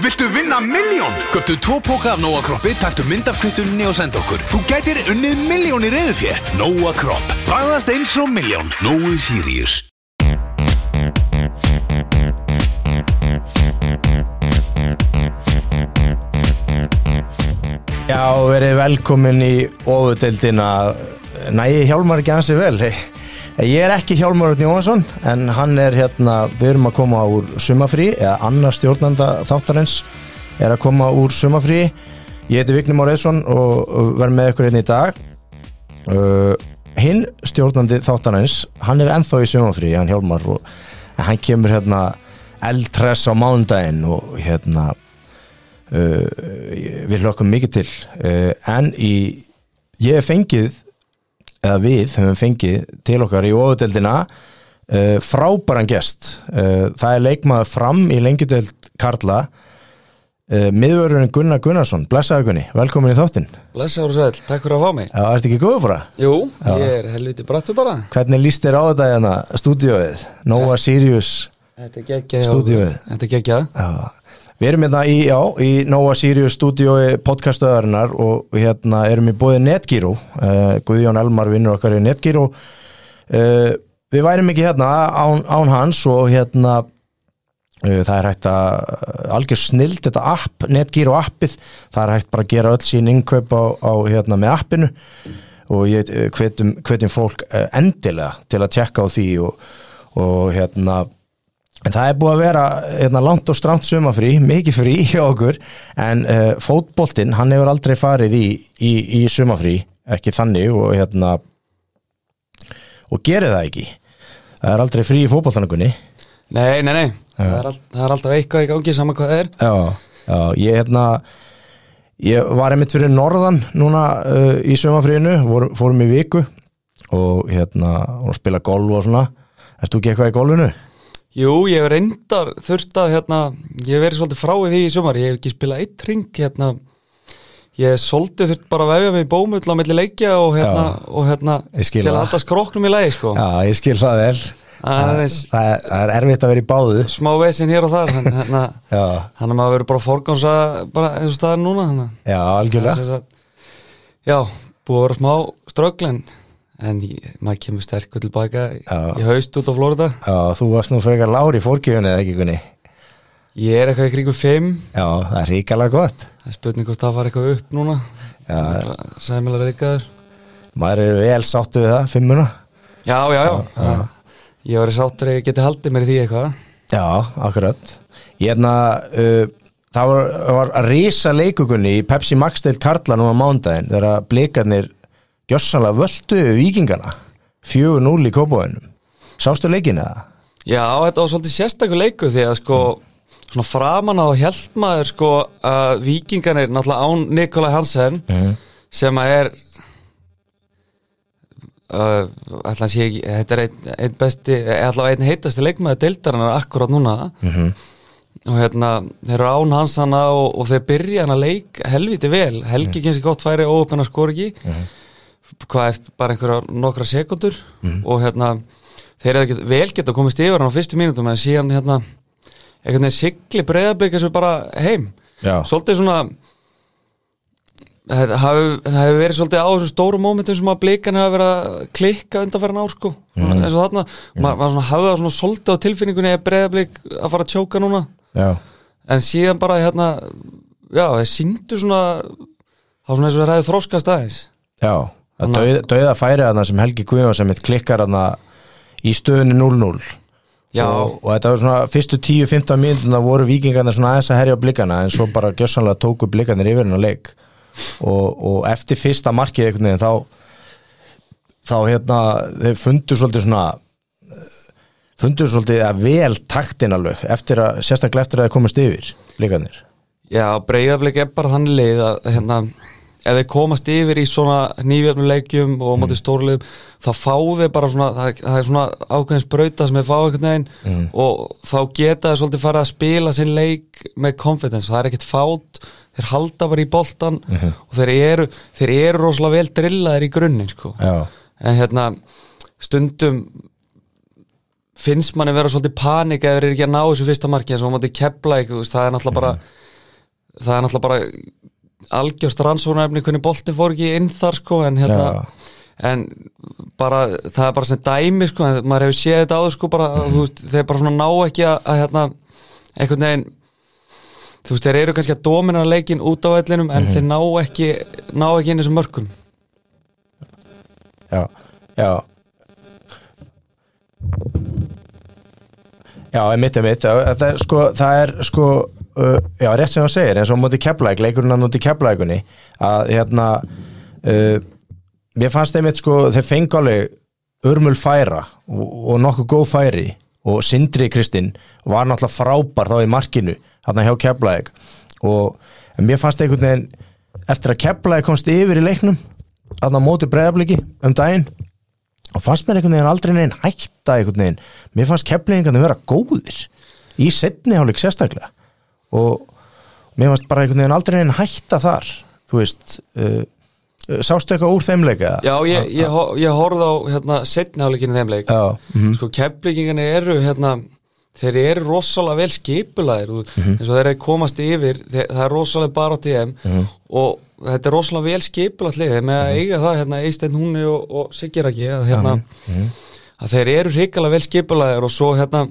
Viltu vinna miljón? Göftu tvo póka af Nóa Kroppi, taktu mynd af kvittunni og senda okkur. Þú gætir unnið miljón í reyðufjö. Nóa Kropp. Bræðast eins og miljón. Nói Sirius. Já, verið velkomin í ofudeldina Næ, Hjálmar ekki hansi vel Ég er ekki Hjálmar Örn Jóhansson en hann er hérna, við erum að koma úr sumafrí, eða annar stjórnanda þáttarins er að koma úr sumafrí Ég heiti Vignum Áreðsson og verð með ykkur hérna í dag. Uh, Hinn stjórnandi þáttarins, hann er ennþá í sumafrí, hann Hjálmar og hann kemur hérna eldtress á mándaginn og hérna Uh, við hlokkum mikið til. Uh, en í ég fengið eða við höfum fengið til okkar í ofudeldina uh, frábæran gest. Það er leikmaður fram í lengjudeld Karla. Miðvörðurinn Gunnar Gunnarsson blessaði Gunni, velkomin í þáttinn. Blessaður sæl, takk fyrir að fá mig. Já, ertu ekki fyrir það? Jú, Já. ég er helviti brattu bara. Hvernig líst þér á þetta hérna, stúdíóið? Nóa Sirius Stúdíóið. Þetta er geggjað við erum hérna í, já, í Nóa Sirius stúdíói podcastöðarinnar og við hérna erum í bóði Netgyro uh, Guðjón Elmar vinnur okkar í Netgyro uh, við værim ekki hérna án, án hans og hérna uh, það er hægt að algjör snild þetta app, Netgyro appið. Það er hægt bara að gera öll sín innkaup á, á hérna með appinu og ég eh, hvetjum fólk eh, endilega til að tjekka á því og, og hérna En það er búið að vera hérna, langt og stramt sumafrí, mikið frí hjá okkur en uh, fótboltinn, hann hefur aldrei farið í, í, í sumafrí, ekki þannig og hérna og gerir það ekki. Það er aldrei frí í fótboltanagunni. Nei, nei, nei það er, það er alltaf eitthvað í gangi saman hvað það er Já, já, ég hérna, ég var einmitt fyrir norðan núna uh, í sumafríinu, vor, fórum í viku og hérna, og spila golf og svona. Erst þú ekki eitthvað í golfinu? Jú, ég hef reyndar þurft að hérna, ég hef verið svolítið frá því í sumar ég hef ekki spilað eitt ring hérna ég svolítið þurft bara að vefja mig í bómull á milli leikja og hérna, Já, og, hérna til að það. halda skróknum í lagi sko Já, ég skil það vel. Það eins Það er, það er erfitt að vera í báðu. smá vesin hér og þar hérna, hann er maður verið bara að forgánsa bara eins og staðar núna þannig já, algjörlega. Það sagt- Já, búið að vera smá strögglen en maður kemur sterkur tilbaka Já. í haust út á Florida Já, þú varst nú frekar lári í fórgjöfunni eða ekki kunni. Ég er eitthvað í kringum 5 Já, það er ríkalega gott. Það er spurning hvort það var eitthvað upp núna Já, Sæmilega reykaður maður er vel sáttu við það, fimmuna. Já, já, já, já. Ég var sáttur að ég geti haldið mér í því eitthvað Já, akkurat. Ég hérna, uh, það var, var að risa leikugunni í Pepsi Max til Karla nú á mándaginn þegar blikarnir gjössanlega völdu vikingana. 4-0 í kópáinum. Sástu leikinu það? Já, þetta var svolítið sérstakur leiku því að sko svona framan á held maður sko að vikingan er náttúrulega án Nikolai Hansen Mhm. sem að er uh, ætla að sé ekki þetta er einn ein besti, allavega einn heitasti leikmaður deildarinnar akkurát núna Mhm. og hérna þeir eru án hans hana og, og þeir byrja hann að leik helviti vel, Helgi kynsi gott færi óöfn að skor ekki hvað eftir bara einhverja nokkra sekundur og hérna þeir eru get, vel geta komist yfir hann á fyrstu mínútum en síðan hérna einhvern veginn sigli breyðablika sem bara heim. Já. svolítið svona það það hefur verið svolítið á þessum stóru mómentum sem að blikan hefur verið að klikka undanfæran ár sko. Eins og þarna, maður maður hafði það svona svolítið á tilfinningunni að breyðablik að fara að tjóka núna. Já. en síðan bara hérna já, þeir síndu svona þá svona eins og þeir ræði þróskast aðeins. Já, það að- dauð, dauða færi þarna sem Helgi Guðjón sem klikkar þarna í stöðunni 0-0 Já. og, og þetta var svona fyrstu 10-15 mínútuna voru vikingarnir svona aðeins að herja á blikana en svo bara gjössanlega tóku blikarnir yfir hennar leik. Og, og eftir fyrsta markið einhvern veginn þá þá hérna þeir fundu svolítið svona fundu svolítið að vel taktin alveg eftir að, sérstaklega eftir að þeir komast yfir blikarnir Já, breyðablik er bara þannig leið að hérna, ef þeir komast yfir í svona nýfjöfnum leikjum og á móti stórleikjum, þá fá þeir bara svona, það, það er svona ákveðins brauta sem þeir fá einhvern veginn og þá geta þeir svolítið farið að spila sinn leik með confidence, það er ekkert fát þeir halda bara í boltan og þeir eru, þeir eru rosalega vel drillaðir í grunninn sko. Já, en hérna stundum finnst manni vera svolítið panik eða þeir eru ekki að ná þessu fyrsta marki eins og á móti kepla það er náttúrulega bara það er náttúrulega bara algjörst rannsóknarefni hvernig boltin fór ekki inn þar sko en hérna Já. en bara, það er bara sem dæmi sko, en maður hefur séð þetta áður sko bara, þú veist, þeir bara svona ná ekki að, að hérna, einhvern veginn þú veist, þeir eru kannski að domina leikin út á vellinum en þeir ná ekki ná ekki inn þessum mörkum. Já, já. Já, einmitt, einmitt. Það er sko, það er sko uh, já, rétt sem þú segir, eins og móti keflæk leikurinn að móti keflækunni að hérna uh, mér fannst einmitt sko, þeir fengi alveg urmul færa og, og nokkuð góð færi og Sindri Kristinn var náttúrulega frábær þá í markinu, hann hjá keflæk og mér fannst einhvern veginn eftir að keflæk komst yfir í leiknum það móti breiðabliki um daginn og fannst mér einhvern veginn aldrei neginn hætta einhvern veginn, mér fannst keflingarnir vera góðir í setni hálfleik sérstaklega og mér fannst bara einhvern veginn aldrei neginn hætta þar þú veist uh, uh, sástu eitthvað úr þeim leika Já, ég, ég, ég horfði á hérna, setniháleikinu þeim leik já, mhm, sko keflingingarnir eru hérna, þeir eru rosalega vel skipulaðir mm Mhm. eins og þeir eru komast yfir þeir, það er rosalega bara á DM Mhm. og þetta er rosalega vel skipulað lið þeir með að eiga það hérna Eisteinn Húni og, og Sigiraki að, hérna, Mhm. að þeir eru hrikalega vel skipulaðir og svo hérna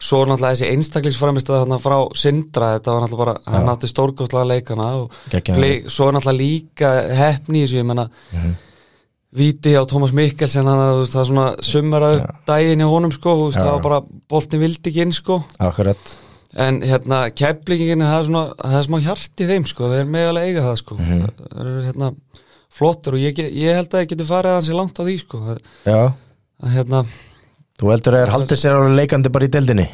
svo er náttúrulega þessi einstaklingsframist hérna frá Sindra, þetta var náttúrulega bara hann átti stórkostlega leikana og Geggjaður. ble, svo er náttúrulega líka hefni í þessu, ég menna Mhm. Víti á Tómas Mikkelsen hann það er svona summaraðu daginn í honum sko, veist, Já. það var bara boltin vildi ekki inn sko akkurat en hérna keflingin það er svona, það er smá hjart í þeim sko þeir meðalega eiga það sko Mhm. það eru hérna flottur og ég, ég held að ég geti farið hansi langt á því sko já, að hérna, þú heldur að þeir haldið sér alveg leikandi bara í deildinni?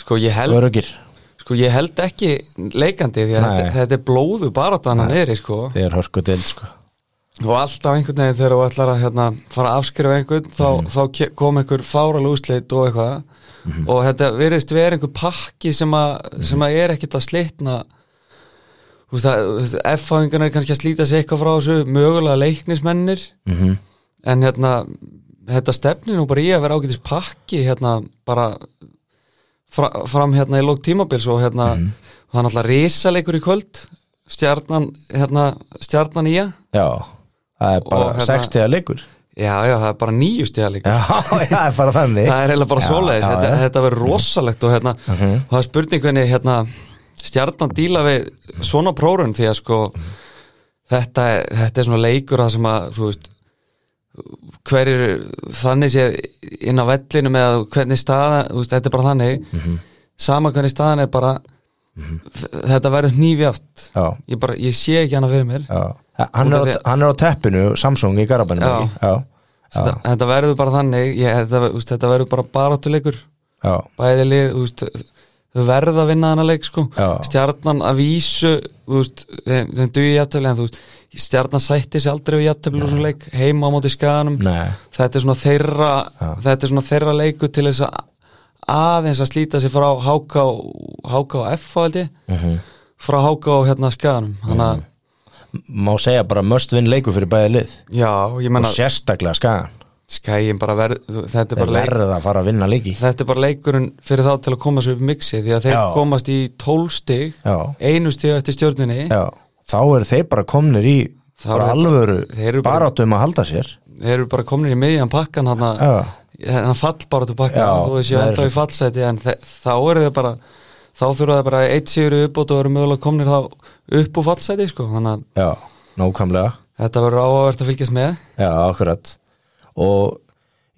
Sko ég held sko ég held ekki leikandi því að þetta, þetta er blóðu bara þannig niðri sko. Þeir hörku deild sko. Og alltaf einhvern veginn þegar þú ætlar að hérna, fara að afskrifa einhvern þá, Mhm. þá kom einhver fáralega úslit og eitthvað. Mhm. og þetta verðist vera einhver pakki sem að, sem að er ekkit að slitna. Þú veist að F-fáingarna er kannski að slíta sig eitthvað frá þessu mögulega leiknismennir. Mm en hérna þetta stefnir nú bara í að vera ágætis pakki hérna bara fra, fram hérna í lók tímabils og hérna Mhm. það er náttúrulega risaleikur í kvöld. Stjarnan hérna stjarnan í að. Já, það er bara hérna- 60 að leikur. Já, já, það er bara nýju stigaleikur já, já, það er bara þannig. Það er eiginlega bara svoleiðis, þetta, þetta verður rosalegt og, hérna, Mhm. og það er spurning hvernig hérna, stjarnan díla við svona prórun því að sko þetta, er- þetta er svona leikur það sem að þú veist hverjir þannig sé inn á vellinu með að hvernig staðan veist, þetta er bara þannig. Mhm. sama hvernig staðan er bara þetta verður nýfjaft já, ég, bara, ég sé ekki hana fyrir mér. Já. Hann er, á, hann er á teppinu, Samsung í Garabænum Já. ekki? já, þetta, þetta verður bara þannig ég, þetta, veist, þetta verður bara baráttuleikur. Já, þau verða að vinna leik sko. Stjarnan að vísu veist, þeim, þeim duði jafntöfli en þú veist, stjarnan sætti sér aldrei við leik, heima á móti skaganum. Nei. Þetta er svona þeirra þetta er svona þeirra leiku til þess að aðeins að slíta sér frá HK, HK og F held ég. Mhm. frá HK og hérna skaganum. Þannig að, má segja bara must win leiku fyrir bæði lið? Já, ég og menna sérstaklega skagan skæin bara verð, þetta er bara leik þetta er bara leikurinn fyrir þá til að koma svo upp mixi því að þeir Já. komast í 12 stig já, einu stig eftir stjórninni já, þá eru þeir bara komnir í bara alvöru þeir eru bara- baráttu um að halda sér. Þeir eru bara komin í miðjan pakkan hann að fall bara til pakkan þú veist ég ennþá í fallseti en þá eru þeir bara þá þurfa þeir bara eitt sigur uppbót og eru mögulega komnir þá upp úr fallseti sko þannig að þetta verður áhugavert að fylgjast með. Já, akkurat og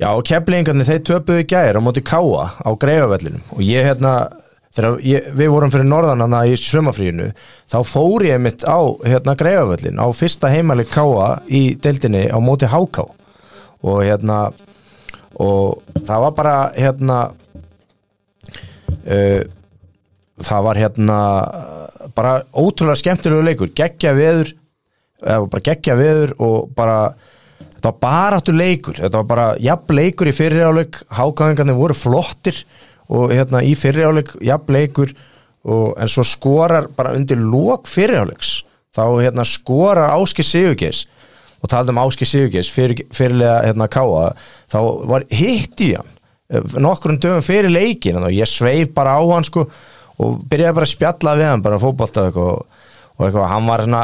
já, keflingarnir þeir töpuðu gær á móti káa á greifavellinum og ég hérna ég, við vorum fyrir norðan hana í sömafríinu þá fór ég mitt á hérna greifavöllin á fyrsta heimæli káa í deildinni á móti háká og hérna og það var bara hérna uh, það var hérna bara ótrúlega skemmtilegu leikur. Geggja veður eða bara geggja veður og bara þetta var bara áttu leikur. Þetta var bara jafn leikur í fyriráleik hákáðingarnir voru flottir og hérna í fyriráleik jafn leikur og, en svo skorar bara undir lók fyriráleiks þá hérna skorar Áski Sigurgeis og talað um Áski Sigurgeis fyrir, fyrirlega hérna káa þá var hitt í hann eh, nokkrum dögum fyrir leikin og ég sveif bara á hann sko og byrjaði bara að spjalla við hann bara fótbolta og og eitthvað, hann var svona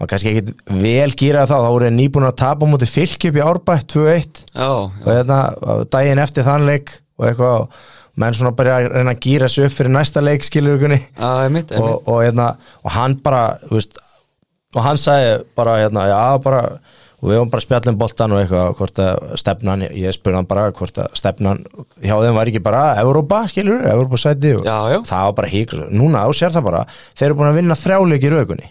var kannski ekkit vel gýrað þá þá voru þeir nýbúin að tapa fylki upp í árbætt 2-1 Já, og hérna daginn eftir þann leik og eitthvað menn svona bara að reyna að gýra sig upp fyrir næsta leik skilur ykkurni og, og, hérna, og hann bara veist, og hann sagði bara hérna, já bara og við varum bara að spjalla um boltan og eitthvað hvort að stefnan, ég spurði hann bara hvort að stefnan hjá þeim var ekki bara Evrópa, skilur, Evrópa sæti og Já, já. það var bara hík núna á sér það bara, þeir eru búin að vinna þrjáleiki í raugunni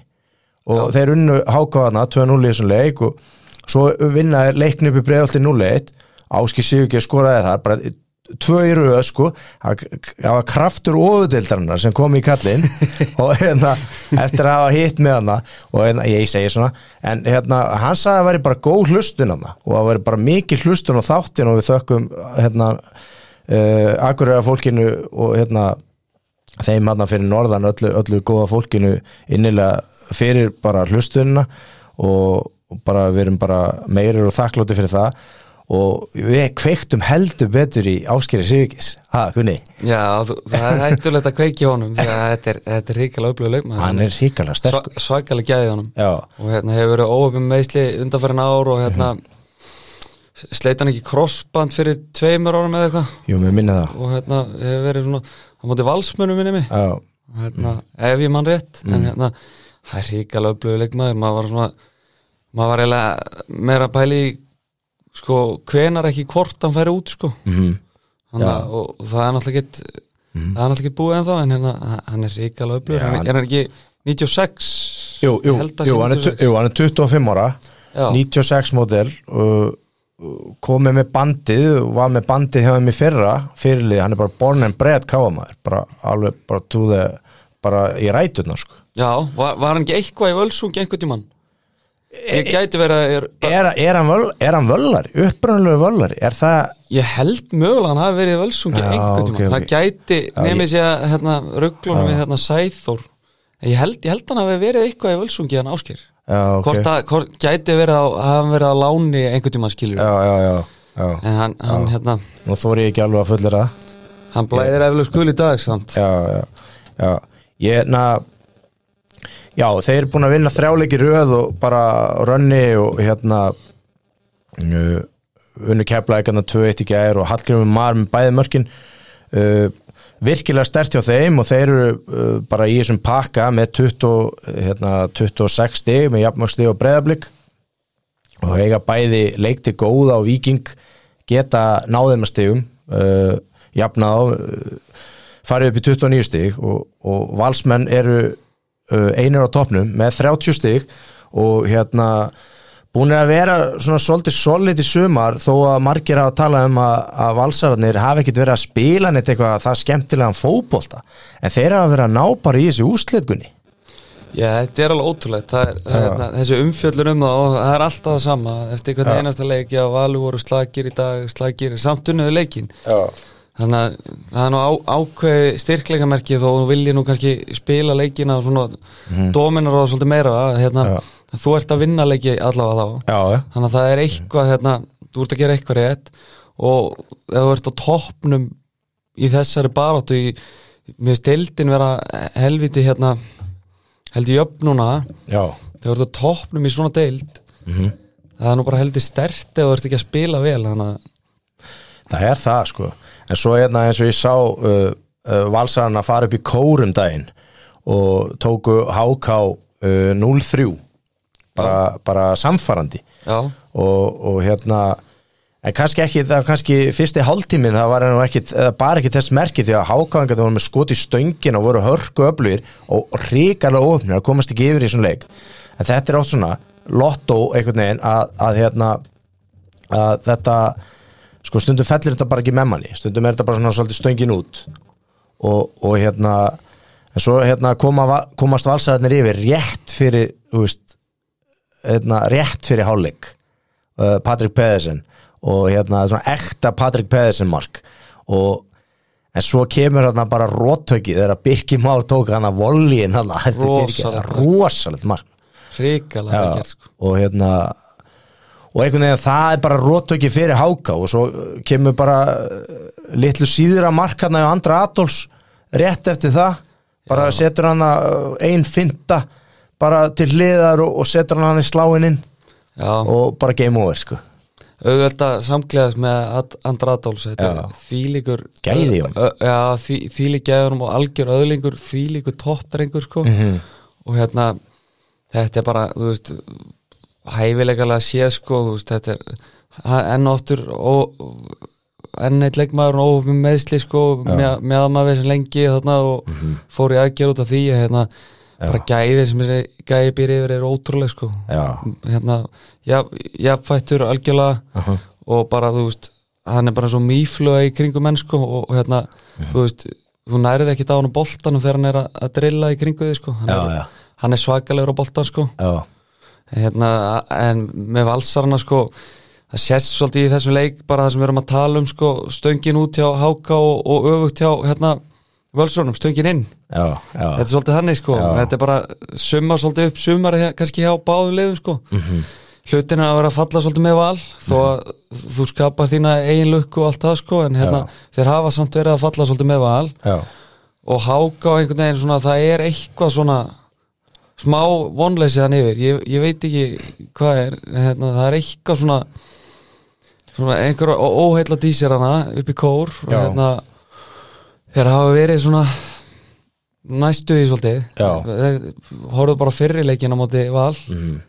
og þeir unnu hákáðana 2-0 í þessum leik og svo vinna þeir leikni upp í breiðalti 0-1 Áski Sigurgeir skoraði þar bara tvö í rauð sko. Það það var kraftur ofudeildarinnar sem kom í kallinn. Og hérna eftir að hafa hitt með hana og hérna, ég segi svona en hérna hann sagði að það væri bara góð hlustun hana og það væri bara mikið hlustun á þáttin og við þökkum hérna uh, akkurera fólkinu og hérna þeim hann fyrir norðan öllu, öllu góða fólkinu innilega fyrir bara hlustunina og, bara við erum bara meirir og þakklóti fyrir það. Og við kveiktum heldur betur í áskeri Sigurkis ha, kunni, Já, þú, það er hættulegt að kveiki honum því að þetta er, þetta er ríkilega upplöðu leikmaður. Hann er síkala sterkur. svakalega gæði honum. Já, og hérna hefur verið óöfum meðsli undanfærin ár og hérna sleit hann ekki crossband fyrir tveimur árum eða eitthvað? Jú, mér minna það. Og hérna hefur verið svona á móti valsmönnum minni mig og hérna, ef ég mann rétt en hérna, það er ríkilega upplöðu leikmaður. Maður var svona maður var eiginlega meira pæli í, sko, hvenar ekki hvort hann færi út sko. Þannig, Já. að- og, það er náttúrulega ekki það er náttúrulega ekki búið ennþá en hérna, hann er ríkilega upplöður Já, hann, hann- er hann ekki 96 jú, jú, jú, hann er, 96. jú, hann er 25 ára. Já. 96 módel og komið með bandið var með bandið hjá þeim í fyrra fyrirlið, hann er bara born and bred káamæður bara alveg bara the bara í ræturna sko Já, var, var hann ekki eitthvað í völsungi einhvern tímann? Ég gæti verið að er, er, er, hann völ, er hann völlari, upprannlegu völlari? Er það, ég held mögulega hann hafi verið í völsungi Já, einhvern tímann, ok, ok. það gæti Já, nefnir sér að hérna, rugglunum við hérna Sæþór. Ég held, ég held hann hafi verið eitthvað í völsungi hann áskir já, ok. Hvort að hvort, gæti verið að hann verið að láni einhvern tímann skilur já, já, já, já. en hann, hann, hérna, nú þóri ég ekki alveg að fullera hann blæðir eflega skul í dag samt. Já, já, já. Ég, na já, þeir eru búin að vinna þrjáleiki röð og bara rönni og hérna uh, unnu kefla ekki 2-1 í gær og Hallgrimur Mar með bæði mörkin. Uh, virkilega stert hjá þeim og þeir eru uh, bara í þessum pakka með 20, hérna, 26 stig með jafnmörg og breðablík og eiga bæði leikti góða og viking geta náðum að stigum uh, jafna á uh, farið upp í 29 stig og, og valsmenn eru uh, einir á topnum með 30 stig og hérna búin að vera svona svolítið solid í sumar þó að margir hafa talað um að, að valsararnir hafi ekkit verið að spila neitt eitthvað það skemmtilegan fótbolta en þeir hafa verið að ná bara í þessi úslitgunni Já, þetta er alveg ótrúlegt. Það er, hérna, þessi umfjöllur um það og það er alltaf það sama. Eftir hvern Já. einasta leik já, valur voru slagir í dag, slagir samt unniðu leikin Já, þannig að það er nú á, ákveði styrkleikamerki þó þú vilji nú kannski spila leikina og svona dominar og svolítið meira að, hérna, Já. að þú ert að vinna leiki allavega þá já, já, þannig að það er eitthvað hérna, þú ert að gera eitthvað rétt og ef þú ert á toppnum í þessari baráttu í, mér finnst deildin vera helviti hérna heldur jöfn núna já. þegar þú ert á toppnum í svona deild Mhm. það er nú bara heldur stert ef þú ert ekki að spila vel þannig að Það er það sko. En svo hérna eins og ég sá uh, uh, valsarana fara upp í kórum daginn og tóku HK uh, 0-3 bara, bara samfarandi. Og, og hérna en kannski ekki, það var kannski fyrsti hálftíminn það var ekki, bara ekki þess merki því að hákáðingar voru með skot í stöngin og voru hörku öflugir og ríkalega ofnir að komast ekki yfir í svona leik. En þetta er oft svona lottó einhvern veginn að, að hérna að þetta sko stundum fellir þetta bara ekki með manni. Stundum er þetta bara svona svolítið stöngin út. Og, og hérna en svo hérna koma, komast valsararnir yfir rétt fyrir veist, hérna, rétt fyrir hálfleik uh, Patrik Pedersen. Og hérna svona ekta Patrik Pedersen mark. Og en svo kemur hérna bara róttöki þegar Birki Már tók hana volíin hana. Rosalegt mark. rosalegt mark. Já, sko. og hérna og einhvern veginn það er bara róttöki fyrir háka. Og svo uh, kemur bara uh, litlu síður að markaðna og andra Adolfs. Rétt eftir það. Bara setur hann að ein finta bara til hliðar og, og setur hann hann í sláininn Já, og bara game over sko. Auðvitað að samklæðast með Andra Adolfs Já. þvílíkur Gæði í honum. Ö- ö- Já, því, þvílík gæðunum og algjör öðlingur þvílíkur toppdrengur sko. Mhm. og hérna þetta er bara, þú veist hæfilegalega séð sko, veist þetta er hann- enn eitt leikmaður og með meðsli sko, með, með að maður þessi lengi þarna og Mhm. fór í aðgerð út af því hérna, bara gæði sem þessi gæði býr yfir er ótrúleg sko. Hérna, jafnfættur algjörlega Aha. og bara þú veist hann er bara svo mýfluga í kringum mennsku og, og hérna, Mhm. þú veist þú nærið ekki hann á boltanum þegar hann er að, að drilla í kringu þig sko. Hann, Já, er, er svakalegur á boltan sko. Já, hérna, en með valsarna sko það sést svolítið í þessum leik bara það sem við erum að tala um sko stöngin út hjá Háka og, og öfugt hjá hérna völsrónum, stöngin inn. Já, já. þetta er svolítið hannig sko. Já. þetta er bara summa svolítið upp sumar kannski hjá báðum leiðum sko. Mhm. hlutin er að vera að falla svolítið með val þó að þú skapar þína eigin lukku og allt það sko en hérna þeir hafa samt verið að falla svolítið með val. Og háka á einhvern veginn svona það er eitthvað svona smá vonleysi hann yfir. Ég, ég veit ekki hvað er hérna, það er eitthvað svona svona einhver óheilla dísir hana upp í kór og hérna þeir hafa verið svona næstu í svolítið. Horfðu bara fyrri leikin á móti val. Mhm.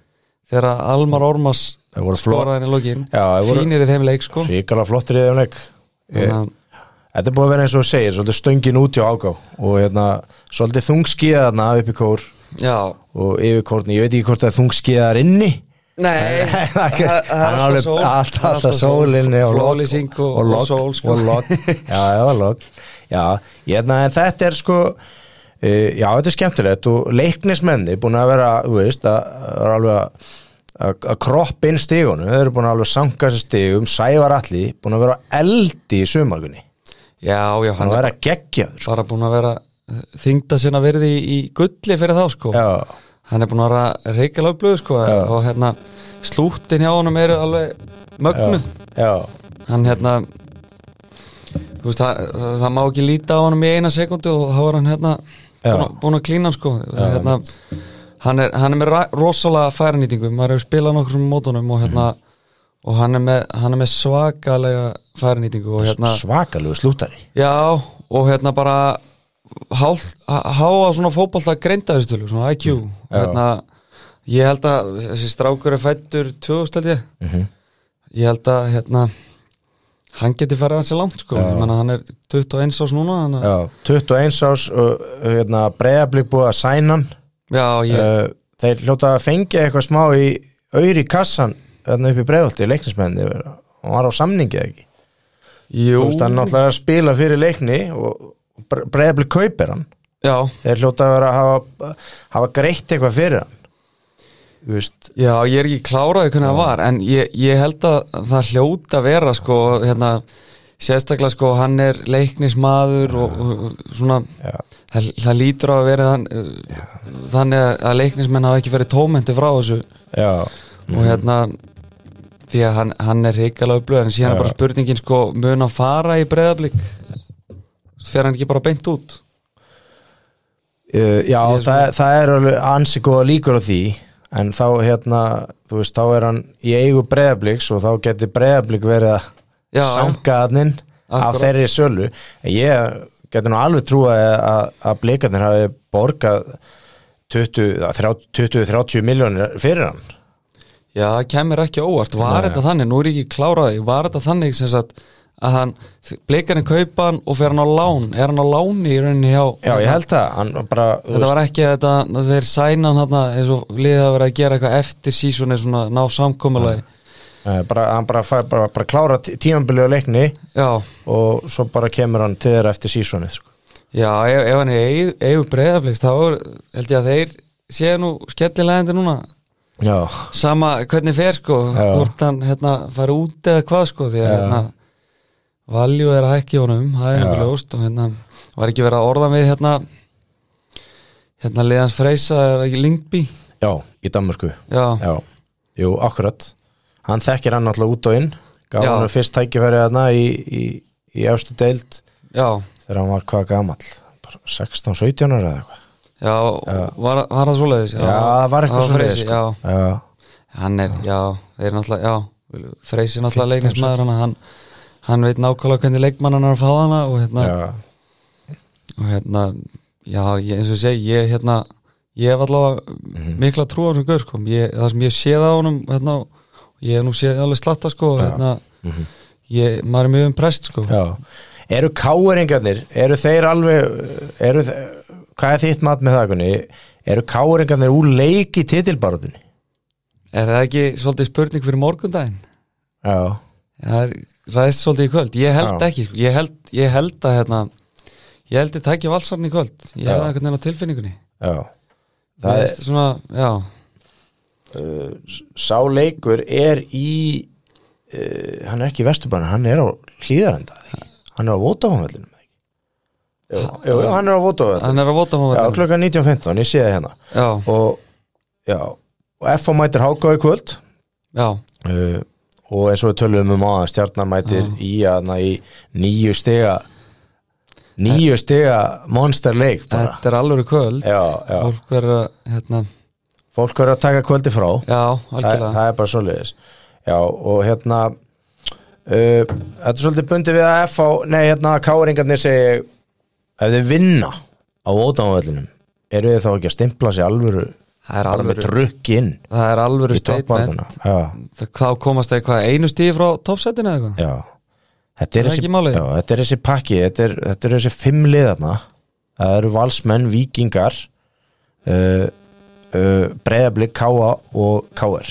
þegar Almar Ormas skoraði henni lokin. Fínir í þeim leik sko. Ríkala flottir í þeim leik. Þetta er búið að vera eins og segir, stöngin út hjá ágá og hérna, svolítið þungskíða þarna upp í kór Já, og yfir kórni, ég veit ekki hvort það er þungskíðar inni. Nei, það það er það er alltaf sól. alltaf, Það er sólinni og logg Flóðlýsing og, sól sko. já, já, logg já, hérna, en þetta er sko uh, já, þetta er skemmtilegt. Og leiknismenni búin að vera, þú veist að, að alveg að að að kroppa inn stígunum, þeir eru búin að alveg sanka sér stígum, Sævar Alli búin að vera eldi í sumargunni Já, já, hann að er vera geggjaður sko. bara búin að vera þingda sinna verði í, í gulli fyrir þá sko. Já, Hann er búin að vera reykjala upplöðu sko Já. og hérna slúttin hjá honum er alveg mögnuð. Já, Hann hérna veist, það, það, það má ekki líta á honum í eina sekundu og þá er hann hérna búin, að- búin að klína sko. Hérna, hann, er, hann er með rosalega færinýtingu maður hefur spilað nokkur sem mótunum og hérna og hann er með, hann er með svakalega færinýtingu og hérna svakalegu slútari já og hérna bara háa svona fótbolta greindaðistölu, svona IQ Já. hérna, ég held að þessi strákur er fættur 2000 held ég. Mhm. ég held að hérna hann geti farið hans langt sko. Menna hann er 21 ás núna hann, já, 21 ás og hérna, breiðablík búið að sæna hann. Já, ég, uh, þeir hljóta að fengja eitthvað smá í auðri kassan þarna upp í breiðholti, leiknismenni hann var á samningi ekki? Jú. Þú veist, hann náttúrulega spila fyrir leikni og breiðablík kaupir hann. Já, þeir hljóta að vera að hafa, hafa greitt eitthvað fyrir hann. Já, ég er ekki kláraði hvernig það var en ég, ég held að það hljóta vera sko, hérna sérstaklega sko, hann er leiknismadur og, og svona það, það lítur á að vera þann, þannig að leiknismenn hafa ekki verið tómenti frá þessu. Já, og hérna því að hann, hann er reykjala upplöð en síðan er Já. bara spurningin sko mun að fara í breyðablík fer hann ekki bara beint út? Uh, já það, það er alveg ansi góða líkur á því en þá hérna, þú veist, þá er hann í eigu breiðablíks og þá geti breiðablík verið að Já, sangaðnin af þeirri sölu. En ég geti nú alveg trúa að, að blikarnir hafi borgað 20-30 miljónir fyrir hann. Já, það kemur ekki óvart, var þetta þannig? Nú er ég ekki kláraði, var þetta þannig sem sagt að hann, blikarinn kaupa hann og fer hann á lán, er hann á láni í rauninni hjá Já, ég held það, bara Þetta var ekki þetta, þeir sæna hann eins og liðið að vera að gera eitthvað eftir sísoni svona ná samkomulagi. Eh, bara, hann bara, fær, bara, bara klára tímambili á leikni Já, og svo bara kemur hann til þeirra eftir sísonið sko. já, ef, ef hann er eigu, breyðafleikst þá er, held ég að þeir séu nú skellilegandi núna. Já, sama hvernig fer sko Já. hvort hann hérna fari út eða hvað sko því að hérna valjú er að hækki honum, það er nokkuð ljóst og hérna var ekki verið að orða við hérna hérna liðans freysa er ekki Lingby? Já, í Danmörku. Já, Já, jú, akkurat. Hann þekkir hann alltaf út og inn. Gaf Já. hann fyrst tækifæri þarna í, í, í efstu deild já, þegar hann var hvað gamall? 16-17 ára eða eitthvað. Já, var, var það svoleiðis? Já, það var eitthvað svoleiðis, sko. Já, Já, hann er, já, þeir eru náttúrulega, já Freysi er náttúrulega leiknismæður hann, hann, hann veit nákvæmlega hvernig leikmann hann er að fá hana og hérna, já, og hérna já, ég, eins og ég segi, ég hérna ég hef allavega Mhm. mikla trú á þessum gaur, sko, ég, það sem ég séð á honum hérna, ég hef nú séð alveg slatta, sko, og hérna ég, maður er mjög impressed, sko já Eru káeringarnir, eru þeir alveg eru hvað er þitt mat með það kunni? Eru káeringarnir úr leik í titilbarutinni? Er það ekki svolítið spurning fyrir morgundaginn? Já, Það er ræðist svolítið í kvöld. Ég held ekki, sko. ég held, ég held að hérna, ég held að tækja valsarni í kvöld. Ég hef einhvern veginn á tilfinningunni. Já. Það Það er svona, já. Sá leikur er í uh, hann er ekki í Vesturbæna, hann er á hlýðarenda hann er á Vótafónvellinu Jú, jú, hann er á Vótafónvellinu Hann er að vota Já, klukkan 19.15, ég sé það hérna. Já, og, já, og F.A. mætir Háká í kvöld. Já, uh, og eins og við töluðum um áðan stjarnar mætir í aðna í nýju stiga nýju stiga monster leik bara. þetta er alveg kvöld. Já, já, Fólk verður að, hérna. Fólk verður að taka kvöldi frá. Já, það, það er bara já, og hérna uh, þetta er svolítið bundið við að F.A. nei, hérna, káringarnir segi ef þið vinna á ótáðanvellinum eru þið þá ekki að stimpla sér alvöru Það er alveg, drukk inn. Það er alveg statement. Hvað komast það eitthvað einu stíði frá toppsætinu eða eitthvað? já. Þetta er, þessi, já, þetta er þessi pakki þetta er, þetta er þessi fimm liðarna það eru valsmenn, vikingar uh, uh, breyðablik, káa og káir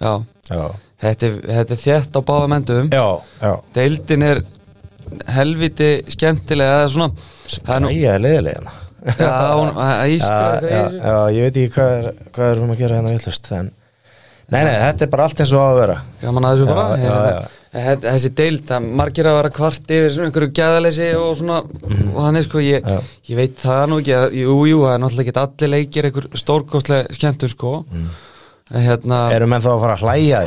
Já, já, þetta er, þetta er þétt á báða mendum. Deildin er helviti skemmtilega Það er svona Það er nú, já, hún, að já, já, já, ég veit ekki hvað er, hvað er um að gera hérna villust en nei, nei, þetta er bara allt eins og á að vera. Gaman að þessu bara. Hérna, Þessi deild, það margir að vera kvart yfir svona einhverju gæðaleysi og svona og þannig sko, ég, ég veit það nú ekki að, jú, jú, það er náttúrulega ekki allir leikir einhver stórkostlega skemmtur sko. Mm. en hérna, Eru menn þá að fara að hlæja?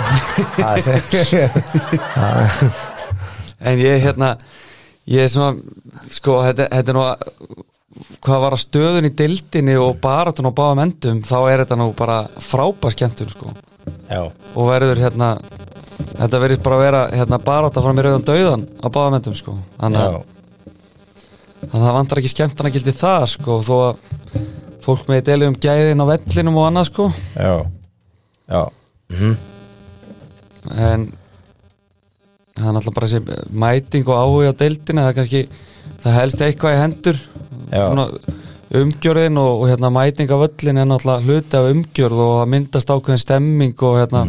Sem en ég hérna ég er svona, sko, þetta, þetta er nú að- hvað var að stöðun í deildinni og baratun á báðum endum þá er þetta nú bara frábær skemmtun sko. Og verður hérna þetta verður bara að vera hérna barata fram í rauðan dauðan á báðum endum sko. Þannig að já, þannig að það vantar ekki skemmtana gildi það sko þó að fólk með deli um gæðin á vellinum og annað sko. Já. Já, mhm. En það er náttúrulega bara mæting og áhuga á deildina það er það helst eitthvað í hendur umgjörðin og, og hérna mæting á völlin er náttúrulega hluti af umgjörð og það myndast ákveðin stemming og hérna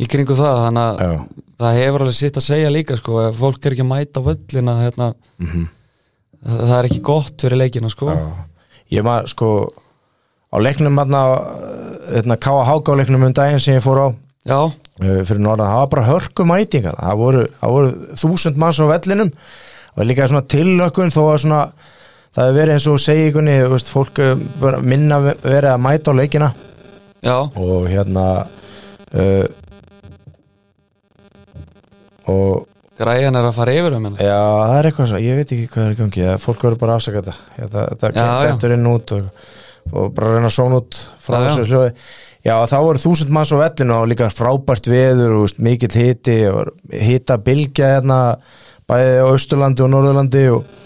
í kringu það þannig að það hefur alveg sitt að segja líka sko ef fólk er ekki að mæta á völlina hérna, það, það er ekki gott fyrir leikina sko. Já. Ég maður sko á leiknum hérna, hérna K.A.H.G. á leiknum um daginn sem ég fór á já, uh, fyrir norðan, það var bara hörku mætinga það voru, það voru þúsund manns á vellinum og líka svona tillökkun þó að svona það hefur verið eins og veist, fólk bara minna ve- verið að mæta á leikina. Já, og hérna uh, og græjan er að fara yfir um hérna. Já, það er eitthvað svo, ég veit ekki hvað er í gangi. Fólk verður bara að afsaka þetta. Þetta, þetta kemur inn út og, og bara reyna að svona út frá þessu hljóði. Já, þá voru þúsund manns á vellinu og líka frábært veður og mikill hiti. Og hita bylgja hérna bæði á Austurlandi og Norðurlandi og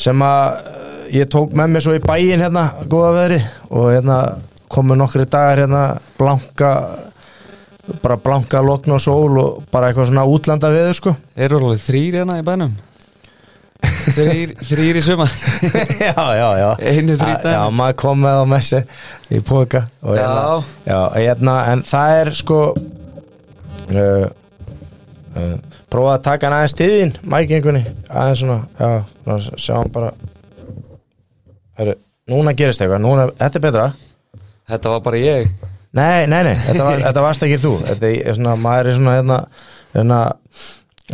sem að eh, ég tók með mér svo í bæin hérna góða veðri og hérna komu nokkri dagar hérna blanka bara blanka lokn og sól og bara eitthvað svona útlanda veður sko eru alveg þrýr hérna í bænum þrýr, þrýr í sumar já, já, já Einu þrítaginn. Já, maður kom með á messi í póka og Já. hérna, já, hérna en það er sko uh, uh, prófa að taka hann aðeins tíðin mækingunni, aðeins svona já, svona, sjá hann bara. Heru, núna gerist eitthvað núna, þetta er betra. Þetta var bara ég. Nei, nei, nei, þetta, var, þetta varst ekki þú. Þetta er svona, maður er svona hérna, hérna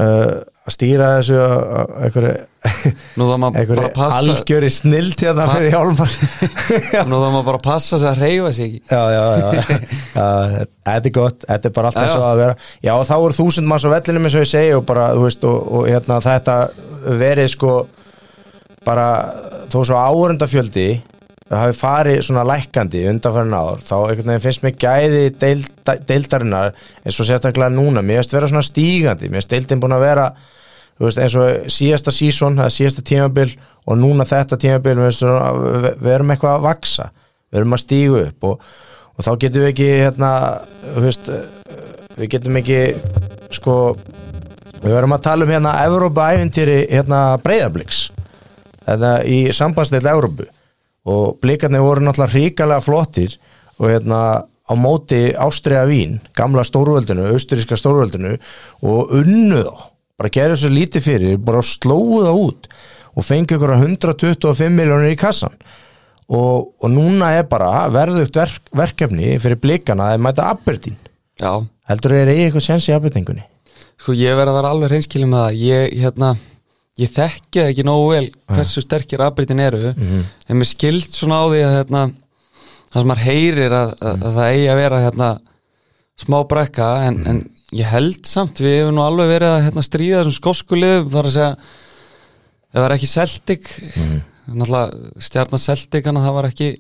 uh, að stýra þessu á- á einhverju nú þá maður bara einhverju að passa algjöri snilt hérna fyrir hjálmar. Nú þá maður bara passa sig að reyfa sig ekki. Já, já, já, Þetta er gott, þetta er bara já. svo að vera. Já, þá eru þúsund manns á vellinum eins og ég segi og bara, þú veist, og, og hérna þetta verið sko bara þó svo áörundafjöldi hafi farið svona lækkandi undanfærin ár, þá einhvern veginn finnst mér gæði deilda, deildarinnar eins og sérstaklega núna, mér finnst vera svona stígandi. Mér finnst deildin búin að vera veist, eins og síðasta sísón, það er síðasta tímabil og núna þetta tímabil við, við, erum eitthvað að vaksa við erum að stígu upp og, og þá getum við ekki hérna, veist við getum ekki sko, við verum að tala um hérna Evrópa æfintýri hérna breyðabliks þetta í sambandsdeil Evrópu og blikarnir voru náttúrulega ríkalega flottir og hérna á móti Ástriða Vín, gamla stórvöldinu austuríska stórvöldinu og unnu þá, bara gerðu svo lítið fyrir bara slóðu það út og fengi ykkur 125 miljónir í kassan og, og núna er bara verðugt verk, verkefni fyrir blikana að mæta Aberdeen. Já, heldur þeir eigi eitthvað sens í Aberdeengunni? Sko ég verð að vera alveg hreinskilin með það. Ég, hérna, ég þekki það ekki nógu vel hversu sterkir afbrytin eru. En mér skild svona á því að hérna, það sem maður heyrir að, að, að það eigi að vera hérna, smá brekka en, en ég held samt við hefum nú alveg verið að hérna, stríða þessum skoskuliðum þar að segja það var ekki Celtic. Náttúrulega stjarnar Celtic það var ekki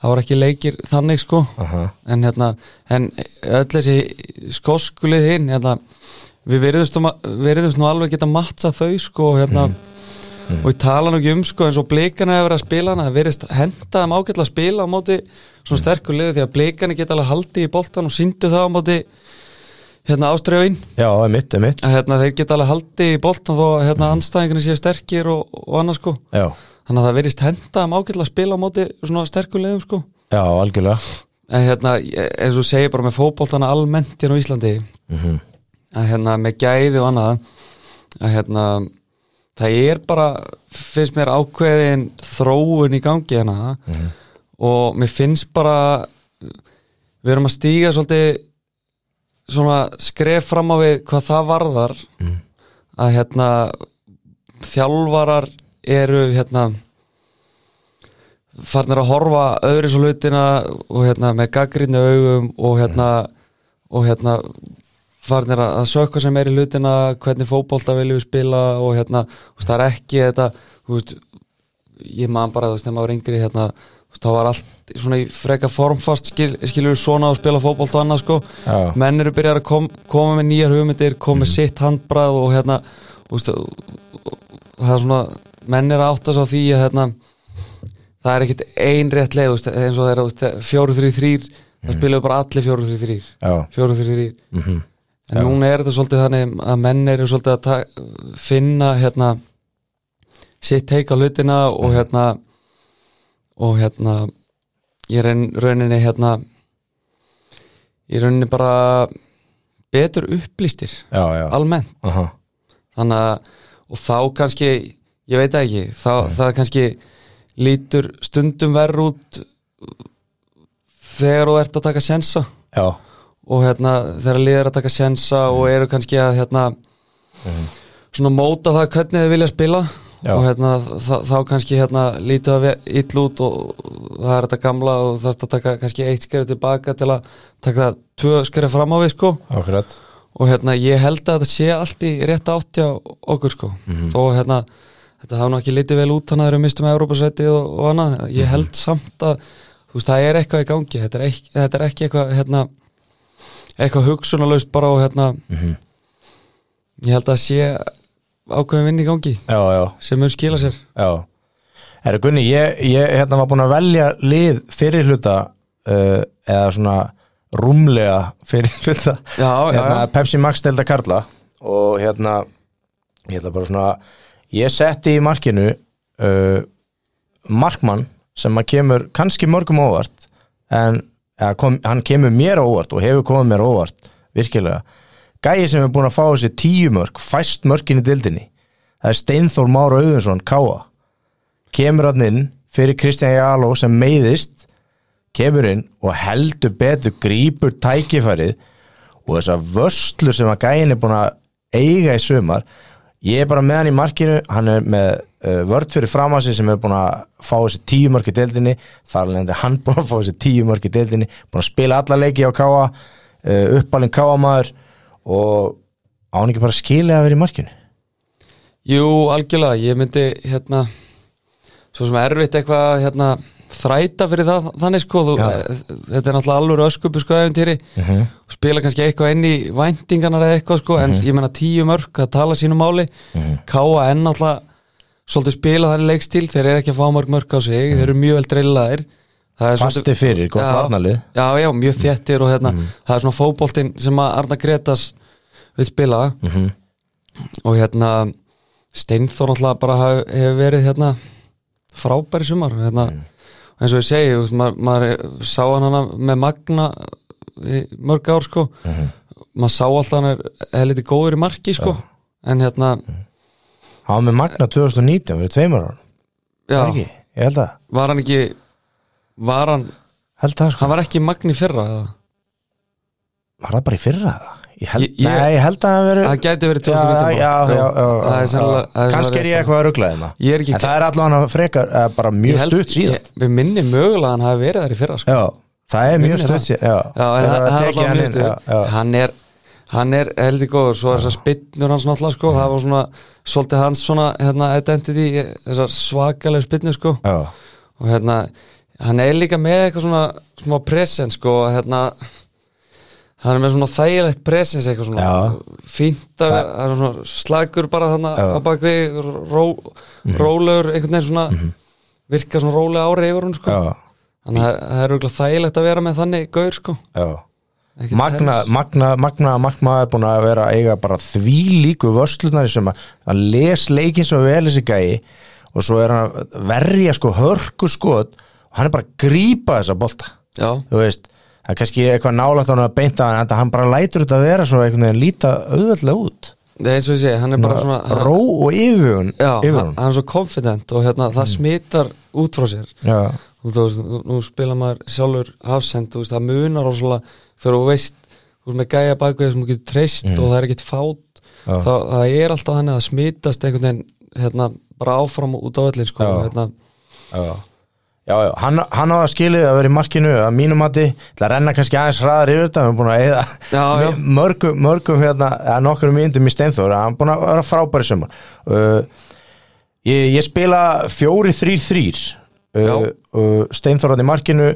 það var ekki leikir þannig sko. Aha. en hérna en öll þessi skoskulið hinn hérna, við veriðumst, nú alveg geta mattsa þau sko hérna og ég tala nú ekki um sko eins og blikana hefur að spila hana, það verðist henda um ágætla að spila á móti svona sterkur liðu því að blikana geta alveg haldið í boltan og síndu það á móti hérna að hérna þeir geta alveg haldið í boltan þó að hérna anstæðingarnir séu sterkir og, og annað sko. Já, þannig að það verðist henda um ágætla að spila á móti svona sterkur liðum sko. Já, algjörlega. En hérna eins og segir bara með fótboltana almennt hérna á Íslandi mm að hérna með gæði og annað að hérna það er bara, finnst mér ákveðin þróun í gangi hérna. Og mér finnst bara við erum að stíga svolítið svona skref fram á við hvað það varðar. Að hérna þjálfarar eru hérna farnir að horfa öðru svo hlutina og hérna með gaggrinni augum og hérna og hérna farnir að sökka sem er í hlutina hvernig fótbolta viljum við spila og hérna, þú veist, það er ekki þetta, þú veist, ég man bara, þú veist, þegar maður yngri hérna, þú veist, það var allt svona í freka formfast skil, skilur við svona að spila fótbolta og annað, sko, Já. menn eru byrjar að kom, koma með nýjar hugmyndir, koma með sitt handbrað og hérna, þú veist, það er svona, menn er að átta sig á því að hérna, það er ekkit ein rétt leið, þú veist, eins og þú veist, fjóru, þrý, þrýr, það spilaðu bara allir fjóru, þrý, þrýr, fjóru, þrý, þrýr, mhm En Já. núna er þetta svolítið þannig að menn eru svolítið að finna hérna sitt teika hlutina og hérna og hérna í raun, rauninni hérna í rauninni bara betur upplýstir Já, já. almennt. Aha. þannig að og þá kannski, ég veit ekki þá, það kannski lítur stundum verð út þegar þú ert að taka sjensa Já, og hérna þegar liðir að taka sjensa og eru kannski að hérna svona móta það hvernig þið vilja spila Já. og hérna þá kannski hérna lítið að ill út og það er þetta gamla og er að taka kannski eitt skerið tilbaka til að taka það tvö skerið fram á við sko. Akkurat. Og hérna ég held að þetta sé allt í rétt átti á okkur sko. Þó hérna þetta nú ekki litið vel út hann að þeir eru mistum Európa-sæti og, og annað, ég held samt að þú veist það er eitthvað í gangi. Þetta er ekki, þetta er ekki eitthvað hérna eitthvað hugsunarlaust bara og hérna Mhm. ég held að sé ákveðin vinn í gangi Já, já, sem mun skila sér. Já. Herra Gunni, ég, ég hérna var búin að velja lið fyrir hluta uh, eða svona rúmlega fyrir hluta. Já, hérna, Pepsi Max delta Karla. Og hérna ég ætla bara svona ég setti í markinu uh, markmann sem að kemur kannski mörgum óvart en kom, hann kemur mér óvart og hefur komið mér óvart virkilega. Gæi sem er búin að fá þessi tíu mörg fæst mörgin í dildinni það er Steinþór Már Auðunsson Káa kemur hann inn fyrir Kristján Jáló sem meiðist kemur inn og heldur betur grípur tækifærið og þessar vörslu sem að gæin er búin að eiga í sumar ég er bara með hann í markinu hann er með vörd fyrir framansi sem er búin að fá þessi tíu mörg í deildinni. Þar er hann búin að fá þessi tíu mörg í deildinni. Búin að spila alla leiki á Káa uh, uppalinn Káa maður. Og á hann ekki bara skilja að vera í markinu? Jú, algjörlega, ég myndi hérna svo sem erfitt eitthvað hérna þræta fyrir það þannig sko. Þú, Já. þetta er náttúrulega alveg öskupu sko æfintýri Mhm. og spila kannski eitthvað inn í væntinganar eða eitthvað sko. En ég menna tíu mörg að tala sínu máli. Mhm. káa enn náttúrulega svolítið spila þannig leikstíl þeir eru ekki að fá mörg mörg á sig þeir eru mjög vel drillaðir. Er Fasti fyrir, gott Já. varnalið Já, já, mjög þéttir og hérna það er svona fótboltinn sem að Arna Gretas vil spila. Mhm. og hérna Steinþór náttúrulega bara hef, hefur verið hérna frábæri sumar hérna, eins og ég segi maður, maður sá hann hana með Magna mörg ár sko. Maður sá alltaf hann er helviti góður í marki sko. En hérna, Hann var með Magna 2019, fyrir tveimur ára já, Ekki, ég held að. Var hann ekki var hann, Held að sko, hann var ekki Magni fyrra eða? var það bara í fyrra? Það? Ég held, Ég- ég- nei, ég held að það veri það gæti verið Já, 2019 já, já, já, það er sennilega- það er Kannski er sennilega ég eitthvað að ruggla þeim Ég er ekki En það er allavega frekar, eh, bara mjög stutt síðan. ég, Við minni mögulega að hann hafi verið þar í fyrra sko. Já, það er mjög Minnir stutt það. síðan Já, Já, en það, það tekið var hann mjög inn, já, já. Hann er hann er heldur góður, svo er þessar spinnur hans náttúrulega sko, það var svona svolítið hans svona hérna, identity, þessar svakalega spinnur sko. Já, og hérna, hann er líka með eitthvað svona smá presens sko, hérna hann er með svona þægilegt presens eitthvað svona Já. fínt að vera, er slagur bara. Mhm. á bakvið ró, rólegur, einhvern veginn svona virka svona rólega ári yfir hún sko. Já, þannig að það er auðvitað þægilegt að vera með þannig gaur sko. Já Magna. Magna, Magna, Magna er búin að vera að eiga bara því líku vörslunar sem að les leikin svo vel þessi gæi og svo er hann að verja sko hörku skot og hann er bara að grípa þessa bolta. Já, þú veist, það er kannski eitthvað nálægt hann að beinta hann, en hann bara lætur þetta að vera svo einhvern veginn líta auðveldlega út. Það er eins og ég segi, hann er bara svona hann, ró og yfirvun hann, hann er svo confident og hérna, það smitar út frá sér. Já, og þú veist, nú, nú spila maður sjálfur hafsend, þú veist, það munar og svona þegar þú veist, þú veist með gæja bakveð sem þú getur treyst og það er ekkit fát þá, það er alltaf hann að smitast einhvern veginn, hérna, bara áfram út á öllin, sko, hérna. Já. Já, já, hann, hann á að skilið að vera í markinu að mínum mati, til að renna kannski aðeins hraðar yfir þetta, hann er búin að eða mörgum, mörgum hérna, eða nokkur myndum í Steinþór, hann er búin að vera frábæri sumar. Uh, ég, ég spila fjóri þrýr þrýr uh, uh, Steinþór hann í markinu.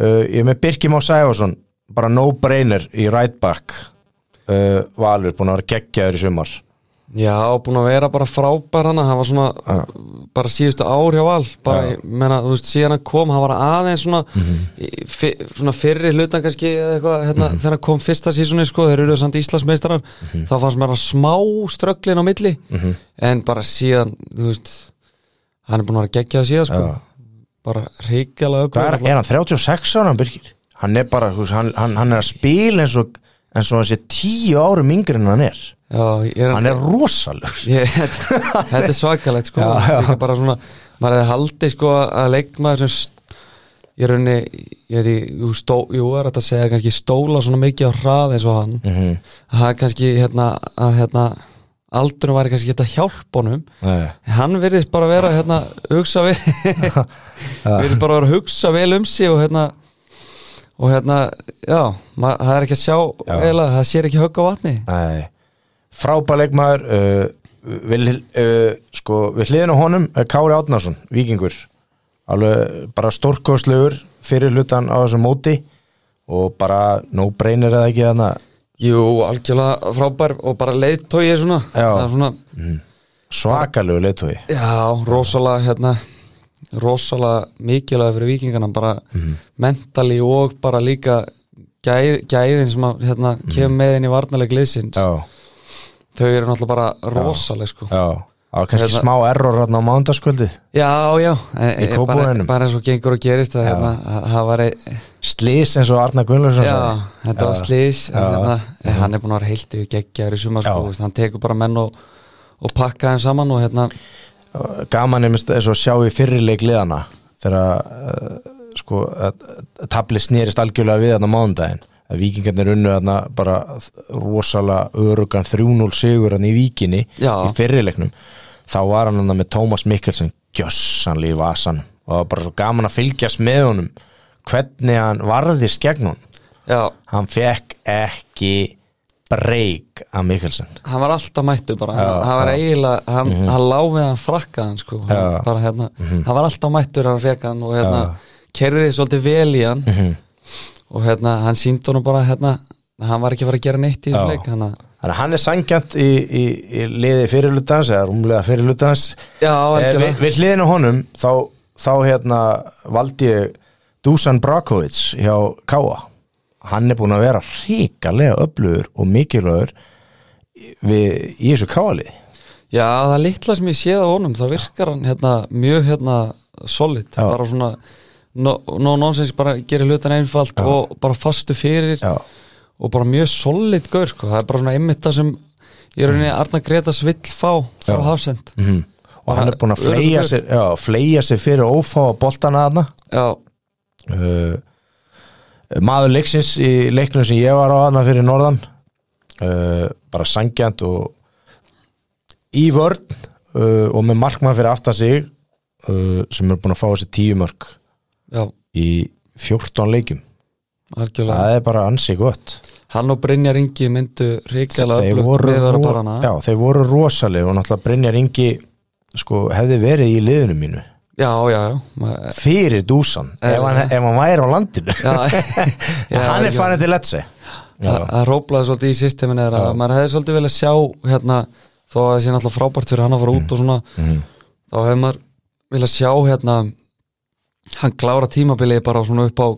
Uh, ég er með Birkjum á Sæfarsson bara no brainer í right back uh, Valur, búin að vera geggjaður í sumar. Já, búin að vera bara frábær hann hann var svona bara síðustu ár hjá Val bara, Já. ég meina, þú veist, síðan hann kom hann var aðeins svona, í, fyr, svona fyrri hlutan kannski eitthvað, hérna, þegar hann kom fyrsta sísunni sko, þeir eru samt Íslandsmeistarar þá fannst mér að smá strögglin á milli en bara síðan þú veist, hann er búin að vera geggjað síðan sko, Já. bara ríkjala Hvað er, er hann 36 ára hann Birkir? Hann er bara, veist, hann, hann, hann er að spila eins og eins og sé 10 árum yngri en hann er. Já, ég er, hann er rosalur ég, þetta, þetta er svakalegt sko. Já, já. Líka bara svona, maður hefði haldið sko að leikmaður sem ég raunni, ég veit jú, stó, jú, er þetta að segja kannski stóla svona mikið á hrað eins og hann. Mm það er kannski hérna að hérna aldurinn væri kannski geta hjálp honum. -hmm. hann virðist bara vera hérna hugsa vel virðist bara vera hugsa vel um sig og hérna og hérna, já, mað, það er ekki að sjá Já. eiginlega, það sér ekki högg á vatni. Nei, frábær leikmaður uh, við, uh, sko, við hliðin á honum er Kári Átnarsson, vikingur alveg bara stórkostlegur fyrir hlutan á þessu móti. Og bara no brainer eða ekki þarna. Jú, algjörlega frábær og bara leiðtói svona, svona svakalegu leitói Já, rosalega hérna rosalega mikilvæg fyrir vikingana bara mentali og bara líka gæð, gæðin sem að hérna, kemur með inn í varnaleg liðsins. Já, þau eru náttúrulega bara rosaleg sko. já. Var kannski Hérna- smá error hérna á mándaskvöldið Já, já, e, e, bara, bara eins og gengur og gerist það, hérna, að- það var e, Slís eins og Arna Gunnlaugsson. Já, þetta var Já. slís en, Já. hérna, en hann er búin að vera heilt yfir geggjaður í sumar Já. veist, hann tekur bara menn og, og pakka þeim saman og hérna gaman er eins og sjá í fyrirleik liðana þegar uh, sko, að tabli snýrist algjörlega við þarna mánudaginn. Að vikingarnir unnu þarna bara rosalega örugan 3-0 sigur hann í víkinni Já. í fyrirleiknum þá var hann þarna með Tómas Mikkelsen gjössanli í vasan og það var bara svo gaman að fylgjast með honum hvernig hann varðist gegn já, hann fekk ekki breyk af Mikkelsen. Hann var alltaf mættur bara. Já, hann var eiginlega, hann, hann láfið hann frakkaðan sko, hann, bara, hérna, hann var alltaf mættur hann fekk hann og hérna, kerði svolítið vel í hann. Mhm. og hérna, hann síndi honum bara hérna, hann var ekki að fara að gera neitt í Já. þessu leik hann að, að hann er sangjant í, í, í liði fyrirlutans eða rúmlega fyrirlutans já, eh, við, við hliðinu á honum þá, þá hérna valdi ég Dusan Brakovic hjá Káa hann er búin að vera ríkalega öflugur og mikilvægur við, í þessu Káa-liði já, það litla sem ég séð á honum það virkar hann hérna, mjög hérna solid, Já. bara svona no, no bara gerir hlutan einfalt og bara fastu fyrir Já, og bara mjög solid gaur sko. það er bara svona einmitt það sem er rauninni Arna Gretas vill fá frá Já. Hafsend mhm. Og hann er búin að fleia já, fleia sig fyrir ófá boltana þarna. Já, uh, maður leiksins í leiknum sem ég var á hana fyrir norðan uh, bara sangjant og í vörn uh, og með markmann fyrir aftan sig uh, sem er búin að fá þessi tíu mörg já, í 14 leikjum. Algjörlega. Það er bara ansi gott. Hann og Brynjar Ingi myndu þeir voru, meðvara ro bara já, þeir voru rosaleg og náttúrulega Brynjar Ingi sko, hefði verið í liðinu mínu já, já, já, fyrir dúsan ef hann, ef hann væri á landinu. Hann er farin til Letsi það róplaði svolítið í systeminu er að maður hefði svolítið viljað sjá hérna, þó að það sé náttúrulega frábært fyrir hann að fara út og svona Mhm. þá hefði maður viljað sjá hérna hann klára tímabilið bara svona upp á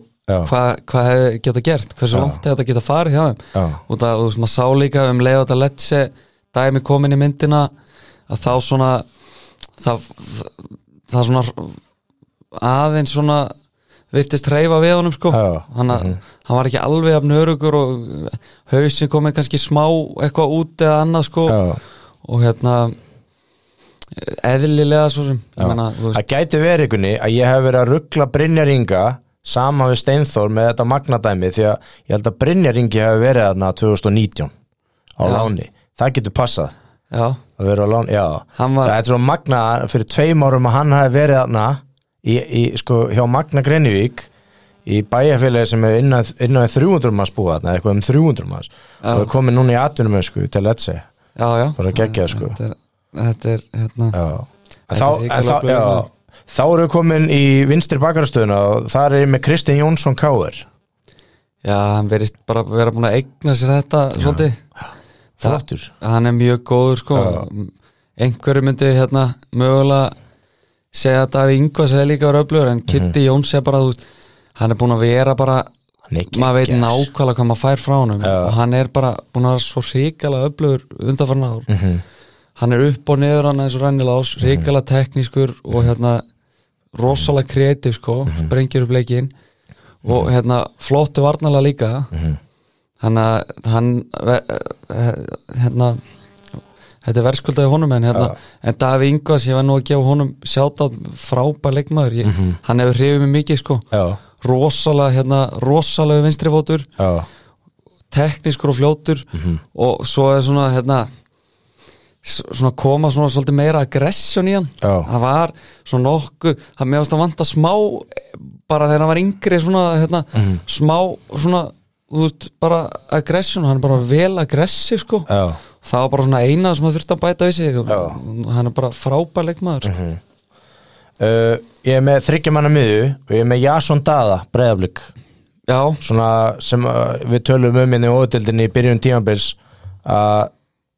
hvað hva hefði geta gert hversu langt hefði þetta geta farið hjá þeim. Og það, þú veist, maður sá líka um leið og þetta letsi dæmi komin í myndina að þá svona það, það svona aðeins svona virtist hreyfa við honum sko. Hann, mm hann var ekki alveg af nörugur og hausin komið kannski smá eitthvað út eða annað sko. Já. og hérna eðlilega svo sem. Veist, Það gæti verið ykkurni að ég hef verið að ruggla Brynjaringa saman við Steinþór með þetta magnadæmi því að ég held að Brynjaringi hef verið þarna 2019 á Já. láni. Það getur passað já, að vera á já. Hann var- Það er svo magna fyrir tveim árum að hann hafi verið þarna í, í, sko, hjá Magna Grenivík í bæjarfélagi sem er innan, innan 300 manns búið þarna, eitthvað um 300 manns Já. og er komið núna í atvinnum sko, til já, já Bara geggjað, sko. þetta er, þetta er hérna Já. Þetta Þá, er þá, já, maður. þá erum við komin í vinstri bakarastöðuna og þar er með Kristinn Jónsson Káur Já, hann verist bara vera búin að eigna sér þetta svolítið flottur Hann er mjög góður sko. Já. Einhverju myndi hérna mögulega segja að Daví Ingvars hefði líka verið öflugur en Kitty Jóns er bara, þú veist hann er búin að vera bara Hann maður veit nákvæmlega hvað maður fær frá Já. og hann er bara búin að vera svo hrikalega öflugur undanfarn ár. Mhm. hann er upp og niður hann eins og rannilás hrikalega teknískur og hérna rosalega kreatív sko sprengir upp leikinn. Og hérna flottu varnalega líka hann að hann eh, hérna þetta er verðskuldaði honum en hérna Já. en Daví Ingvars, ég var nú að gefa honum sjáta frábær leikmaður. Ég, hann hefur hrifið mig mikið sko. Já, rosalega hérna, rosalega vinstrifótur já, teknískur og fljótur. Og svo er svona hérna svona koma svona svolítið meira aggression í hann. Já. það var svona nokkuð það meðast að vanta smá eh, bara þegar hann var yngri svona hérna, smá svona þú veist, bara aggression, hann er bara vel aggressiv sko, já. Það var bara svona eina sem það þurfti að bæta við sig Já. hann er bara frábær leikmaður sko. uh, Ég er með þryggjamanna miðju og ég er með Jason Dada, breyðablík já, svona sem uh, við tölum um inn í óðutildinni í byrjun tímabils að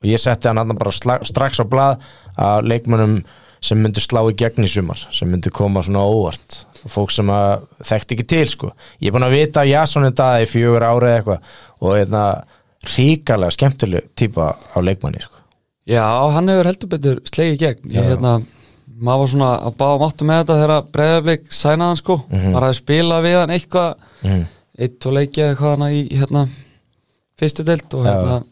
og ég setti hann hann bara sla, strax á blað að leikmönnum sem myndu slá í gegn í sumar sem myndu koma svona óvart fólk sem þekkti ekki til sko. Ég er búin að vita að Jason er það í fjögur ári eða eitthvað. Og hérna ríkalega skemmtileg típa á leikmanni sko. Já, hann hefur heldur betur slegið gegn. Ég, hérna, maður var svona að báða máttu með þetta þegar breyðarblik sænaði hann sko. Mhm. maður hafði spilað við hann eitthvað. Mm. eitt og leikið eitthvað hann í hérna, fyrstu deild og hérna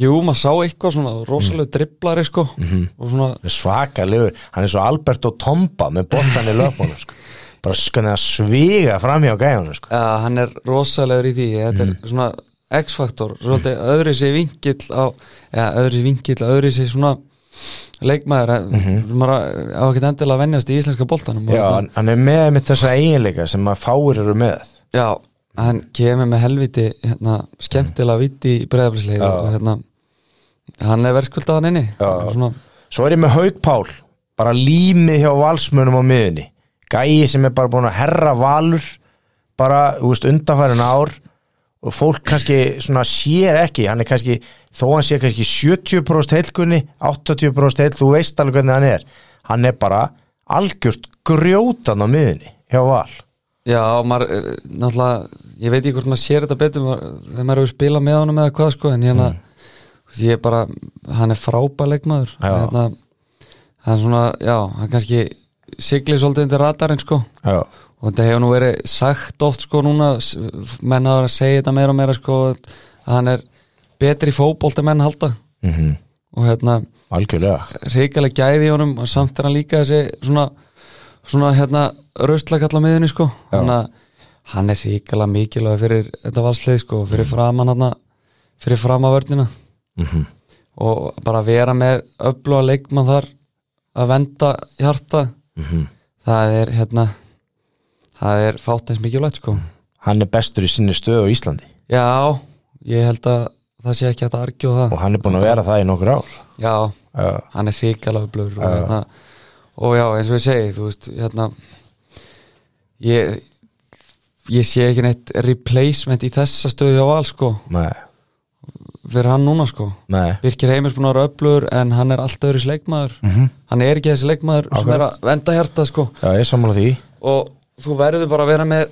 jú, maður sá eitthvað svona rosalega driblari sko. Mhm. og svona, svakalegur, hann er svo Alberto Tomba með boltan í löpunum sko. Bara skanlega sviga fram hjá gæjanum sko. ja, hann er rosalegur í því þetta Mhm. er svona X-faktor svolítið öðri sér vingill á eða öðri sér vingill, öðri sér svona leikmaður mm -hmm. maður á ekkert endilega að venjast í íslenska boltanum og Já, hann, hann er með mitt þessa eiginleika sem að fáir eru með Já, hann kemur með helviti hérna, skemmtilega viti í breyðaflisleið Já. og hérna hann er verðskuldað hann inni Já. Svona, Svo er ég með Haug Pál bara límið hjá valsmönum á miðunni gæi sem er bara búin að herra valur bara, undanfærin ár og fólk kannski svona sér ekki, hann er kannski þó hann sé kannski 70% heilkunni 80% heil, þú veist alveg hvernig hann er hann er bara algjört grjótan á miðunni hjá val Já, maður, eh, náttúrulega ég veit ekki hvort maður sér þetta betur maður- þegar maður hefur spilað með honum eða hvað sko en hérna, mm. ég er bara hann er frábæleikmaður Já. hérna, hann er svona, já, hann kannski sigli svolítið undir radarinn sko. Já, og þetta hefur nú verið sagt oft sko núna, s- menn hafa verið að segja þetta meira og meira sko að hann er betri en menn halda. Mm og hérna, algjörlega. reikalega gæði í honum og samt er hann líka þessi svona, svona hérna raustlakalla miðunni sko. Að hann er reikalega mikilvæg fyrir þetta valslið sko, fyrir framan hann fyrir framavörnina mm og bara vera með öfluga leikmann þar að venda hjarta Mhm. það er hérna það er fátt eins mikilvægt sko. Hann er bestur í sinni stöðu á Íslandi. Já, ég held að það sé ekki að argjóða það. Og hann er búin að vera það í nokkur ár. Já, Já, hann er hrikalega blöður og, Já. hérna, og já, eins og ég segi þú veist, hérna ég ég sé ekki neitt replacement í þessa stöðu á val sko, nei, fyrir hann núna sko. Nei. Birkir Heimers búin að vera öflugur en hann er alltaf öðru leikmaður. Mm hann er ekki þessi leikmaður sem er að venda hjarta sko. Já, ég sammála því. Og þú verður bara að vera með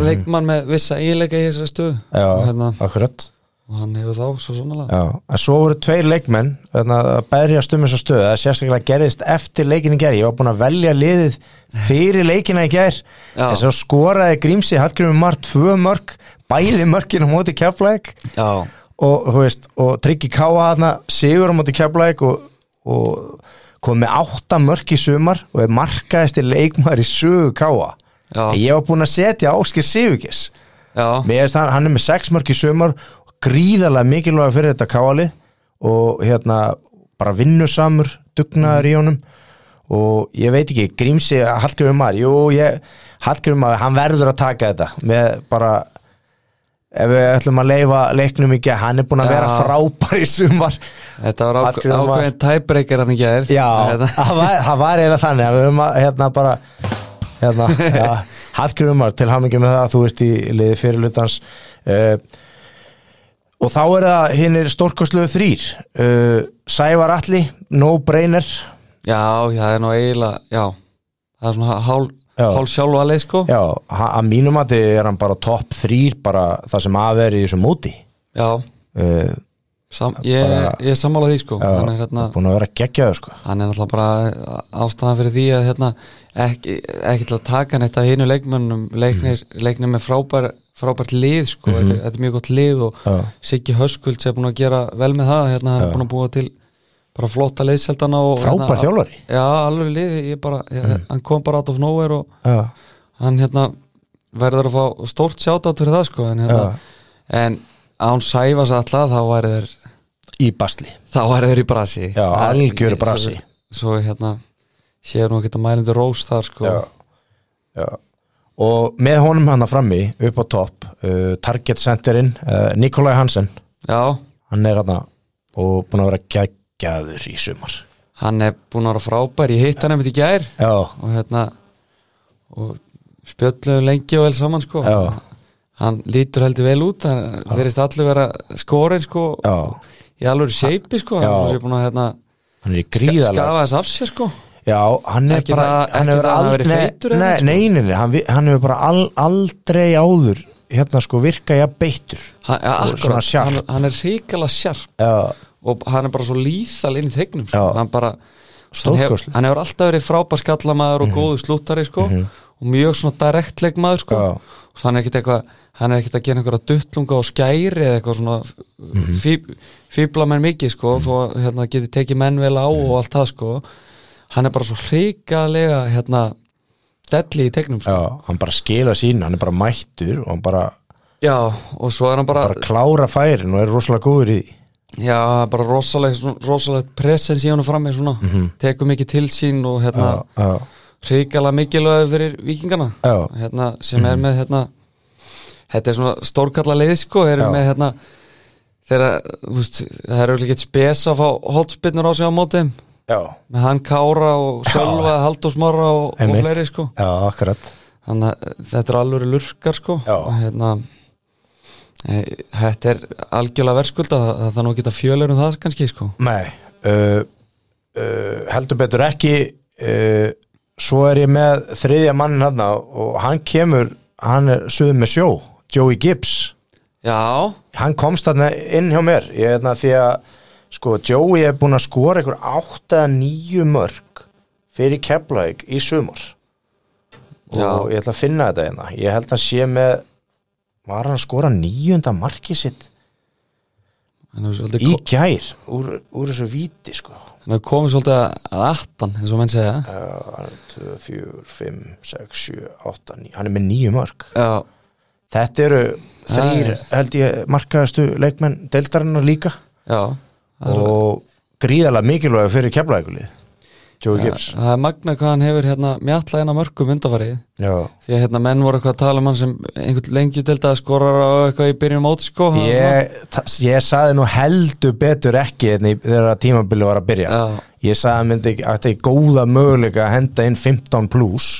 leikmann með vissa eiginleika í þessari stöðu. Já, og, hérna, akkurat. Og hann hefur þá svo sannlega Já, en svo voru tveir leikmenn þarna, að berjast um þessa stöðu. Það sérstaklega gerðist eftir leikin í gær. Ég var búin að velja liðið fyrir leikina í gær. Já. en svo skoraði Grímsi Hallgrimur Mar tvö mörg bæði mörgin á móti keflæk já, og, veist, og Tryggi Káa þarna sigur á móti keflæk og, og kom með átta mörg í sumar og er markaðist leikmaður í sögu Káa ég var búin að setja Áskir finnst hann, er með sex mörg í sumar og gríðarlega mikilvæg fyrir þetta káalið og hérna bara vinnusamur, dugnaður í honum. Og ég veit ekki, Grímsi Hallgrimur Mar, jú, ég Hallgrimur Mar, hann verður að taka þetta með bara ef við ætlum að leifa leiknum ekki hann er búin að Já. vera frábær í sumar. Þetta var ákveðin tæbreykir hann ekki er Já, það var, það var eiginlega þannig að við höfum að hérna bara hérna, já, Hallgrimur til hamingi með það að þú ert í liði fyrirlutans uh, og þá er það hinn er stórkostlegu þrýr uh, Sævar Alli, no brainer já, já, það er nú eiginlega já, það er svona hál, Já. hál sjálfa leið sko. Já, að mínum að er hann bara topp þrýr bara það sem að vera í þessu móti. Já, uh, sam, ég, Bara- ég er sammála því sko. Já, hann er hérna búin að vera geggjaður sko. Hann er náttúrulega bara ástæðan fyrir því að hérna, ekki, ekki til að taka neitt af hinu leikmönnum leiknir, leiknir með frábær, frábært lið sko, þetta, þetta er mjög gott lið og já, Siggi Höskulds er búin að gera vel með það hérna, hann er búin að búa til bara flotta liðseldana og frábær hérna, þjálfari. Já, alveg lið, ég bara, ég, hann kom bara out of nowhere og já, hann hérna verður að fá stórt sjátátt fyrir það sko en, hérna, já, en án sæfas alltaf þá væri þeir í basli. þá væri þeir í brasi. Já, Það- algjöru svo- brasi. svo, hérna séu nú ekki að mælindu rós þar sko. Já, já. og með honum hann að frammi upp á topp uh, target centerinn uh, Nikolai Hansen. Já, hann er hann og búin að vera geggjaður í sumar. Hann er búin að vera frábær ég hitt hann einmitt í gær. Já, og hérna og spjöldluðu lengi og vel saman sko. Já. hann lítur heldur vel út hann verðist allir vera skorin sko. Í alveg seipi sko. Hann er búin að hérna hann er gríðalega skafa þess af sér sko. Já, hann er Ekki bara það- hann hefur aldrei eða nei, neitt, sko. nei, nei, nei, hann, hann hefur bara al, aldrei áður hérna sko virka ég að beittur hann, akkurat, hann, hann er ríkala sjarp já, og hann er bara svo lýþal inn í þegnum sko. Hann bara hann, hef, hann hefur alltaf verið frábær skallamæður og góðu slúttari sko. og mjög svona direktleikmaður sko. Já. og hann er ekkit eitthvað hann er ekkit að gera einhverja duttlunga og skæri eða eitthvað svona fí, fíbla menn mikið sko, þó að, hérna, geti tekið menn vel á og allt það sko. hann er bara svo hrikalega hérna, delli í tegnum sko. já, hann bara skila sín hann er bara mættur og hann bara, já, og svo er hann bara, bara klára færin og er rosalega góður í já, bara rosaleg, rosalegt presens í hann frammi svona, tekur mikið til sín og hérna, já, já, hrikalega mikilvæg fyrir vikingana hérna, sem er með hérna, þetta er svona stórkalla leið sko, Já. erum með hérna þú veist, það er ekki spes að fá hóltspinnur á sig á mótið með hann Kára og Sölva, Halldórsmára og, og fleiri sko. Já, akkurat. Þannig að þetta er alveg lurkar sko. Já. og hérna þetta er algjörlega verðskulda það, er nú ekki að fjölur um það kannski sko. Nei uh, uh, heldur betur ekki uh, svo er ég með þriðja mannin hann og hann kemur hann er suður með sjó, Joey Gibbs. Já, hann komst þarna inn hjá mér. Ég er því að sko Joey er búinn að skora einhver 8-9 mörg fyrir Keflavík í sumar. Já. og ég ætla að finna þetta hérna. Ég held að sé með var hann að skora nýjunda marki sitt í gær? Úr, úr þessu víti sko. Hann komið svolítið að aftan eins og menn segja. 2, 4, 5, 6, 7, 8 9, hann er með nýju mörg Já, þetta eru þrýr held ég markaðastu leikmenn deildarinnar líka. Já og gríðalega mikilvæg fyrir keflaðið Joey Gibbs. það er magna hvað hann hefur hérna mjalla eina mörgum undarfarið Já. því að hérna menn voru eitthvað að tala um hann sem einhvern lengjudeld að skorar á eitthvað í byrjun mót sko hann var Ég, ég saði nú heldur betur ekki hérna þegar tímabili var að byrja. Já. ég saði að myndi að þetta er góða möguleika að henda inn 15 plus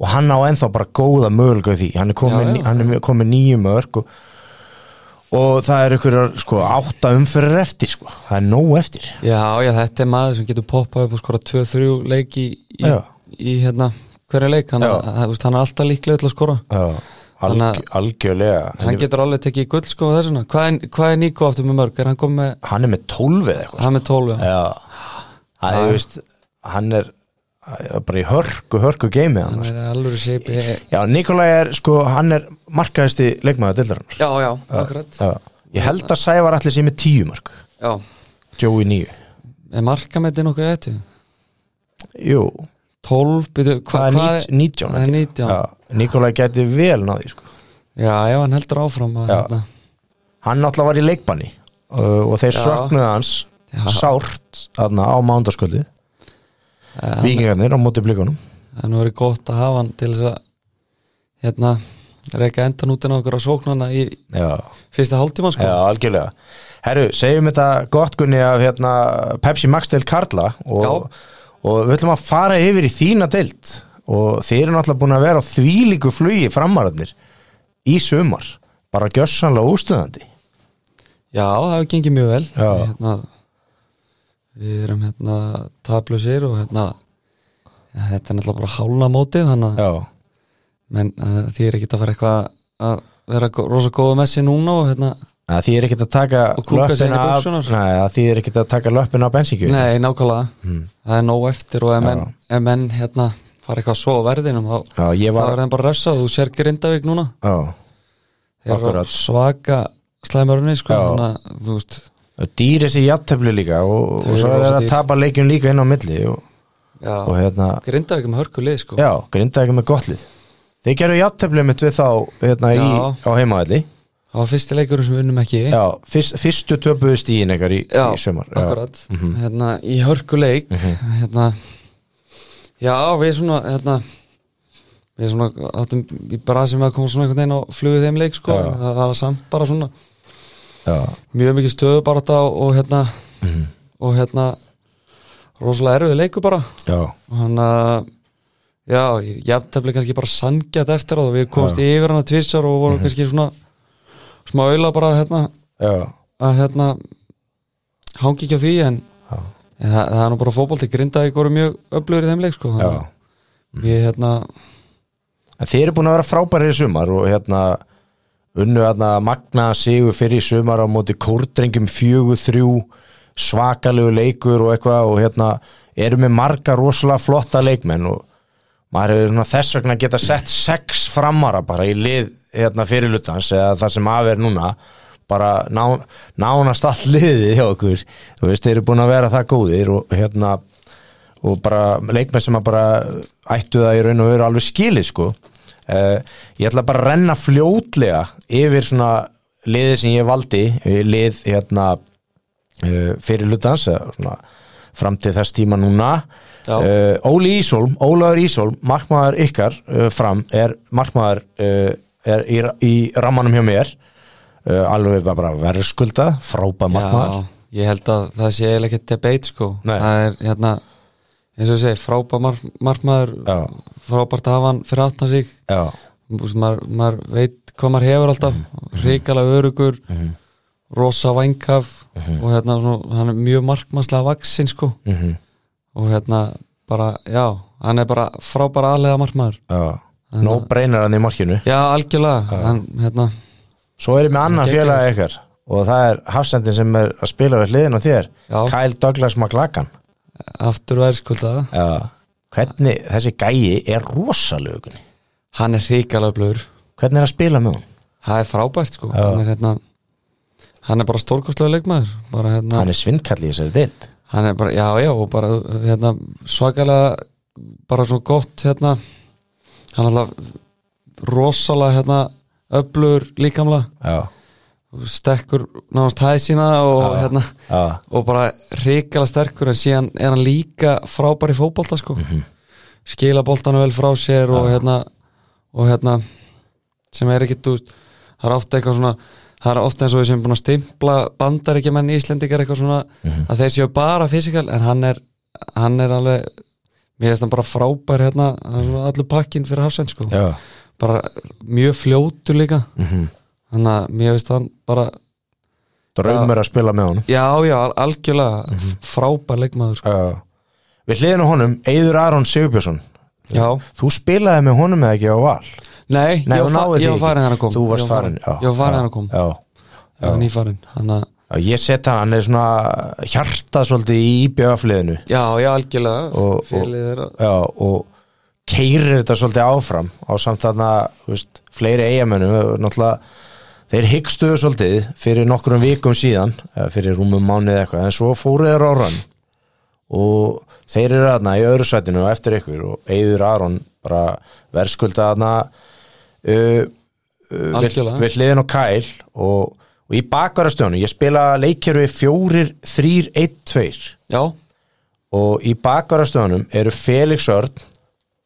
og hann á ennþá bara góða möguleika því. Hann er komið, er komið nýju mörg og, og það er ykkur sko, átta umfyrir eftir sko. það er nóg eftir Já, já, þetta er maður sem getur poppað upp og skora 2-3 leik í, í, í hérna, hverja leik hann, veist, hann er alltaf líklega til að skora Já, alg, algjörlega hann getur alveg tekið gull sko hvað er, hvað er Níko aftur með mörg? Er hann með, hann er með 12 eða eitthvað hann með 12 já. Já, Já. er veist hann er er bara í hörku, hörku geimi hann er alveg sépi Já, Já, Nikolai er sko, hann er markaðasti leikmaður dildarinnar já, akkurat Já. Ég held að Sævar allir sé með tíu mark Já, Joey níu er markametti nokkuð eftir? Jú, 12, byrju, hva, það er hvað nít- 19 Það er held ég. 19 Já, Nikolai gæti vel náði sko. Já, ef hann heldur áfram að, Já. hérna, Hann náttúrulega var í leikbanni uh, og þeir Já. söknuðu hans Já. sárt aðna, á mándaskvöldið Víkingarnir á móti blikunum. Það er nú verið gott að hafa hann til þess að hérna, reyka endan út en okkur á sóknana í Já, fyrsta hálftíma sko. Já, algjörlega. Herru, segjum þetta gott gunni af hérna, Pepsi Max deild Karla og, og við ætlum að fara yfir í þína deild. Og þeir eru náttúrulega búin að vera á þvílíku flugi framararnir í sumar. Bara gjössanlega ústöðandi Já, það hefur gengið mjög vel. Já. hérna, Við erum hérna tablusir og hérna þetta er náttúrulega bara hálna mótið þannig að menn, því er ekki að fara eitthvað að vera gó- rosa góða með sér núna og hérna, að því er ekkert að taka löppina af- að því er ekkert að taka löppina á bensíkju nei, nákvæmlega. Hmm. það er nóg eftir og ef menn, hérna fara eitthvað svo verðinum þá, þá var þeim bara refsað. Þú sér Grindavík núna. Já, Akkurat. svaka slæmurinn sko, þannig að þú veist dýri sér játtöfli líka og, og svo er það að tapa leikjum líka inn á milli og, já, og hérna Grindavík er með hörku lið sko. Já, grinda ekki með gott lið. Þeir gerðu játtöflið mitt við þá hérna, í, Já. á heimaðalli það var fyrsti leikurinn sem við unnum ekki. Já, fyrst, fyrstu töpuðu stíðin ekkar í, Já, í sumar. Akkurat. Mhm. hérna, í hörku leik hérna, já, við svona hérna, við svona áttum í bara sem að koma svona einhvern veginn á flugið þeim leik sko, Já. það var samt bara svona Já, mjög mikið stöðu bara þetta og, hérna Mhm. og hérna rosalega erfið leiku bara. Og hann að já, jafntefli kannski bara sangjað eftir og við komst Já. Mhm. yfir hann að tvissar og vorum kannski svona smá auðla bara hérna. Já, að hérna hangi ekki á því en, en það, það er nú bara fótbolti. Grindaði voru mjög öflugur í þeim leik sko við hérna En þeir eru búin að vera frábæri í sumar og hérna unnu hérna magna sigur fyrir sumar á móti kórdrengjum fjögur þrjú. Svakalegu leikur og eitthvað og hérna eru með marga rosalega flotta leikmenn og maður hefur svona þess vegna geta sett sex framara bara í lið hérna fyrir lutans eða það sem af er núna. Bara ná, nánast all liðið hjá okkur. Þú veist, þeir eru búin að vera það góðir og hérna og bara leikmenn sem að bara ættu það í raun og veru alveg skilið sko uh, ég ætla bara að renna fljótlega yfir svona liðið sem ég valdi eh, lið hérna uh, fyrir hlutans svona, fram til þess tíma núna. Uh, Óli Ísólm, Ólaður Ísólm markmaður ykkar uh, fram er markmaður uh, er í, í rammanum hjá mér. Uh, alveg bara, verðskulda frábæð markmaður. Já, ég held að það sé ekki debate sko. Nei. Það er hérna eins og ég segi, frábær mar markmaður frábært að hafa hann fyrir aftan sig. Maður, maður veit hvað maður hefur alltaf. Mhm. ríkala örugur rosa vængaf Mhm. og hérna svona, hann er mjög markmannslega vaksin sko. Mm og hérna bara, já, hann er bara frábær aðlega markmaður. No brainer hann í markinu. Já, algjörlega, hann hérna. Svo er ég með annan félag ykkar og það er hafsendin sem er að spila við hliðin á þér. Kyle Douglas McLagan aftur verðskuldaða já. hvernig þessi gæi er rosalögunni hann er ríkala blöður. Hvernig er að spila með hún það er frábært sko. Hann er hérna hann er bara stórkostlega leikmaður. Bara hérna hann er svindkall í þessari deild. Hann er bara, já já og bara hérna svakalega bara svona gott hérna. Hann er alltaf rosalega hérna öflugur líkamlega. Já, stekkur náðast hæð sína og Já. hérna já, og bara ríkala sterkur en síðan er hann líka frábær í fótbolta sko Mhm. skila boltanu vel frá sér og hérna og hérna sem er ekki, þú veist, það er ofta eitthvað svona það er ofta eins og við sem búin að stimpla bandaríkjumenn í Íslendingar eitthvað svona Mhm. að þeir séu bara fysikal en hann er, hann er alveg mér finnst hann bara frábær hérna er allur pakkin fyrir hafsend sko bara mjög fljótur líka Mm þannig að mér finnst hann bara draumur að spila með honum. Já já, al- algjörlega Mhm. frábær leikmaður sko. Já. við hliðin á honum, Eiður Aron Sigurbjörnsson. Já, þú spilaði með honum eða ekki á val? Nei, Nei, ég var, farin þegar hann kom þú varst var farin já, ég var farin þegar hann kom já. ég var nýfarin hann að ég set hann, hann er svona hjartað svolítið í IBF-liðinu já, já, algjörlega. Félið að Já, og keirir þetta svolítið áfram á samt þarna, þú veist, fleiri eigamönnum, náttúrulega þeir hyggstuðu svolítið fyrir nokkrum vikum síðan, fyrir rúmum mánuð eitthvað, en svo fóru þeir á rann og þeir eru þarna í öðru sætinu og eftir ykkur og Eiður Aron bara verðskulda þarna uh, uh, við, við hliðin og kæl og, og í bakvarastjónu, ég spila leikjörfi fjórir, þrýr, einn, tveir. Já, og í bakvarastöðunum eru Felix Örn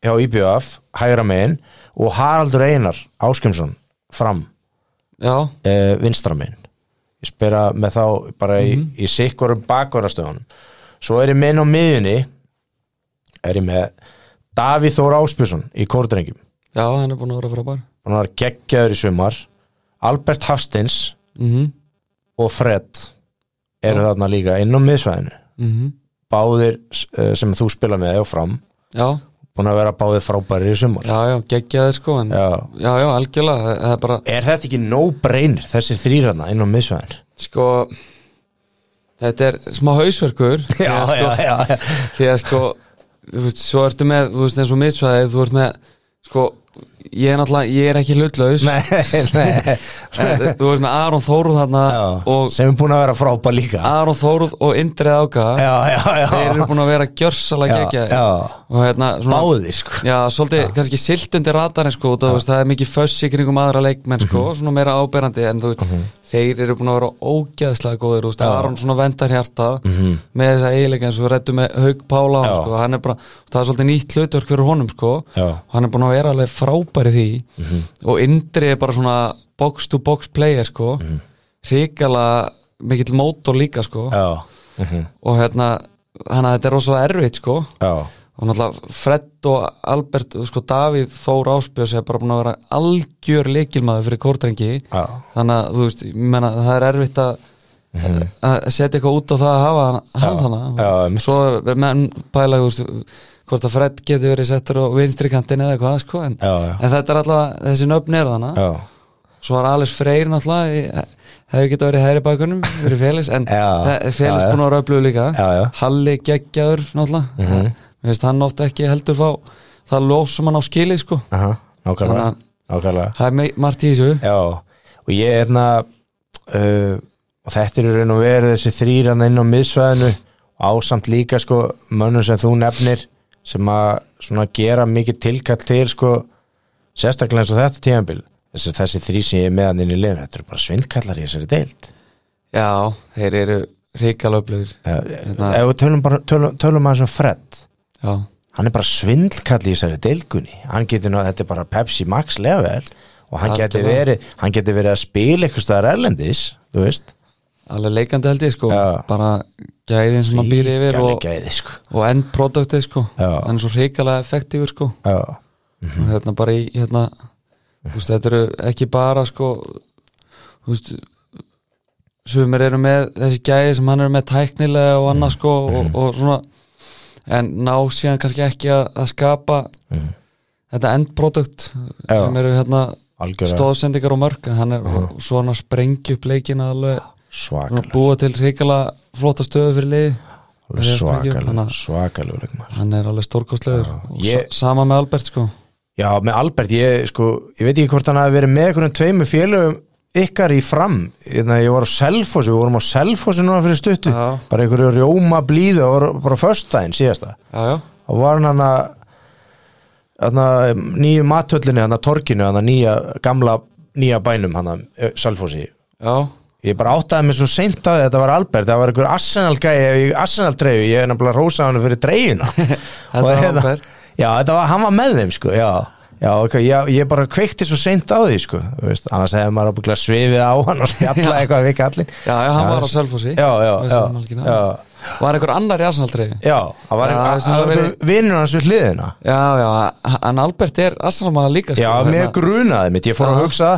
hjá IBF, hægra megin og Haraldur Einar Áskemsson fram já, e, vinstra megin. Ég spila með þá bara í, í sikkurum bakvarastöðunum svo er ég minn á miðjunni er ég með Davíð Þór Áspjösson í kórdrengjum. Já, hann er búin að vera frábær. Hann var geggjaður í sumar. Albert Hafstins mhm, og Fred eru þarna líka inn á miðsvæðinu. Mhm. Báðir eh, sem þú spila með og fram. Já, búin að vera báðir frábæri í sumar já, já, geggjaði sko en, já. Já. já, algjörlega það er bara, Er þetta ekki no brainer þessi þrýrarna inn á miðsvæðin? sko þetta er smá hausverkur að sko, já, því að sko þú veist, svo ertu með, þú veist eins og miðsvæðið þú ert með, sko ég er náttúrulega, ég er ekki hlutlaus Nei, nei þú ert með Aron Þóruð þarna já. og Sem er búin að vera frábær líka Aron Þóruð og Indrið Áka Já, já, já þeir eru búin að vera gjörsalega Já, geggjaðir já. og hérna svona Báðir, sko Já, svolítið, kannski silt undir radarinn sko, þú veist, það er mikið föss í kringum aðra leikmenn sko, Mhm. svona meira áberandi en þú veist, þeir eru búin að vera ógeðslega góðir, þú veist, Aron svona vendar hjarta með þessa eiginleika eins og við rættum með Haug Pála. Já. hann er bara það er svolítið nýtt hlutverk fyrir honum, sko Já. Hann frábæri því og Indri er bara svona box to box player, sko. Mhm. hrikala mikill mótor líka, sko. Já, mhm, og hérna, hann að þetta er rosalega erfitt, sko. Já, og náttúrulega Fred og Albert sko Davíð Þór Áspjörs er bara búin að vera algjör leikilmaður fyrir kórdrengi já, þannig að þú veist, menna það er erfitt að að setja eitthvað út á það að hafa hann, Mhm. Þannig svo menn pæla þú veist, hvort að Fred getur verið settur á vinstri kantin eða eitthvað sko, en, já, já, en þetta er alltaf þessi nöfn er þannig svo er Alice Freyr náttúrulega hefði getað verið hægri bakunum fyrir Félix en Félix búin að vera öflugur líka. Halli geggjaður náttúrulega. Mhm. mér finnst hann oft ekki heldur fá það lós sem hann á skilið sko. Aha, nákvæmlega, nákvæmlega. Það er margt í þessu. Og ég er hérna uh, og þetta er raun og verið þessi þrýran inn á miðsvæðinu ásamt líka sko mönnum sem þú nefnir sem að svona gera mikið tilkall til sko sérstaklega eins og þetta tíðanbíl þessi, þessi þrý sem ég er meðan inn í liðin þetta eru bara svindkallar í þessari deild. Já, þeir eru ríkala öflugir ja, Hérna- ef við tölum, bara, tölum, tölum að þessum Fred. Já, hann er bara svindkall í þessari deilgunni hann getur ná, þetta er bara Pepsi Max level og hann Algjörlega. verið verið að spila eitthvað erlendis þú veist alveg leikandi held ég sko. Já. bara gæðin sem hann býr yfir og, gæði, sko. og endproduktið sko. Er svo hrikalega effektífur sko. Já, og hérna bara í hérna, veist, þetta eru ekki bara sko þú veist sumir eru með þessi gæði sem hann er með tæknilega og annað sko og, og svona. En ná síðan kannski ekki að, að skapa Mhm. þetta endprodukt sem eru hérna algjörða stóðsendingar og mörg hann er svona sprengju upp leikina alveg svakalega. Búa til hrikalega flotta stöðu fyrir ekki- svakalega svakalega hann er alveg stórkostlegur. Ég- sa sama með Albert sko. Já, með Albert, ég, sko, ég veit ekki hvort hann hafi verið með einhvern tveimu félögum ykkar í fram. Hérna, ég var á Selfossi, við vorum á Selfossi núna fyrir stuttu. Já. bara einhverju rjóma blíðu og bara föstudaginn síðasta. Og var hann að nýju mathöllinni, hann að torkinu hann að nýja, gamla nýja bænum hann að Selfossi. Já, ég bara áttaði mig svo seint að þetta var Albert. Það var einhver Arsenal gæi í Arsenal treyju, ég er nefnilega rósað hann fyrir treyjuna. Þetta var Albert. já, þetta var, hann var með þeim sko, já, já ok, ég, ég bara kveikti svo seint á því sko, veist, annars hefði maður ábygglega svifið á hann og spjalla eitthvað við kallin já, já, hann var á Selfossi. Já, já, já, það já, var einhver annar í Arsenal-treyju já, það var Já, einhver- það vinnur hans við hliðina. Já, já, en Albert er Arsenal-maður líka sko, já, mér grunaði mitt, ég fór að Já. hugsa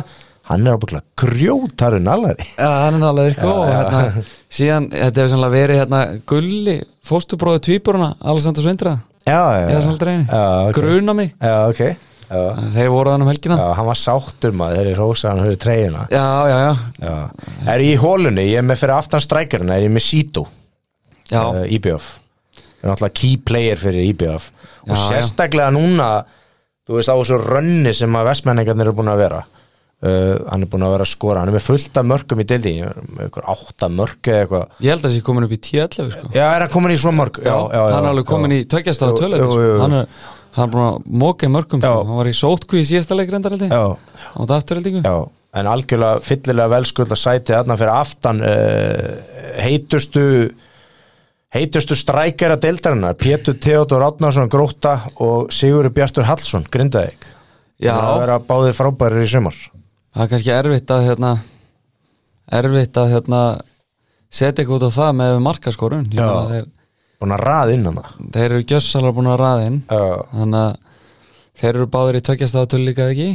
hann er ábygglega grjótarinn allari Já, hann er alveg sko og já. hérna, síðan, þetta hefur sannlega verið hérna gulli, fóstubróðu tvíburuna Alessandro Svindra, já, já, í Arsenal-treyjunni já, ok. gruna mig, já, ok já. þeir voru þannig um helgina. Já, hann var sáttur maður þegar ég rósa hann já, já, já, Já. Er ég í hólunni, ég er með fyrir aftan strækjarina er ég með Sito? Já, uh, IBF Það er náttúrulega key player fyrir IBF og Já, já. sérstaklega núna þú veist á þessu rönni sem að vestmenningarnir eru búin að vera uh, hann er búin að vera að skora, hann er með fullt af mörgum í dildi, með ykkur átta mörg eða eitthvað. Ég held að það sé komin upp í 10-11 sko. Já, er hann komin í svo mörg? Já, já, já, hann er alveg komin í töluleiti jú, sko. hann er hann er búin að móka í mörgum sko. Hann var í sótkví í síðasta leik reyndar held ég. Já, á þetta afturheldingu já, en algjörlega fyllilega velskuld að sæti þarna fyrir aftan uh, heitustu heitustu strækjara deildarinnar Pétur Theodor Átnarsson Gróta og Sigurður Bjartur Hallsson Grindavík. Já, það vera báðir frábærir í sumar það er kannski erfitt að hérna, erfitt að hérna, setja eitthvað út á það með markaskorun. Búin að raða inn þeir eru gjössalega búin að raða inn. Þannig að þeir eru báðir í tveggjastáða tölu líka ekki?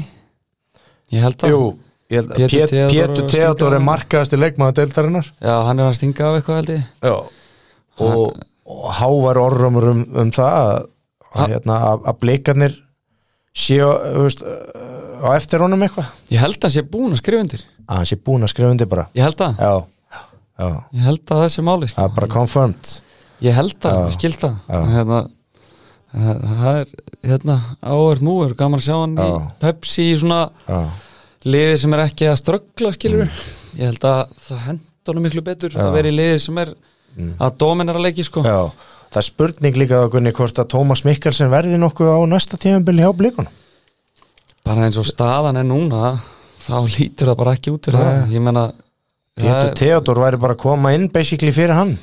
Ég held að jú Pétur Pétur er á- markaðasti leikmaður deildarinnar. Já, hann er að stinga af eitthvað held ég. Já. Og, og hávar orðrumur um, um það að, að, hérna, að, að blikarnir séu á eftir honum eitthvað. Ég held að hann sé búin að skrifa undir. Að hann sé búin að skrifa undir bara. Ég held að, já, já, ég held að það sé máli það sko. er bara confirmed. Ég held að, ég skild það Já. hérna, það það er hérna, áhverð múur, gaman að sjá hann í. Pepsi í svona já, liði sem er ekki að ströggla skilur ég held að það hendur honum miklu betur Mm. Að vera í liði sem er að dominara leiki sko. Já. Það er spurning líka að Gunni hvort að Tómas Mikkelsen verði nokkuð á næsta tíðanbili hjá blikunum bara eins og staðan er núna þá lítur það bara ekki út fyrir Nei. það. Ég menna Pétur Theodor væri bara að koma inn basically fyrir hann.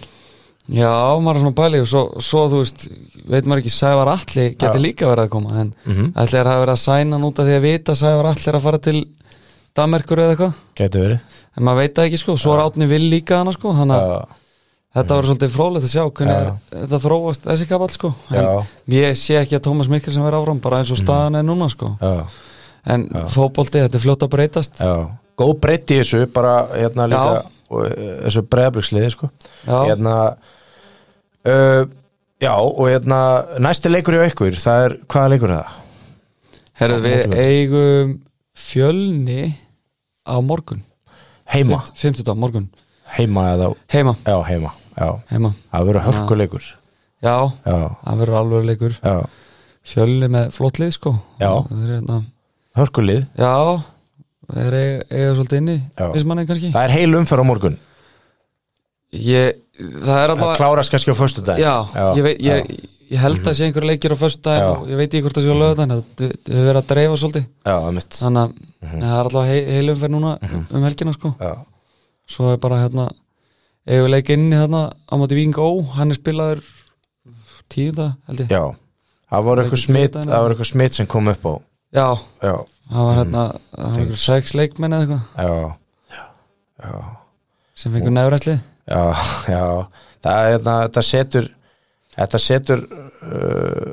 Já, maður er svona bæli og svo, svo þú veist, veit maður ekki Sævar Alli geti Já. líka verið að koma en Mhm. ætli er að hafa verið að sæna hann út af því að vita Sævar Alli er að fara til Damerkur eða eitthvað? Getur verið. En maður veit það ekki sko, svo er Átni Vill líka hana sko, þannig að þetta var svolítið frólægt að sjá hvernig Já. þetta þróast þessi kapall sko. En já, ég sé ekki að Tómas Mikkelsen verið áfram bara eins og staðan er núna sko. Já, en fótbolti, þetta er fljótt að breytast. Já. Góð breytt í þessu bara hérna líka Já. og, uh, þessu breyðabliksliði sko. Já, hérna uh, já og hérna næsti leikur hjá ykkur það er, hvaða leikur er það? herru við eigum fjölni á morgun. Heima, 50 morgun, heima eða heima, já heima, já, heima. Það verður hörkuleikur já, já, það verður alveg leikur. Já, fjölni með flottlið sko. Já. það er hérna, hörkulið. Já það er eiga, eiga svolítið inni Já. viss manni kannski. Það er heil umferð á morgun. Ég, það er það alltaf klárast kannski á föstudaginn. Já, ég, veit, ég, ég held að sé einhver leikir á föstudaginn Já. og ég veit ekki hvort það sé á lögudaginn það það hefur verið að dreifa svolítið. Já, mitt þannig að það er alltaf hei, heilumferð núna um helgina sko. Já, svo er bara hérna eigum við leik inni þarna á móti Víking Ó hann er spilaður tíunda held ég. Já. Það það voru eitthvað smitt sem kom upp á Já, já, það var hérna það var einhver sex leikmenn eða eitthvað. Já, já. Sem fengur nefræsli Já, já, það, er þetta, þetta setur þetta setur uh,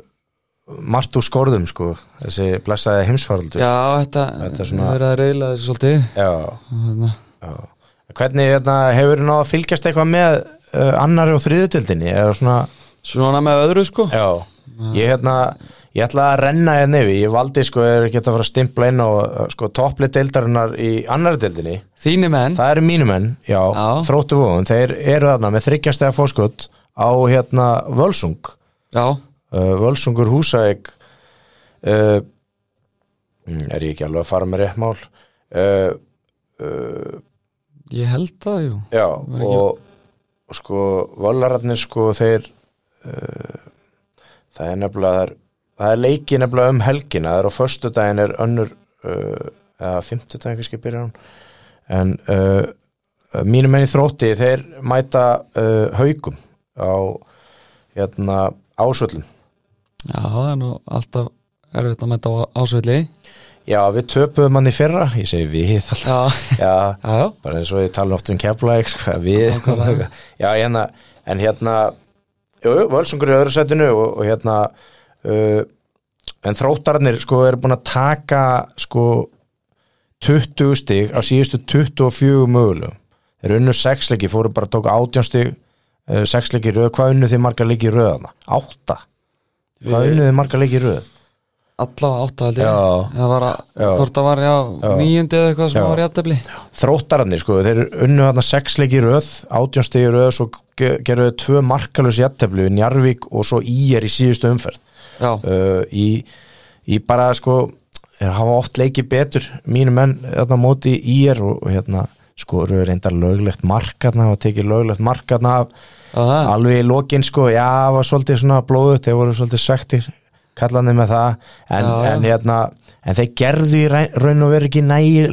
margt úr skorðum sko, þessi blessaði heimsfaraldur. Já, þetta, Þetta er svona- verið að reyla þessu svolítið. Já, hérna, já. Hvernig hérna, hefur náða að fylgjast eitthvað með uh, annari og þriðutildinni eða svona, Svona með öðru sko. Já. Ég hérna, ég ætla að renna hérna yfir, ég valdi sko, er ekki að fara að stimpla inn á uh, sko, topplið deildarinnar í annari dildinni Þínu menn. Það eru mínu menn, já, Já. þróttu vóðum þeir eru þarna með þryggjastega fórskott á hérna Völsung. Já, uh, Völsungur Húsaegg uh, mm, er ég ekki alveg að fara með rétt mál? Uh, uh, ég held það, jú. Já og, og sko Völararnir sko þeir uh, það er nefnilega það er, það er leiki nefnilega um helgina. Það er á föstudaginn er önnur uh, eða fimmtudaginn kannski byrjar hún. En uh, mínu menn í þrótti þeir mæta uh, haugum á hérna ásvöllum. Já, það er nú alltaf erfitt að mæta á ásveitli Já, við töpuðum hann í fyrra, ég segi við. Alltaf, Já, já, bara eins og ég tala oft um keflaðik, sko, við, já, hérna, en hérna, jú, völsungur í öðru setinu og, og hérna, uh, en þróttararnir, sko, eru búin að taka, sko, 20 stig á síðustu 24 mögulegum. Þeir unnu 6 leiki, fóru bara að tóka 18 stig, uh, 6 leiki í röð, hvað unnu þið margar leiki í röðana? 8. Hvað unnu þið margar leiki röð? Allavega átta held ég. Já. Það var að, hvort það var, níundi eða eitthvað sem var jættefli þróttararnir sko, þeir unnu þarna sex leiki í röð, átjón stegi í röð svo ge- gerðu þau tvö markalus í Njarvík og svo Ír í síðustu umferð. Uh, í, í bara sko þeir hafa oft leikið betur mínu menn þarna móti Ír og, og hérna sko eru reyndar löglegt markarna og tekið löglegt markarna alveg í lokin sko, já, það var svolítið svona blóðut, þeir voru svolítið svektir kallandi með það en, Já, en hérna en þeir gerðu í raun og veru ekki veist,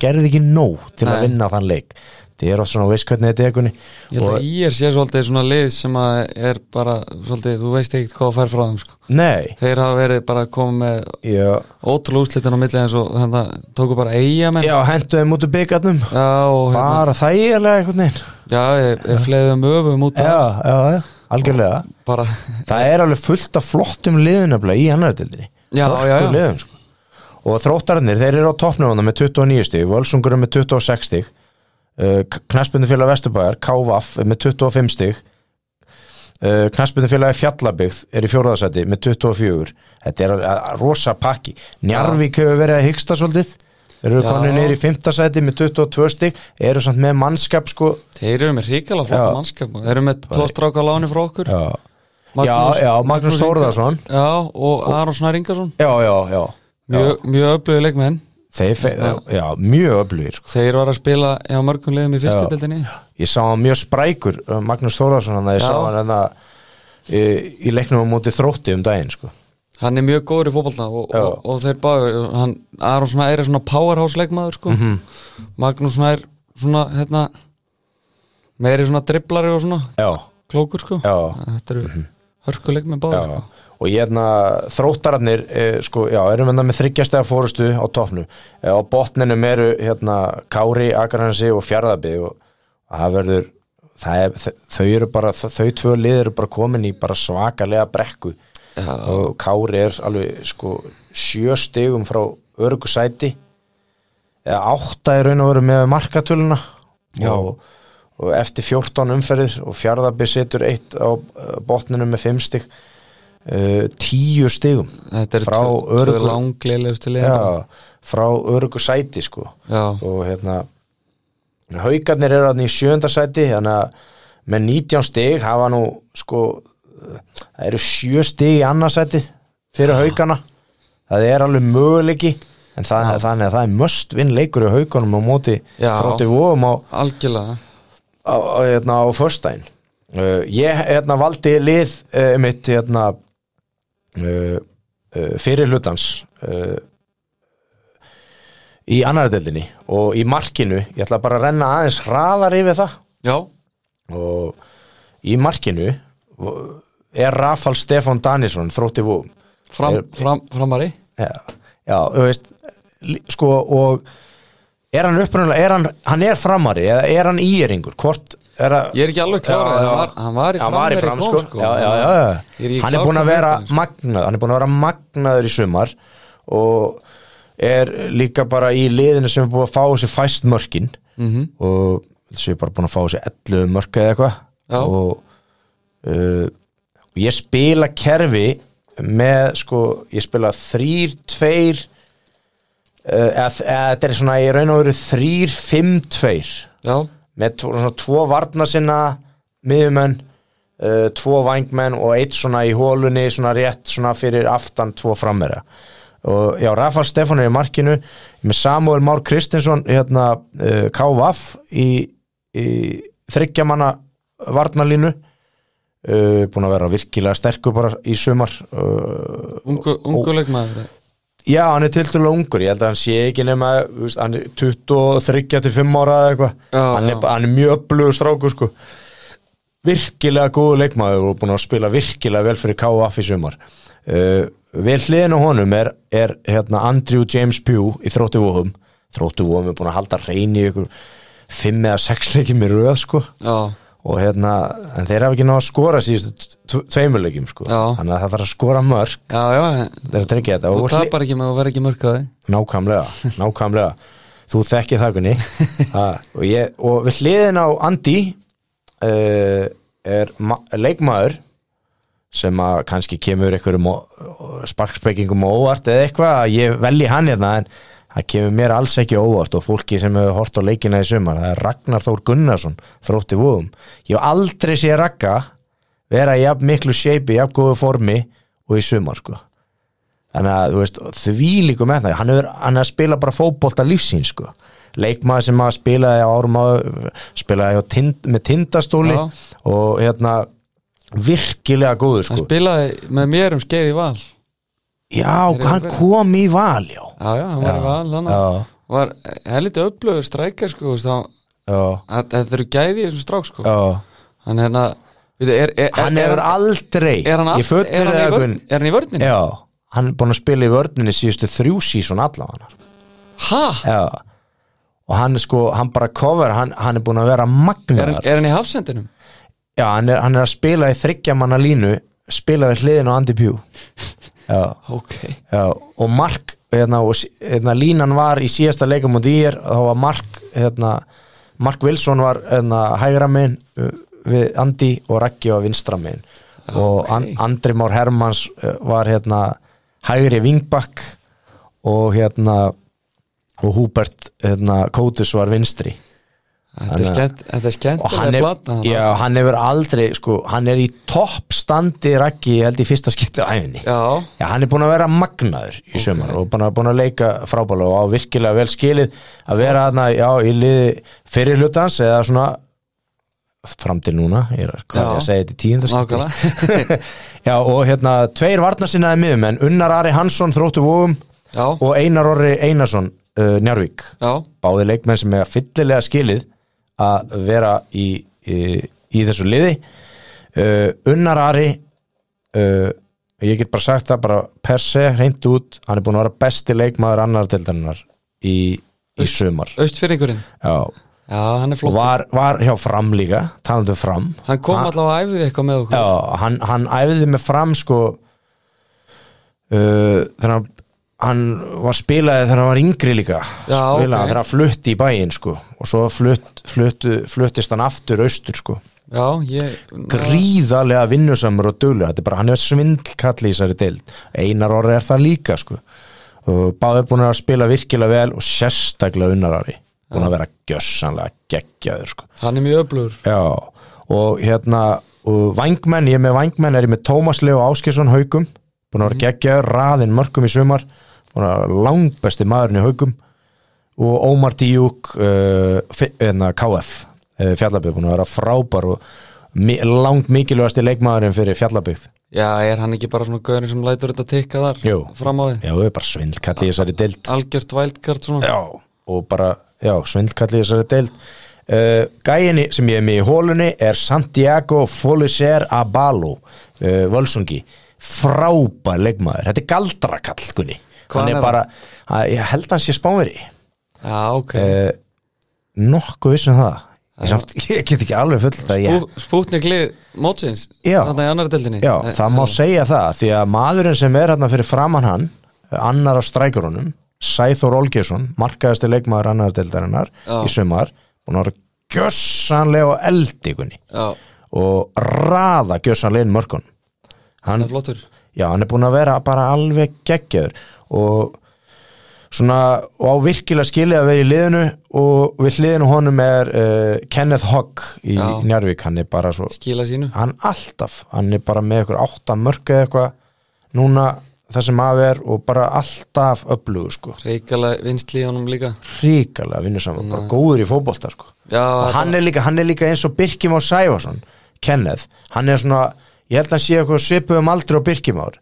gerðu ekki nóg til að Nei. vinna þann leik. Þið er oft svona veist hvernig þetta er kunni Ég að í er sé svolítið svona lið sem að er bara svolítið, þú veist ekkert hvað að fær frá þeim sko. Þeir hafa verið bara að koma með ótrúlega úslitin á milli eins og þannig að tóku bara eiga menn já hendu þeim út úr og hérna, bara þægilega einhvern veginn. Já, ég, ég fleiðum öfum út já, já, já, algjörlega. Bara, það er alveg fullt af flottum liðunafla í annar dildinni Já, já, já. liðum, sko. og þróttararnir, þeir eru á toppnum með 29 stig, Völsungur er með 26 stig uh, Knaspundufélag Vesturbæjar, KVAF er með 25 stig uh, Knaspundufélagi Fjallabygð er í fjóraðasæti með 24 þetta er rosa pakki. Njarvík hefur verið að hyggsta svolítið þeir eru konið niður í 5. sæti með 22 stig eru samt með mannskap sko þeir eru með ríkala Já. flott mannskap Þeir eru með tvo stráka láni frá okkur já, já, já Magnús Þórðarsson Já, og Aron Snær Ingarsson já, já, já. Mjög, mjög öflugir leikmenn Þeir, já, mjög öflugir sko. Þeir var að spila hjá mörgum liðum í fyrstu Já. deildinni ég sá hann mjög sprækur Magnús Þórðarsson hann að ég sá hann hérna í, í leiknum á móti þrótti um daginn sko. Hann er mjög góður í fótbolta og, og, og þeir báðu hann, Aron Snær er svona powerhouse leikmaður sko. Mhm. Magnús Snær svona hérna meiri svona driblari og svona já, klókur sko já. Þetta eru hörkuleik með báður já. sko. og ég hérna þróttararnir eh, sko, já, erum við með þryggjastega fórustu á toppnu eh, á botninum eru hérna Kári, Akarhansi og Fjarðabi og það verður það er, þau- þau eru bara, þau tvö lið eru bara komin í bara svakalega brekku Já. og Kári er alveg sko sjö stigum frá örugu sæti. Eða átta er raun og veru með markatöluna. Og, og eftir 14 umferðir og fjárðabi setur eitt á botninu með 5 stig. Uh, 10 stigum Þetta Frá tvö, liðin. Já, frá örugu sæti sko. Já. og hérna haugarnir eru þarna í sjönda sæti þannig að með 19 stig hafa nú sko það eru sjö stig í annarsætið fyrir haugana það er alveg möguleiki en það, þannig að það er möst vinn leikur í haugunum á móti þrótti vóum á, Algjörlega. á, á, hérna, á föstudaginn. Uh, ég hérna valdi lið uh, mitt hérna uh, uh, fyrir hlutans uh, í annara deildinni. Og í markinu, ég ætla bara að renna aðeins hraðar yfir það. Já, og í markinu er Rafal Stefán Danísson þrótti vóum fram, fram, framari ja, já, þú veist sko og er hann upprunalega, er hann, hann er framari eða er hann íringur, hvort er að Ég er ekki alveg klára, Já, já. hann var, hann var í Já, var í framherja fram, í sko. sko. já, já, já, já. Er hann er búin að vera er, sko. magnað hann er búin að vera magnaður í sumar og er líka bara í liðinu sem er búin að fá sér fæst mörkin Mhm. og þessu er bara búin að fá sér 11 mörka eða eitthvað Já. og uh, og ég spila kerfi með sko, ég spila þrýr, tveir uh, eða, þetta er svona í raun og veru þrýr, fimm, tveir. Já, með tvo, svona, tvo varna sinna miðumenn uh, tvo vangmenn og eitt svona í hólunni svona rétt svona fyrir aftan tvo frammera og já, Rafa Stefán er í markinu með Samuel Már Kristinsson hérna uh, KVF í, í þryggjamanna varnalínu uh, búin að vera virkilega sterkur bara í sumar uh, ungu, ungu leikmaður Já, hann er tiltölulega ungur, ég held að hann sé ekki nema, veist, hann er 23 til 5 ára eða eitthvað, hann, er hann er mjög öflugur strákur sko, virkilega góðu leikmaður og búin að spila virkilega vel fyrir KF í sumar. Uh, vel hliðin á honum er, er hérna, Andrew James Pugh í þróttu vóðum, þróttu vóðum er búin að halda reyni í ykkur 5 eða 6 leikjum í röð sko. Já, og hérna, en þeir hafa ekki náða að skora síðustu tveimurleikjum sko, Já. þannig að það þarf að skora mörg, já, já það er að tryggja þetta. Þú og hli- tapar ekki með að vera ekki mörkaði Nákvæmlega, nákvæmlega. Þú þekkið það kunni og, ég, og við hliðin á Andi uh, er ma- leikmaður sem að kannski kemur einhverjum sparkspekingum á óvart eða eitthvað að ég velji hann hérna en það kemur mér alls ekki óvart og fólki sem hefur hort á leikina í sumar það er Ragnar Þór Gunnarsson þrótti vóðum ég hef aldrei sé Ragga vera í jafn miklu shape, jafn góðu formi og í sumar sko þannig að þú veist, því líku með það hann er, hann er að spila bara fótbolta lífsín sko. leikmaður sem að spilaði á árum að spilaði á tind, með tindastóli Já. og hérna virkilega góður Hann sko. spilaði með mér um skeið í val já, Er hann kom í val já, Já, já, hann var í val hann já, var helviti upplöður strækja sko, já, þetta eru gæði í þessum strák sko. já. hann hérna við, er, er, hann er, hefur er, aldrei er hann, all, er, hann vörn, er hann í vörninu? já, hann er búin að spila í vörninni síðustu þrjú sísón allavega Ha? já og hann er sko, hann bara cover hann, hann er búin að vera Er, hann- er hann í hafsendinum? Já, hann er, hann er að spila í þryggjamanna línu spila við hliðin á Andy Pugh já, Ok. Já, og Mark hérna, og, hérna, línan var í síðasta leikum og dýr, þá var Mark hérna, Mark Wilson var hérna, hægra uh, við Andy og Raggi var vinstra megin. Og An Andri Már Hermans var hérna hægri vingbakk og hérna og Húbert hérna, Kótus var vinstri Þetta er að- skemmt Þetta er skemmt og hann, hef, já, hann hefur aldrei sko, hann er í toppstandi Raggi held í fyrsta skipti á æfinni já, Já, hann er búin að vera magnaður í sumar og búin að, búin að leika frábæla og á virkilega vel skilið að vera já, í liði fyrir hlutans eða svona fram til núna, ég er hvað ég að segja þetta í nákvæmlega. Já, og hérna, tveir varnarsinnaði miðum en Unnar Ari Hansson þróttu vóum og Einar Orri Einarsson uh, Njarvík, já, báði leikmenn sem er fyllilega skilið að vera í, í, í þessu liði. Uh, Unnar Ari uh, ég get bara sagt það bara per se, reynd út hann er búin að vera besti leikmaður annar deildarinnar í, í sumar. Austfyrringurinn já, Já, hann er og var, var hjá fram líka talandi um fram. Hann kom allavega að æfið eitthvað með okkur. Já, hann, hann æfði með fram sko uh, þegar hann hann var spilaði þegar hann var yngri líka. Spilaði ok. þegar hann flutti í bæinn sko. Og svo flutt, flutt, fluttist hann aftur austur sko. Já, ég gríðarlega vinnusamur og duglega þetta er bara, hann er svindlkall í þessari deild. Einar orði er það líka sko. Og báði búin að spila virkilega vel og sérstaklega unnarari búin að vera gjössanlega geggjaður sko. Hann er mjög öflugur. Já, og hérna og vangmenn, ég er með vangmenn er ég með Tómas Leo Áskesson haugum búin að vera geggjaður, raðinn mörgum í sumar langbesti maðurinn í haugum og Ómar Díuk uh, fi- hérna, KF uh, fjallabygg, búin að vera frábær og mi langt mikilvægasti leikmaðurinn fyrir fjallabygg. Já, er hann ekki bara svona gaurin sem lætur þetta tikka þar Jú. Fram á því Já, það er bara svindlkall í þessari deild. Algjört vældkart svona. Já, og bara, já, svindlkall í þessari deild. Uh, Gæinni sem ég er með í hólunni er Santiago Folicer Abalo uh, Völsungi. Frábær leikmaður, þetta er galdrakall Hvaðan hann er er bara, að, ég held hann sé spánveri Já, ok. Uh, nokkuð vissum það. Ég, samt, ég get ekki alveg full það ég, Spú, Spútnik lið mótsins. Þannig í annar deildinni. Já, Nei, það má segja það því að maðurinn sem er hérna fyrir framann hann annar af strækjurunum Sæþór Olgesson, markaðasti leikmaður annar deildarinnar Já. í sumar búin að vera gjössanlega á eldíkunni og raða gjössanlega inn mörkun það hann, er flottur. Já, hann er búin að vera bara alveg geggjaður og svona og á virkilega skilið að vera í liðinu og við liðinu honum er uh, Kenneth Hogg í Já. Njarvík hann er bara svo, Skila sínu. Hann alltaf hann er bara með ykkur átta mörk eða eitthvað núna það sem að er og bara alltaf öflugur sko. Reykjala vinstli í honum líka. Ríkalega vinnur saman, bara góður í fótbolta sko. Já, og hann er, líka, hann er líka eins og Birkimár Sæfarsson Kenneth, hann er svona ég held að hann sé eitthvað svipuð um aldrei á Birkimár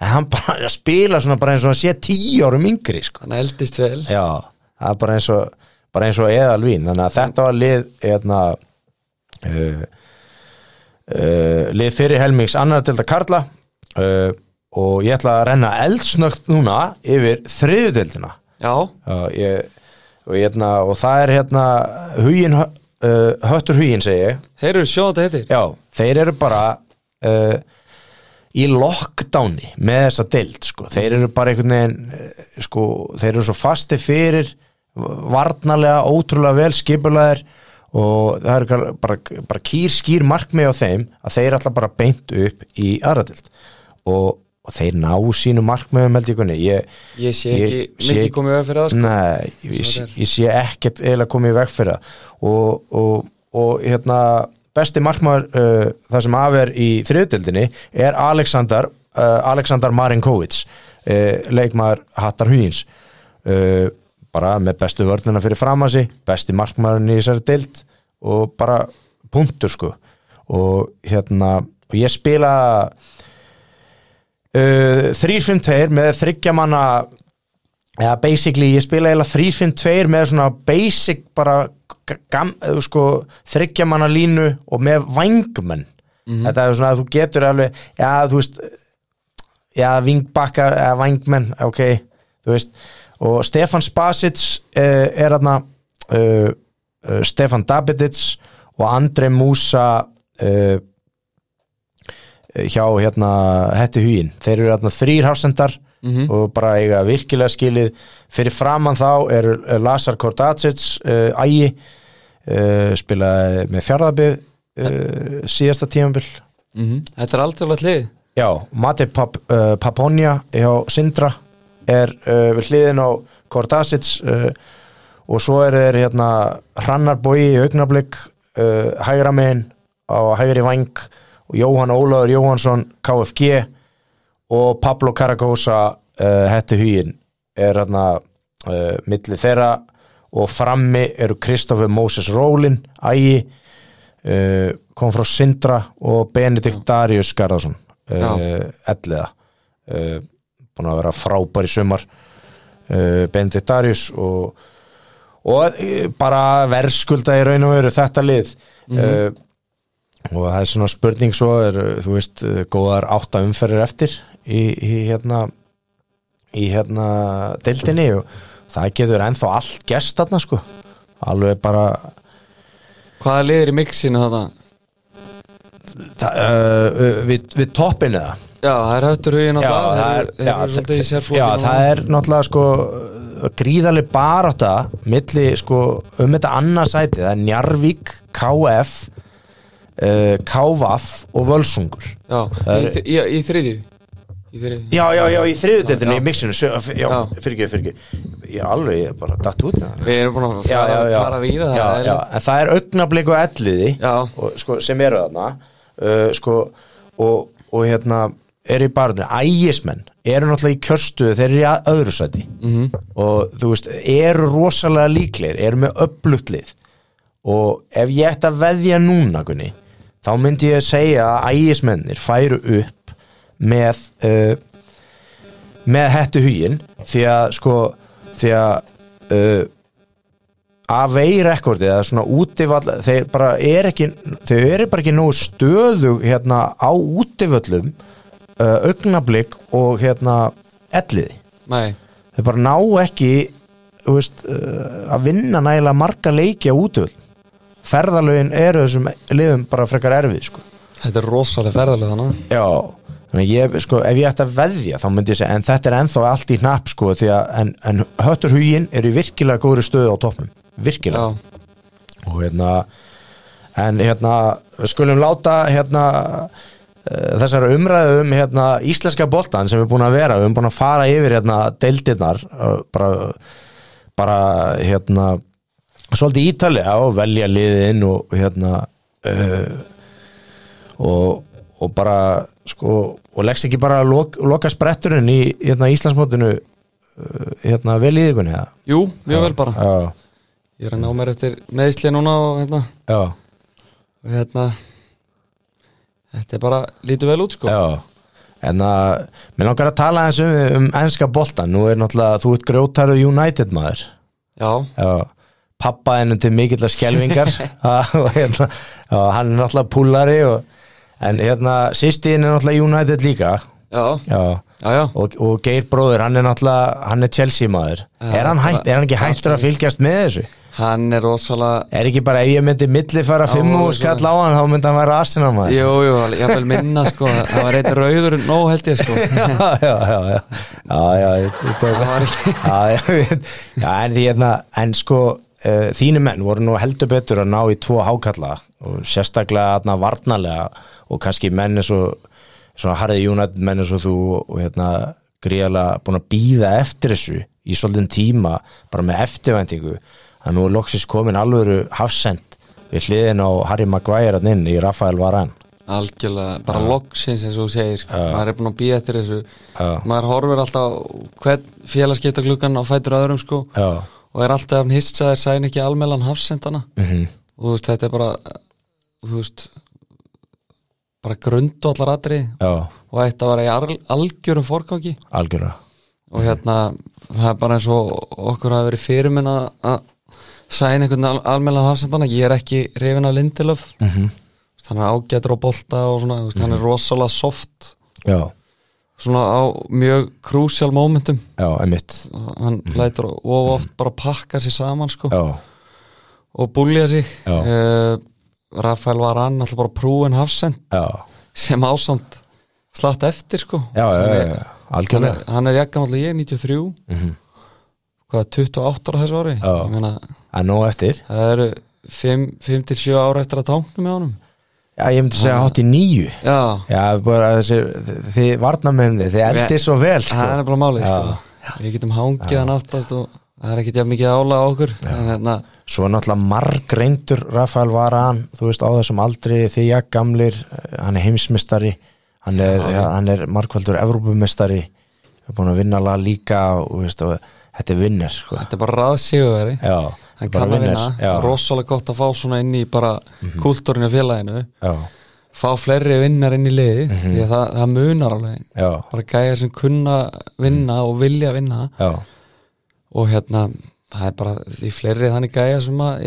en hann bara spila svona bara eins og hann sé tíu árum yngri sko. Hann eldist vel. Já, það er bara eins og bara eins og eðalvín, þannig að þetta var lið eðna uh, uh, lið fyrir helmings annar til þetta Karla uh, og ég ætla að renna eldsnögt núna yfir Já, ég, og, hérna, og það er hérna hugin, uh, höttur hugin segi ég. Heyrðu sjó þetta heitir. Já, þeir eru bara uh, í lockdowni með þessa deild sko. þeir eru bara einhvern veginn uh, sko, þeir eru svo fasti fyrir varnarlega ótrúlega vel skipulaðir og það eru bara, bara kýr skýr markmið á þeim að þeir alltaf bara beint upp í aðradeild og, og þeir ná sínu markmiðum held ég kunni ég, Ég sé Ég ekki sé- mikið komið veg fyrir það sko. Nei, ég, er. ég sé ekkert eiginlega komið veg fyrir það og, og, og hérna besti markmaður uh, það sem af er í þriðdildinni er Alexander uh, Alexander Marinkovic uh, leikmaður Hattar Huyins uh, bara með bestu vörnuna fyrir framasi, besti markmaðurinn í þessari dild og bara punktur sko. Og hérna og ég spila uh, 3-5-2 með þryggjamanna eða basically ég spila eiginlega 3-5-2 með svona basic bara sko, þryggjamanna línu og með vangmenn þetta er svona að þú getur alveg já þú veist já vingbakkar eða vangmenn ok, þú veist. Og Stefan Spasic uh, er þarna uh, uh, Stefan Dabidic og Andrei Musa uh, hjá hérna Hetti Hugin, þeir eru hérna þrýr hafsendar Mhm. og bara eiga virkilega skilið fyrir framann þá er uh, Lazar Kordacic uh, ægi uh, spilaði með fjárðabið uh, síðasta tímabil Mhm. Þetta er aldrei hlið Já, Mati Pap, uh, Paponja hjá Sindra er uh, við hliðin á Kordacic uh, og svo er þeir hérna Hrannarbói í augnablík uh, hægra megin á hægri vang og Jóhann Ólaður Jóhansson KFG og Pablo Caragosa uh, hættu hugin er hérna uh, milli þeirra. Og frammi eru Kristoffer Moses Rólin ægi uh, kom frá Sindra og Benedikt Darius Garðarsson elliða. Búin að vera frábær í sumar. Benedikt Darius og, og bara verðskulda í raun og veru þetta lið. Uh, og það er svona spurning svo er, þú veist, góðar átta umferðir eftir í, í hérna í hérna deildinni og það getur ennþá allt gest þarna sko. Alveg bara Hvaða liðir í mixinu þetta? það, uh, við, við toppinu það. Já, það er höftur hugin já, alltaf það er, já, svolítið í það, já, það er náttúrulega sko gríðarlega barátta milli sko um þetta annarsæti það er Njarvík, KF uh, KVAF og Völsungur. Já, Það í, er- í, í þriðju Þriðju já, já, já, í þriðudeldinni Já. í mixinu, já, fyrirgjöf, fyrirgjöf ég er alveg, ég er bara datt út það. Við erum búin að fara, já, já, fara víða já, já, en það er augnablik og elliði og, sko, sem eru þarna. Uh, sko, og, og hérna eru í barðinu, ægismenn eru náttúrulega í kjörstuðu, þeir eru í að- öðru sæti. -hmm. og þú veist eru rosalega líklegir, eru með upplutlið og ef ég ætti að veðja núna Gunni, þá myndi ég segja að ægismennir færu upp með uh, með hættu hugin því að sko því að uh, að vei rekordið eða svona útivall þeir bara er ekki þeir eru bara ekki nógu stöðu hérna á útivöllum uh, augnablik og hérna elliði. Nei, þeir bara ná ekki veist, uh, að vinna nægilega marga leiki á útvöld ferðalögin eru þessum liðum bara frekar erfið sko. Þetta er rosalega ferðalega þannig já, ég, sko, ef ég ætti að veðja þá myndi ég segja, en þetta er ennþá allt í hnapp sko, því að, en, en höttur hugin eru í virkilega góðri stöðu á toppnum. Virkilega. Já, og hérna en hérna skulum láta hérna uh, þessara umræðu um hérna íslenska boltan sem við erum búin að vera við erum búin að fara yfir hérna deildirnar uh, bara, bara hérna svolítið ítalega og velja liðið inn og hérna uh, og, og bara sko og leggst ekki bara að lok, loka spretturinn í hérna Íslandsmótinu uh, hérna vel í eða? jú, mjög vel bara. já, Ég er að ná mér eftir meðsli núna og hérna, og hérna Þetta er bara, lítur vel út sko. Já, en að mér langar að tala eins um, um ennska boltan nú er náttúrulega, þú ert grótaruð United maður. Já, Já, pappa ennum til mikillar skelvingar og hérna, hann er náttúrulega púlari og, en hérna sýstíðin er náttúrulega United líka. Já, já, já, já. og, og Geir bróður, hann er náttúrulega hann er Chelsea maður, er, hann bara- er hann ekki hættur að fylgjast með þessu? Hann er rosalega Er ekki bara ef ég myndi milli fara Já, fimm og skall á hann þá myndi hann vera Arsenal maður. Jú, jú, ég vil minna sko. Það var eitt rauður nóg held ég sko. Já, já, já, já, já, já, ég, tók Það já, já, já, en því hérna, en sko uh, þínu menn voru nú heldur betur að ná í tvo hákalla og sérstaklega hérna varnarlega og kannski menn eins og svona harði United menn eins og þú og hérna gríðalega búin að býða eftir þessu í svolítinn tíma bara með eftirvæntingu að nú er loksins komin alvöru hafsend við hliðin á Harry Maguire hann inn í Rafael Varane Algjörlega, bara loksins eins og þú segir sko. Já. Maður er búin að býja eftir þessu Já. Maður horfir alltaf á hvern félagskipta klukkan á fætur öðrum sko og er alltaf hann hissaðir sæn ekki almennlan hafsendana mhm, og þú veist, þetta er bara þú veist bara grundu allar atri já, og þetta var í al- algjörum fórgangi algjörlega. Og hérna það er bara eins og okkur hafi verið fyrirminn að að sæna einhvern al almennan hafsendana ég er ekki reyfin af Lindelöf. Mhm, hann er ágætur á bolta og svona, þú veist, hann er rosalega soft. Já, svona á mjög krúsjál momentum. Já, emitt hann lætur of oft bara pakka sér saman sko. Já, og búlja sig. Já. Rafael var hann alltaf bara prúin hafsend já, sem ásamt slatt eftir sko. Já, já, Sem já, er- hann er, hann er jakkan alltaf ég 93 Mhm. hvað 28 ára þessu ári? Er nóg eftir. Það eru 5-7 ára eftir að táknum með honum. Já, ég myndi segja hátt í nýju já, Já, bara þessi, þið varnamenni, þið eldið svo vel sko. það er bara málið sko. við getum hangið hann aftast og það er jafn mikið ála á okkur. En hérna, Svo er náttúrulega marg reyndur Rafael Varan, þú veist á þessum aldri þið jakk gamlir, eh, hann er heimsmystari hann er, ja, hann er margvaldur Evrópumystari er búin að vinna lag líka og, veist, og þetta er vinnir sko. þetta er bara raðsíguveri Já, hann kann að vinna, Já, rosalega gott að fá svona inn í bara Mhm. kultúrin í félaginu. Já, fá fleiri vinnar inn í liði því að það, það munar alveg. Já, bara gæja sem kunna vinna og vilja vinna. Já, og hérna það er bara því fleiri þannig gæja sem að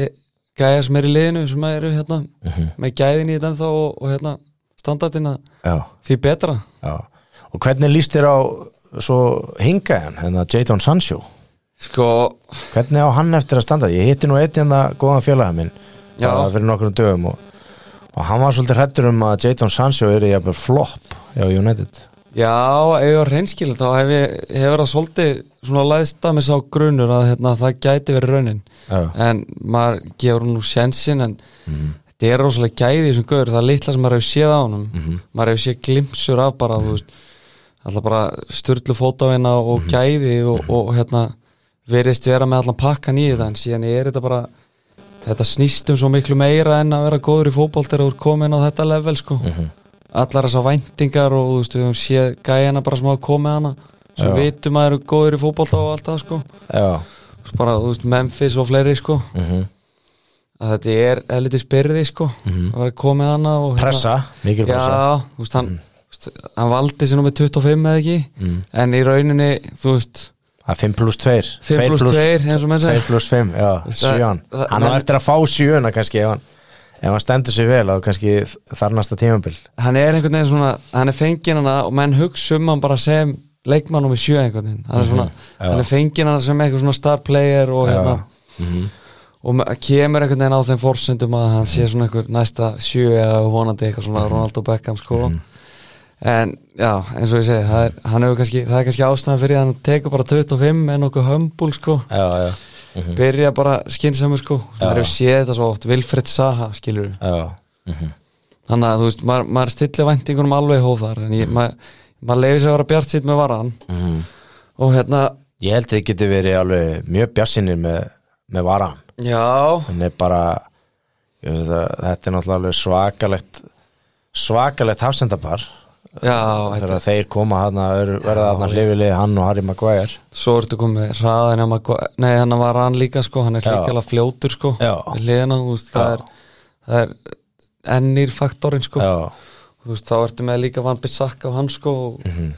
gæja sem er í liðinu sem að eru hérna Mhm. með gæðin í þetta ennþá og, og hérna standardina já, því betra. Já. Og hvernig líst þér á svo hingaðan, hérna Jadon Sancho? Sko, hvernig á hann eftir að standa? Ég hitti nú eitt hérna góðan félaga minn fyrir nokkrum dögum og, og hann var svolítið hrættur um að Jadon Sancho er í jafnvel flop hjá United já, ef ég var reynskil þá hef ég hefur það svolítið svona læðst að mig sá grunur að hérna, það gæti verið raunin já, en maður gefur nú sjensin en Mhm. þetta er rosalega gæði í þessum gaur það er litla sem maður hefur séð á honum Mhm. maður hefur séð glimpsur af bara þú veist, alltaf bara styrlu fótavina og Mhm. gæði og, og, hérna verist vera með allan pakkan í þetta en síðan er þetta bara þetta snýst um svo miklu meira en að vera góður í fótbolt þegar þú er komin á þetta level sko. Mhm. Allar þessar væntingar og þú veist, við höfum séð gæjana bara sem hafa komið hana. Sem vitum að eru góður í fótbolt og allt það sko. bara, þú veist, Memphis og fleiri sko. mhm, að þetta er helviti spyrði sko. mhm. að vera komið hana og, hérna- pressa, mikil pressa. Já, þú veist, hann, veist, hann valdi sér nú með 25 eða ekki? Mm. en í rauninni, þú veist Það er 5 pluss 2 5 pluss 2, eins og menn 2 segir pluss 5, já, Veist það- 7 það- Hann menn- eftir að fá 7 kannski ef hann, ef hann stendur sér vel á kannski þar næsta tímabil. Hann er einhvern veginn svona, hann er fenginn hana og menn hugsa um hann bara sem leikmann og með sjö einhvern veginn. Hann er, svona, Mhm, já. hann er fenginn hann sem eitthvað svona star player og, hérna, Mhm. og me- kemur einhvern veginn á þeim forsendum að hann sé svona einhver næsta sjö eða vonandi eitthvað svona Mhm. Ronaldo Beckham sko. En já, eins og ég segi það er, hann kannski, það er kannski ástæðan fyrir að hann tekur bara 25 en okkur hömbul sko. Já, já, Mhm. byrja bara skynnsamur sko. Það er séð þetta svo oft, Vilfred Saha skilur já, Mhm. þannig að þú veist, maður, maður stillir væntingunum alveg þar en ég, maður, maður leiði sér að vera bjart sitt með varan. Mhm. og hérna, Ég held að þið geti verið alveg mjög bjarsinir með, með varan. Já. Hann er bara ég veist að, þetta er náttúrulega alveg svakalegt svakalegt hafsendapar þegar þeir koma hann að verða hann hlifilið hann og Harry Maguire. Svo ertu komið hraðin að maður, nei hann var hann líka sko hann er hlíkala fljótur sko þú veist, það er það er ennir faktorinn sko. Veist, þá ertu með líka Van Bissaka og hann sko og Mhm.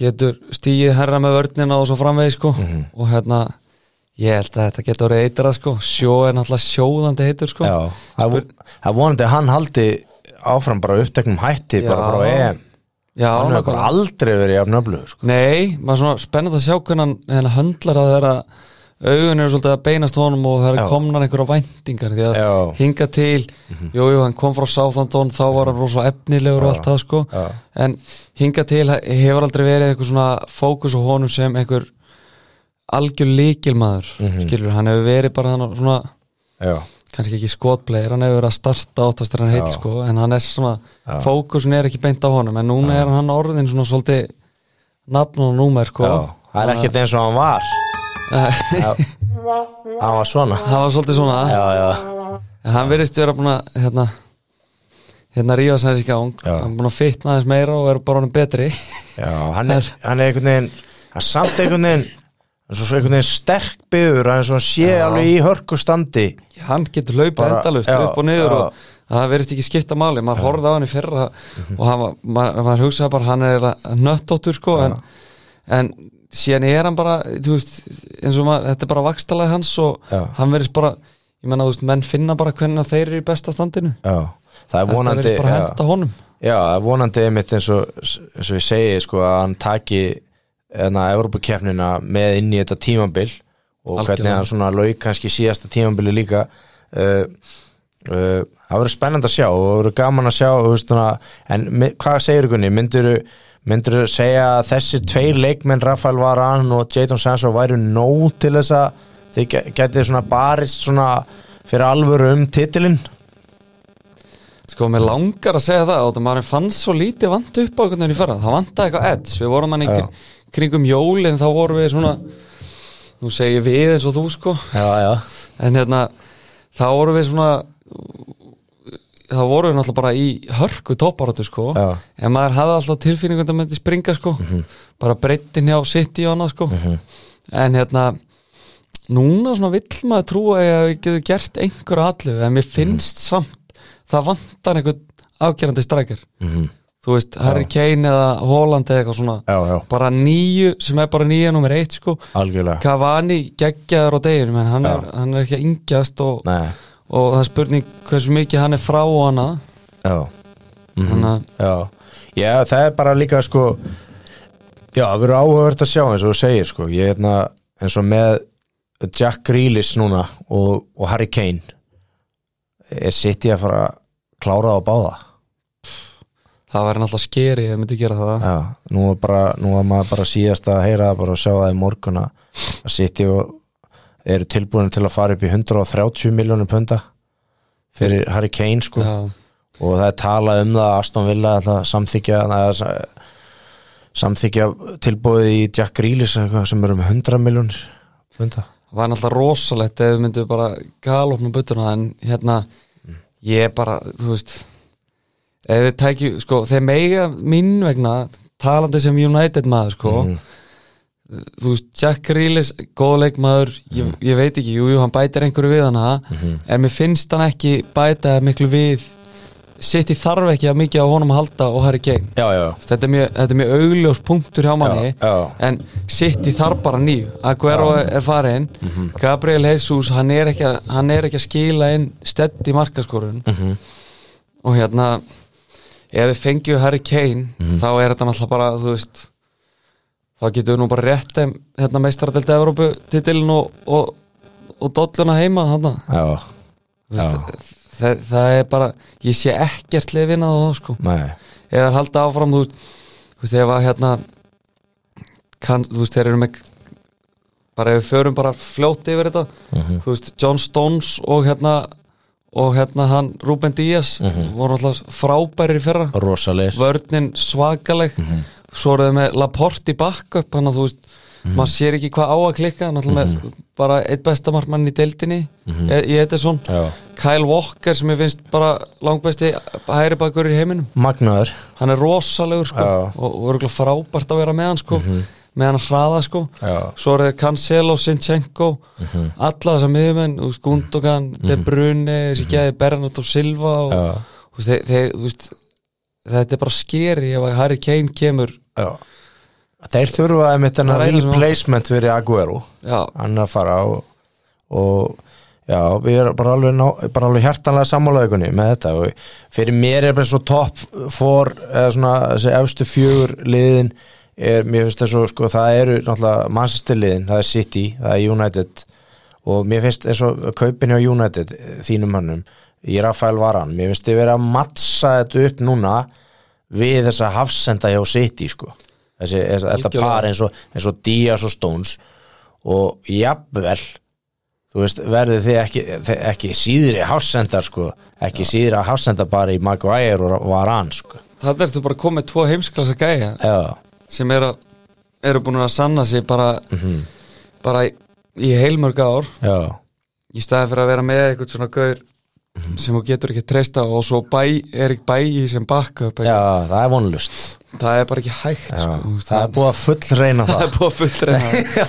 getur stíið herra með vörnina og svo framvegi sko. Mhm. og hérna ég held að þetta getur orðið eitrað sko. Sjó er náttúrulega sjóðandi heitur sko. Já. Það von- það vonandi að hann haldi áfram bara uppteknum hætti bara Já. frá EM já, hann hefur aldrei verið jafn öflugur sko. nei, maður svona spennandi að sjá hvernig hann höndlar að þeirra augun eru svolítið að beinast honum og það Já. er komnar einhverja væntingar því að Já. hinga til jú, jú, hann kom frá Southampton þá var hann rosa efnilegur og allt það sko Já. en hinga til hefur aldrei verið eitthvað svona fókus á honum sem einhver algjör líkilmaður Mhm. skilur, hann hefur verið bara hann svona já, kannski ekki skotplegir, hann hefur verið að starta áttast þegar hann heit Já. sko, en hann er svona Já. fókusin er ekki beint á honum, en núna er hann orðin svona svolítið nafn og númer sko já það er ekkert eins og hann var já. hann var svona hann var svolítið svona já, já, en hann verðist vera búin að hérna, hérna rífa sæðis í gang Já. hann er búin að fitna aðeins meira og er bara hann betri já hann, er, hann er einhvern veginn hann er samt einhvern veginn hann er svo einhvern veginn sterk byður hann er svona sé Já. alveg í hörku standi hann getur hlaupað Bara- endalust upp og niður já. og það verðist ekki skipta máli maður horfði á hann í fyrra Mhm. og hann maður, maður hugsaði bara hann er nöttóttur sko en, en síðan er hann bara veist, eins og maður, þetta er bara vakstalega hans og Já. hann verðist bara ég menna, þú veist, menn finna bara hvernig þeir eru í besta standinu er þetta verðist bara henda honum Já, það er vonandi einmitt eins og, eins og ég segi sko að hann taki enna Evrópukefnina með inn í þetta tímabil og Algjörlega. hvernig hann svona lauk kannski síðasta tímabili líka. Uh, uh, það verður spennandi að sjá og það verður gaman að sjá þú veist, svona, en hvað segir ykkurni myndur myndur segja að þessi tveir leikmenn Rafael Varane og Jadon Sancho væru nóg til þess að þið ge- getið svona barist svona fyrir alvöru um titilinn? Sko, mér langar að segja það og það maður fannst svo lítið vant upp á einhvern veginn í fyrra. Það vantaði eitthvað edds, við vorum hann í Já. Kring, kringum jólin, þá vorum við svona nú segi ég við eins og þú sko. Já, já, en hérna þá vorum við svona þá vorum við náttúrulega bara í hörku tóparötu sko. Já. en maður hafði alltaf tilfinningu að það myndi springa sko. Bara breytin hjá City og annað sko. En hérna núna svona vill maður trúa að við getum gert einhverju allu en mér finnst samt það vantar einhvern afgerandi strækjar Mhm. Þú veist, Harry Kane eða Holland eða eitthvað svona. Já, já, bara nýju sem er bara nýja nummer eitt sko. Algjörlega. Cavani geggjaður á deginum hann, er, hann er ekki að yngjast og, og það er spurning hversu mikið hann er frá hana Þannig að- Já, já, það er bara líka sko Já, það verður áhugavert að sjá eins og þú segir sko. Ég er hérna eins og með Jack Grealish núna og, og Harry Kane. Er sitt í að fara að klára á báða það væri náttúrulega skeri ef myndi gera það. Já, nú er bara, nú er maður bara síðast að heyra bara að sjá það í morgun að að og eru tilbúin til að fara upp í 130 miljónum punda fyrir Harry Kane sko. Já. og það er talað um það að Aston Villa ætla að samþykja samþykja tilbúið í Jack Grealish sem eru um 100 miljónir punda. Það var náttúrulega rosalegt ef við myndum bara galopna buttuna en hérna ég er bara, þú veist við tækju, sko, þeir meiga mín vegna, talandi sem United maður, sko. Mhm. þú veist, Jack Grealish, góð leikmaður ég, ég veit ekki, jú, jú, hann bætir einhverju við hana. En mér finnst hann ekki bæta miklu við. Í þarf ekki að mikið á honum að halda og Harry Kane. Já, já, þetta er mjög, mjög augljós punktur hjá manni. Já, en City þarf bara nýju. Aguero er farin Mhm. Gabriel Jesus, hann er ekki að, hann er ekki að skila inn stedd í markaskorun. Mhm. og hérna ef við fengjum Harry Kane Mhm. þá er þetta náttúrulega bara þú veist þá getum við nú bara rétt hérna meistaradelt Evrópu titilin og, og, og dolluna heima Já, veist, það, það er bara ég sé ekkert lið vinna það sko. Nei. Ef það er haldið áfram þú veist, ef að hérna kann, þú veist þeir eru með bara ef við förum bara fljóti yfir þetta Mhm. þú veist John Stones og hérna og hérna hann Ruben Díaz Mhm. voru alltaf frábærir í fyrra. Rosalegir vörnin svakaleg. Svo eru þau með Laporte í backup þannig að þú veist, maður sér ekki hvað á að klikka með bara eitt bestamarkmann í deildinni e í Edison Já. Kyle Walker sem ég finnst bara langbæsti hæri bakur í heiminum. Magnaður. Hann er rosalegur sko og, og örgulega frábært að vera með hann sko með hann hraða sko. Já. svo er það Cancelo, Sinchenko alla þessar miðjumenn, þú veist, Gundogan De Bruyne, þessi gæði Bernardo Silva og veist, þeir, þeir, veist þetta er bara skeri ef að Harry Kane kemur. Já. Þeir þurfa Það hennar er replacement fyrir Aguero. Hann að fara og, og já, við erum bara alveg, ná, bara alveg hjartanlega sammálaðugunni með þetta. Og fyrir mér er bara svo topp for eða svona þessi efstu fjögur liðin er, mér finnst það svo sko, það eru náttúrulega Manchester liðin, það er City, það er United og mér finnst eins og kaupin hjá United, eh, þínum hannum í Rafael Varan, mér finnst þið verið að mattsa þetta upp núna við þessa hafsenda hjá City sko. Þessi, þetta par eins og, eins og Díaz og Stones og jafnvel þú veist, verðið þið ekki, ekki síðri hafsendar sko, ekki síðri hafsendar bara í Maguire og Varan sko. Það ertu bara komið tvo heimsklassa gæja. Já, sem eru, eru búin að sanna sig bara, bara í, í heilmörg ár. Já, í staðin fyrir að vera með eitthvað svona gaur sem þú getur ekki treysta og svo bæ, er ekki bæi sem backup já, það er vonlust það er bara ekki hægt já, sko, það er búið að full reyna það. Það er búið að fullreina já,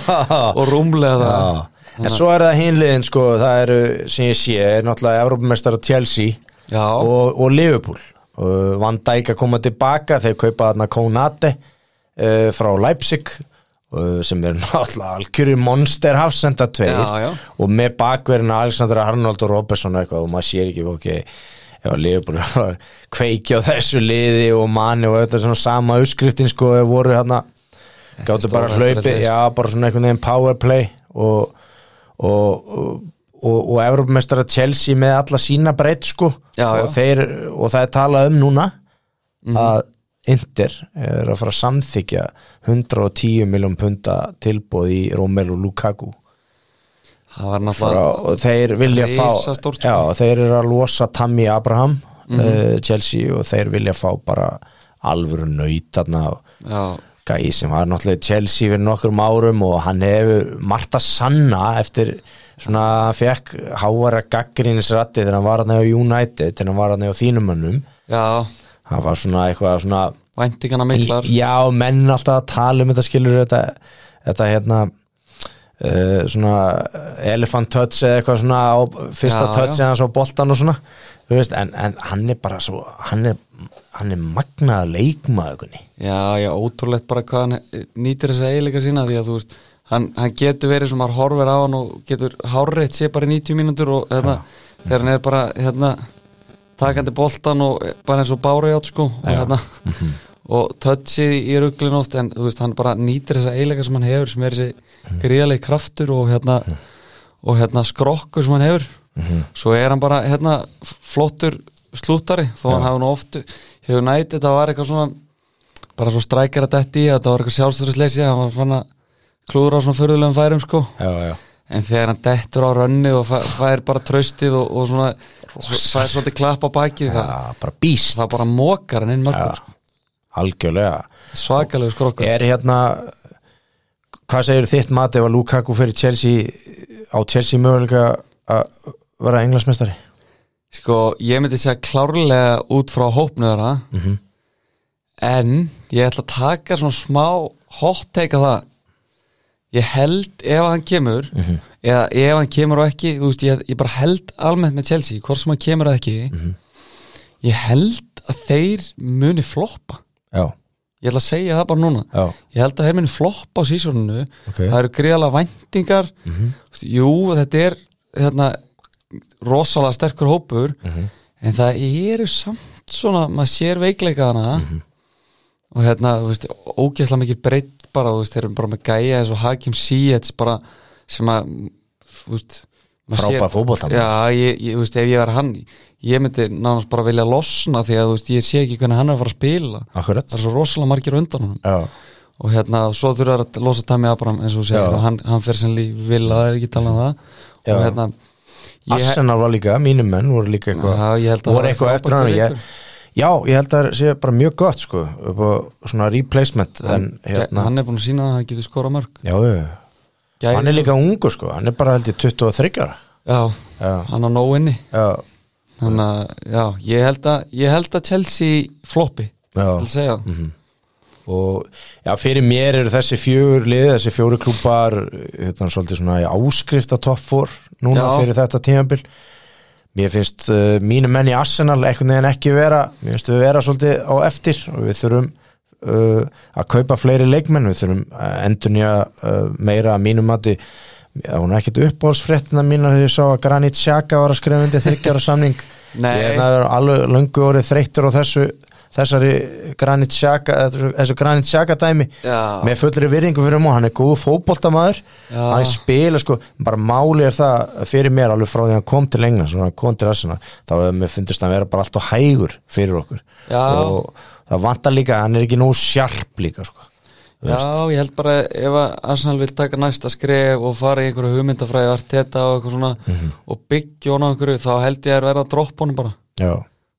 og rúmlega það. En svo er það hinliðin sko, það eru sem ég sé, er náttúrulega Evrópumestara Chelsea og, og Liverpool. Og Van Dijk að koma tilbaka þeir kaupa þarna Konate uh, frá Leipzig uh, sem er náttúrulega algjöru monster hafsenda tveir. Og með bakverðina Alexander Arnold og Robertson eitthvað og maður sér ekki ok, já, Liverpool var að kveikja á þessu liði og manni og þetta er svona sama uppskriftin sko, voru hérna gáttu bara hlaupi, já, bara svona einhvern veginn powerplay og og, og, og, og Evropamestara Chelsea með alla sína breytt sko. Já, já. þeir, og það er talað um núna að Inter er að fara að samþykja 110 miljón punta tilbúð í Romelu Lukaku. Frá, og þeir vilja fá sko. já, þeir eru að losa Tammy Abraham uh, Chelsea og þeir vilja fá bara alvöru nöyt gæi sem var náttúrulega Chelsea fyrir nokkrum árum og hann hefur margt að sanna eftir svona fekk háara gaggrínisrætti þegar hann var á United þegar hann var hann á þínumönnum já, hann var svona eitthvað svona væntingana miklar. Já, menn alltaf að tala um þetta skilur þetta, þetta hérna uh, svona elephant touch eða eitthvað svona á fyrsta Já, touch eða svo boltan og svona veist, en, en hann er bara svo hann er, hann er magnaða leikmaðugunni já, já, ótrúlegt bara hvað hann nýtir þessa eiginleika sína því að þú veist hann, hann getur verið sem maður horfir á hann og getur hárreitt sé bara í 90 mínútur og hérna, þegar hann er bara hérna, takandi boltan og bara eins og bára játt sko og, hérna, og touchið í rugglin oft en þú veist, hann bara nýtir þessa eiginleika sem hann hefur sem er þessi gríðalegi kraftur og hérna og hérna skrokkur sem hann hefur. Svo er hann bara hérna flottur slúttari þó hann hafi nú oft hefur nætt þetta var eitthvað svona bara svo strækjar að detti í þetta var eitthvað sjálfstöðusleysi hann var fann að klúra á svona förðulegum færum sko. Já, já en þegar hann dettur á rönnið og fær, fær bara tröstið og, og svona fær svolítið klapp á baki það, bara býst það bara mókar hann inn mörgum Já. sko. algjörlega svakalegu skrokkur er hérna hvað segir þitt mat ef að Lukaku fyrir Chelsea á Chelsea möguleika að vera englandsmestari sko ég myndi segja klárlega út frá hópnöðara Mhm. en ég ætla að taka svona smá hot take að það ég held ef hann kemur Mhm. eða ef hann kemur og ekki veist, ég, ég bara held almennt með Chelsea hvort sem hann kemur eða ekki. Mhm. ég held að þeir muni floppa. Já, ég ætla að segja það bara núna. Já, ég held að þeir muni floppa á sísoninu. Ok. Það eru gríðalega væntingar. Mhm. Þú veist, jú, þetta er hérna, rosalega sterkur hópur Mhm. en það eru samt svona, maður sér veikleikaðana og hérna, ógeðslega mikið breytt bara, þú veist, þeir eru bara með gæja eins og Hakim Ziyech bara sem að þú veist, sér- fótboltamaður. Já, ég, ég, þú veist, ef ég var hann ég myndi nánast bara vilja losna því að þú veist, ég sé ekki hvernig hann er að fara að spila akkurat það er svo rosalega margir undan honum Já, og hérna, svo þurfa að losa Tami Abraham eins og Já. og hann, hann fer sem líf vilja, það er ekki talað um það Já. og hérna Arsenal var líka, mínum menn voru líka eitthvað að voru eitthvað eftir hann ég, Já, ég held að það sé bara mjög gott sko, svona replacement en hann, hérna, hann er búin að sína að hann getur skora mörg já, Gæði- hann er líka ungur sko, hann er bara held ég 23 ára. Já, Já, hann á nóinni já, þannig að, já, ég held að ég held að Chelsea floppi já. til að segja það. Og já, fyrir mér eru þessi fjögur lið, þessi fjóru klúpar hérna svolítið svona í áskrift að topp fór núna Já. fyrir þetta tímabil mér finnst uh, mínu menn í Arsenal einhvern veginn ekki vera mér finnst við vera svolítið á eftir og við þurfum uh, að kaupa fleiri leikmenn, við þurfum að endurnýja uh, meira að mínum mati. Hún er ekkert uppáhaldsfréttina mína þegar ég sá að Granit Xhaka var að skrifa undir þryggjara samning. Nei. ég er alveg löngu orðið þreyttur á þessu þessari Granit Xhaka þessu Granit Xhaka dæmi Já. með fullri virðingu fyrir mú, hann er góð fótboltamaður Já. hann spila sko, bara máli er það fyrir mér alveg frá því hann kom til England hann kom til Arsenal, þá fundist hann vera bara alltaf hægur fyrir okkur Já. og það vantar líka, hann er ekki nóg sjarp líka sko Já, ég held bara ef að Arsenal vil taka næsta skref og fara í einhverju hugmyndafræði og eitthvað svona Mhm. og byggja honum einhverju, þá held ég að verða að droppa honum bara Já,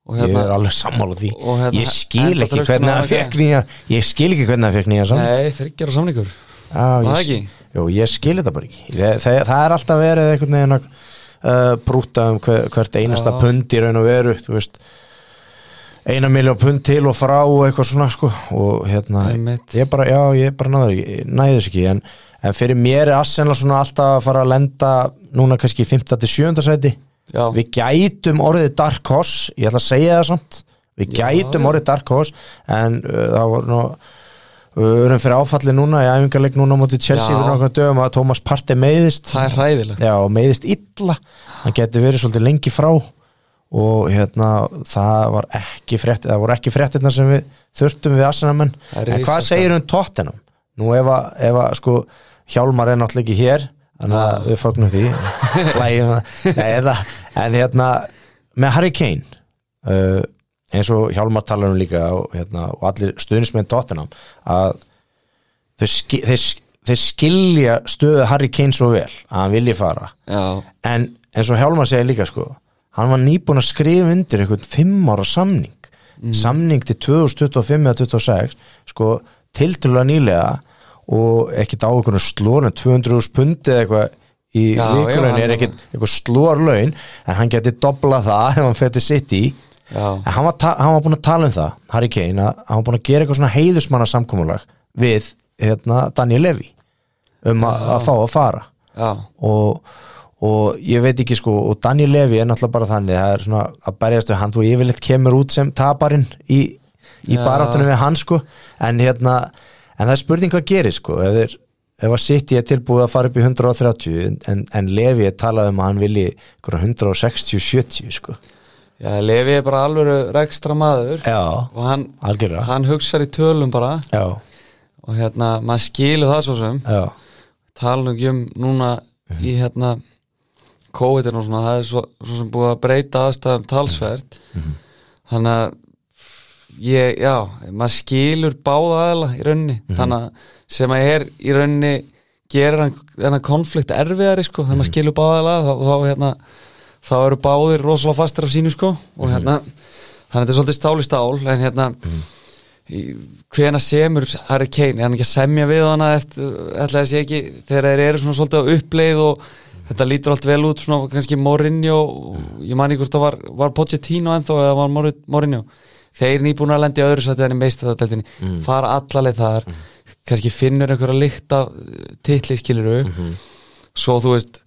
Og ég hérna- er alveg sammála því. Hérna- ég skil ekki hvernig það fekk nýja ég skil ekki hvernig það fekk nýja saman Nei, þryggjara samningur. Já, Var ég, það ekki? Jú, ég skil þetta bara ekki. Það, það, það er alltaf verið einhvern veginn að uh, brúta um hver, hvert einasta pund í raun og veru eina miljón pund til og frá og eitthvað svona sko. Og hérna ég bara, já, ég bara náður ekki næði þess ekki. En, en fyrir mér er Arsenal svona alltaf að fara að lenda núna kannski í 5. til 7. sæti Já, við gætum orðið Dark Horse ég ætla að segja það samt. Við gætum já. orðið Dark Horse en uh, það var nú við erum fyrir áfalli núna í æfingarleik núna móti Chelsea fyrir nokkrum dögum að Thomas Partey meiðist. Það er hræðilegt. Já, meiðist illa. Hann getur verið svolítið lengi frá. Og hérna það var ekki frétt það voru ekki fréttina sem við þurftum við er en hvað segir um Tottenham? Nú ef að sko Hjálmar er náttúrulega ekki hér þannig að við fagnum því. Eða, en hérna með Harry Kane uh, eins og Hjálmar talar um líka og, hérna, og allir stuðnismenn Tottenham að þeir, ski, þeir, þeir skilja stöðu Harry Kane svo vel að hann vilji fara. Já, en eins og Hjálmar segir líka sko hann var nýbúin að skrifa undir einhvern fimm ára samning. Samning til 2025 eða 2026 sko tiltölulega nýlega og ekkert á einhvern slór en 200 pundi eða eitthvað í já, er ekkert eitthvað slór laun en hann geti dobla það ef hann fyrir sitt í en hann var, hann var búin að tala um það Harry Kane, að hann var búin að gera eitthvað svona heiðusmanna samkomulag við hérna, Daniel Levy um að, fá að fara. Og, og ég veit ekki sko og Daniel Levy er náttúrulega bara þannig það er svona að berjast við hann og yfirleitt kemur út sem taparinn í, í baráttunum við hann sko. En hérna, en það er spurning hvað gerir sko. Ef, að City er tilbúið að fara upp í 130 en, en Levy er talað um að hann vilji 160-70 sko. Já, Levi er bara alveg rekstra maður. Já, og hann, hann hugsar í tölum bara. Já, og hérna, maður skilur það svo sem. Nú ekki um núna í hérna COVID-19 og svona, það er svo, svo sem búið að breyta aðstæðum talsvert. Þannig að ég, já, maður skilur báða aðla í rauninni. Þannig að sem að er í rauninni gerir hann þennan konflikt erfiðari sko, þegar maður skilur báða aðla þá, þá hérna, þá eru báðir rosalega fastir af sínu sko. Og hérna, þannig að þetta er svolítið stál í stál en hérna í- hvena semur Harry Kane? Er hann ekki að semja við hana eftir, ætla að sé ekki, þegar þeir eru svona svolítið á uppleið og þetta lítur allt vel út svona kannski Mourinho ég man ekki hvort það var, var Pochettino ennþá eða var Mourinho þeir nýbúin að lendi öðru sætti en í meistaradeldinni fara allaleg þar. Kannski finnur einhverja lykt af titli skiluru svo þú veist,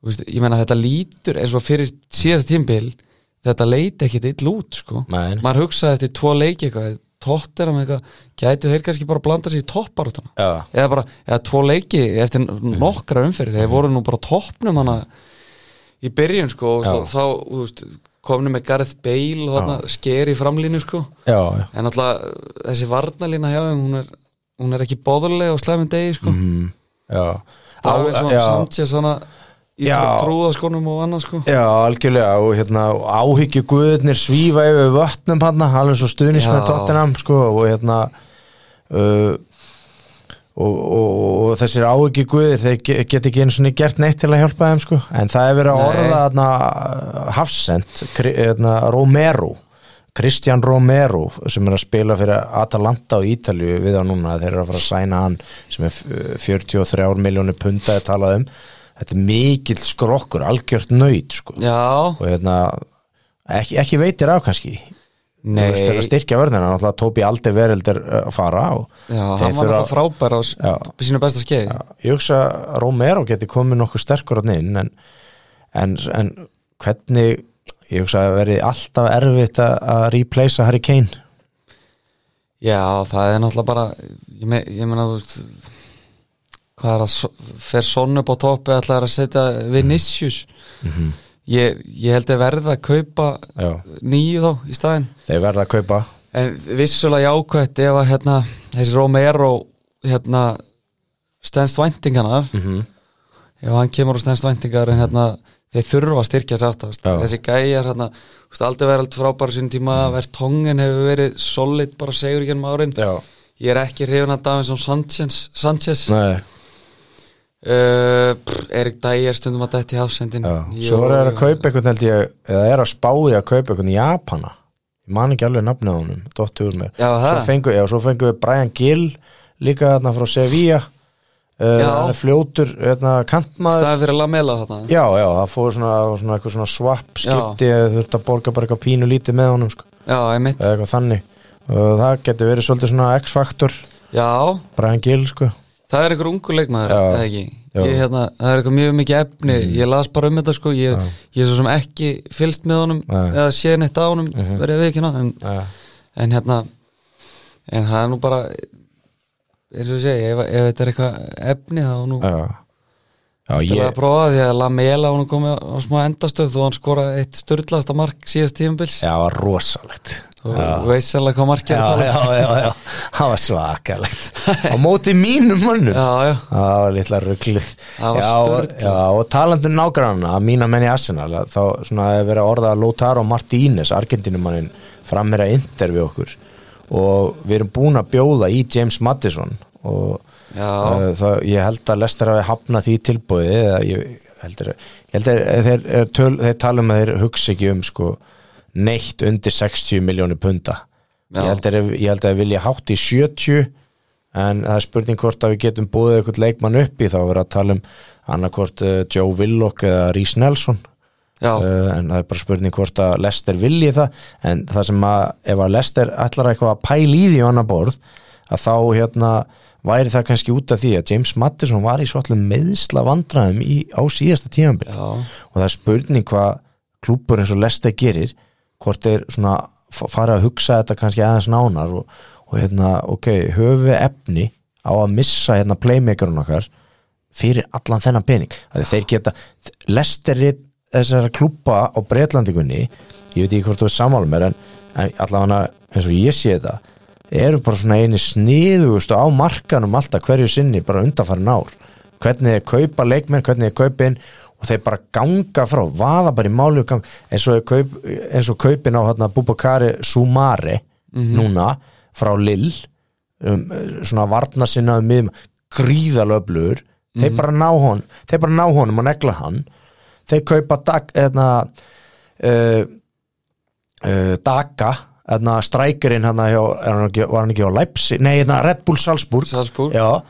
þú veist ég meina þetta lítur eins og fyrir síðast tímbil þetta leiti ekkit ill út sko. Nei. maður hugsaði eftir tvo leiki eitthvað tóttir um eitthvað, gætu þeir kannski bara að blanda sér í topparútuna já, eða bara, eða tvo leiki eftir nokkra umferðir, þeir voru nú bara toppnum hana í byrjun sko, og Já. þá, þú veist, komnu með Gareth Bale og sker í framlínu sko já, já. en alltaf þessi varnalína hjá þeim, hún er hún er ekki bóðuleg og slæmum degi sko mm, það er Á- svona já. Sanchez svona í trúðaskonum og annað sko Já, algjörlega og hérna áhyggju guðurnir svífa yfir vötnum hann, alveg svo stuðnismenn Já. tóttinam sko og hérna uh, og, og, og þessir áhyggju guðir þeir ge- get ekki einu svona gert neitt til að hjálpa þeim sko. En það er verið að orða hérna Hafsend, Kri- hérna, Romero Kristján Romero sem er að spila fyrir Atalanta á Ítalju við á núna, þeir eru að fara að sæna hann sem er f- 43 miljónir punda að talað um. Þetta er mikill skrokkur, algjört nöyt sko. já, og hérna ekki, ekki veitir af kannski veist, þeir að styrkja vörnina, náttúrulega Tóbi aldrei verið að fara og já hann var alltaf frábær á Já. sínu besta skeið Já, ég hugsa að Romero geti komið nokkuð sterkur á inn en, en, en hvernig ég hugsa að verði alltaf erfitt að, replacea Harry Kane. Já, það er náttúrulega bara ég, me, ég veist, hvað er að fer sonn upp á toppi ætlaði að setja Vinicius ég, ég held að verða að kaupa nýju þá í staðinn. Þeir verða að kaupa. En vissulega jákvætt ef að hérna, þessi Romero hérna stendst væntingarnar. Mm ef hann kemur á stendst væntingar en hérna þeir þurfa að styrkja sér aftast. Þessi gæjar hérna, aldrei verið frábæra sín tíma, mm. verð tongen hefur verið solid bara segur í gennum árin. Já, Ég er ekki hrifin að Davinson Sanchez, Sanchez. nei, Uh, pff, Erik Dæger stundum að dætti hafsendin. Já. Svo er það að kaupa einhvern held ég eða er að spáði að kaupa einhvern Japana. Ég man ekki alveg nafnið á honum dottu úr mér. Já, svo það. fengu, já, svo fengu við Brian Gill líka þarna frá Sevilla. Uh, fljótur hérna, kantmaður. Staðið fyrir Lamela þarna. Já, já, það fór svona, svona, eitthvað svona swap skipti eða þurfti að borga bara eitthvað pínu lítið með honum sko, eitthvað þannig. Og það getur verið svolítið svona X-faktor. Já, Brian Gill sko það er einhver ungur leikmaður eða ekki? Ég, hérna, Það er eitthvað mjög mikið efni. Ég las bara um þetta sko. Ég, ég er svo sem ekki fylst með honum Nei. eða sé neitt á honum Mhm. verið við ekki ná en, en hérna En það er nú bara eins og ég segi, ef, ef þetta er eitthvað efni þá er nú já, já Ég... að prófa því að Lamela hún er komið á smá endastöð og hann skoraði eitt störðlasta mark síðast tímabils. Já, rosalegt og veist sannlega hvað mark er Já, að tala já, já, já, það var svakalegt. Á móti mínum mönnum. Já, já, það var litla rugglið Það var sturlað. já, og talandu nágranna mína menn í Arsenal að þá svona hefur verið að orða Lautaro Martínez Argentinumannin frammeira inter við okkur. Og við erum búin að bjóða í James Madison og já, uh, það, ég held að Lester hafi hafnað því tilbúið eða ég heldur, ég heldur þeir, þeir, töl, þeir tala um að þeir hugsa ekki um sko neitt undir 60 miljónir punda. Já. ég held, að, ég held að þeir vilja hátt í 70 en það er spurning hvort að við getum búið eitthvað leikmann upp í þá verið að tala um annarkvort uh, Joe Willock eða Rhys Nelson. Uh, en það er bara spurning hvort að Lester vilji það en það sem að ef að Lester ætlar eitthvað að pæla í því á annar borð að þá hérna væri það kannski út af því að James Madison var í svolítið meðsla vandræðum í, á síðasta tímanbili já, og það er spurning hvað klúpur eins og Lester gerir hvort þeir svona fara að hugsa þetta kannski aðeins nánar og, og hérna, ok, höfum við efni á að missa hérna playmakerun okkar fyrir allan þennan pening? Að þeir geta, Lester er þessara klúpa á Breitlandikunni ég veit ekki hvort þú er sammála mér en, en allavega eins og ég sé þetta eru bara svona eini sniðugustu á markanum alltaf hverju sinni bara undanfærin ár. Hvernig þeir kaupa leikmenn, hvernig þeir kaupa inn og þeir bara ganga frá, vaða bara í máli og gang, eins og, kaup, eins og kaupin á hérna, Bubakari Sumare núna frá Lill um, svona varna sinna um miðum gríðalöflugur þeir bara ná hon þeir bara ná honum og negla hann. Þeir kaupa dag, eðna, uh, uh, Daga eðna, strækirinn hann er hann var hann ekki á Leipzig nei, eðna, Red Bull Salzburg. Salzburg. Já,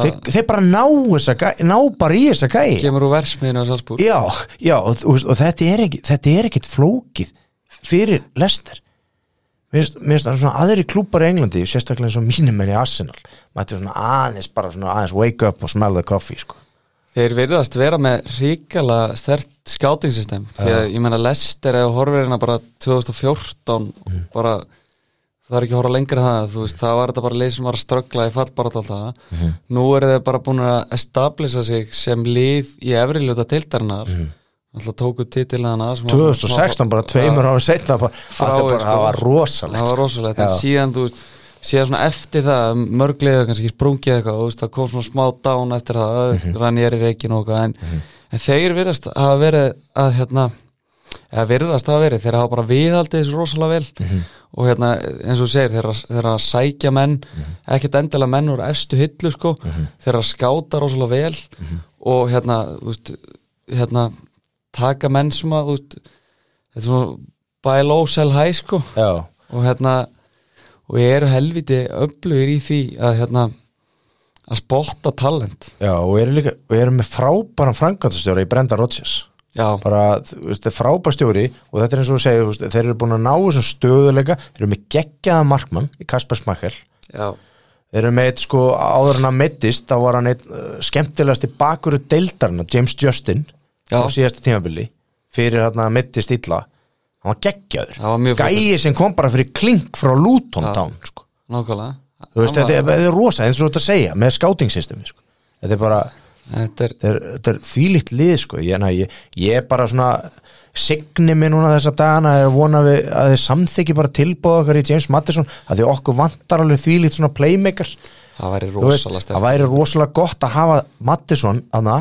þeir, þeir bara ná þessa ná bara í þessa gæi. Kemur úr versmiðinu á Salzburg. Já, já og, og, og þetta er ekki þetta er ekkit flókið fyrir Lester Mér finnst- það svona aðri klúpar í Englandi sérstaklega eins og mínum enn í Arsenal mætti svona aðeins bara svona aðeins wake up og smell the coffee sko. Þeir virðast vera með ríkala stert skátingsystem því að ég meina Lester eða horfir hérna bara 2014 bara það er ekki að horfa lengra en það veist, það var þetta bara leið sem var að ströggla í fallbarat alltaf nú eru þeir bara búin að establisa sig sem lið í efri ljóta tildarinnar alltaf tóku titilina 2016 bara tveimur ára setna það, það var rosalegt það var sko. rosalegt en síðan þú veist síðan svona eftir það mörglega kannski sprungið eitthvað þú veist, það kom svona smá dán eftir það mm. -hmm. rann ég er í reikin og eitthvað en, en þeir virðast hafa verið að hérna, eða virðast hafa verið þeir hafa bara viðhaldið þessu rosalega vel. Mhm. og hérna eins og segir þeir að- þeir að sækja menn ekkert endilega menn úr efstu hillu sko. Þeir að skáta rosalega vel. Og hérna, veist, hérna taka menn sem að veist, þetta er svona buy low sell high sko. Já, og hérna og ég eru helviti öflugir í því að hérna að spotta talent. Já og eru líka og eru með frábæran frangatastjóra í Brenda Rodgers já, bara, þú veist, þetta er frábær stjóri og þetta er eins og þú segir, þú veist, þeir eru búin að ná þessum stöðuleika, þeir eru með geggjaða markmann í Kasper Smakel já, þeir eru með sko áður en að mittist þá var hann eitt uh, skemmtilegasti bakuru deildarna, James Justin Já. á síðasta tímabili. Fyrir hann að mittist illa. Hann var geggjaður, Það var mjög gæi sem kom bara fyrir klink frá Luton. Town sko. þú veist, Hann þetta er, þetta er rosa eins og þetta að segja, með scouting systemi sko. þetta er bara þetta er, er, þetta er þvílíkt lið sko. ég, na, ég, ég er bara svona signi mig núna þessa dagana er vona við, að þið samþykki bara tilbúða okkar í James Madison að því okkur vantar alveg þvílíkt svona playmaker. Það væri rosalega það væri rosalega gott að hafa Madison aðna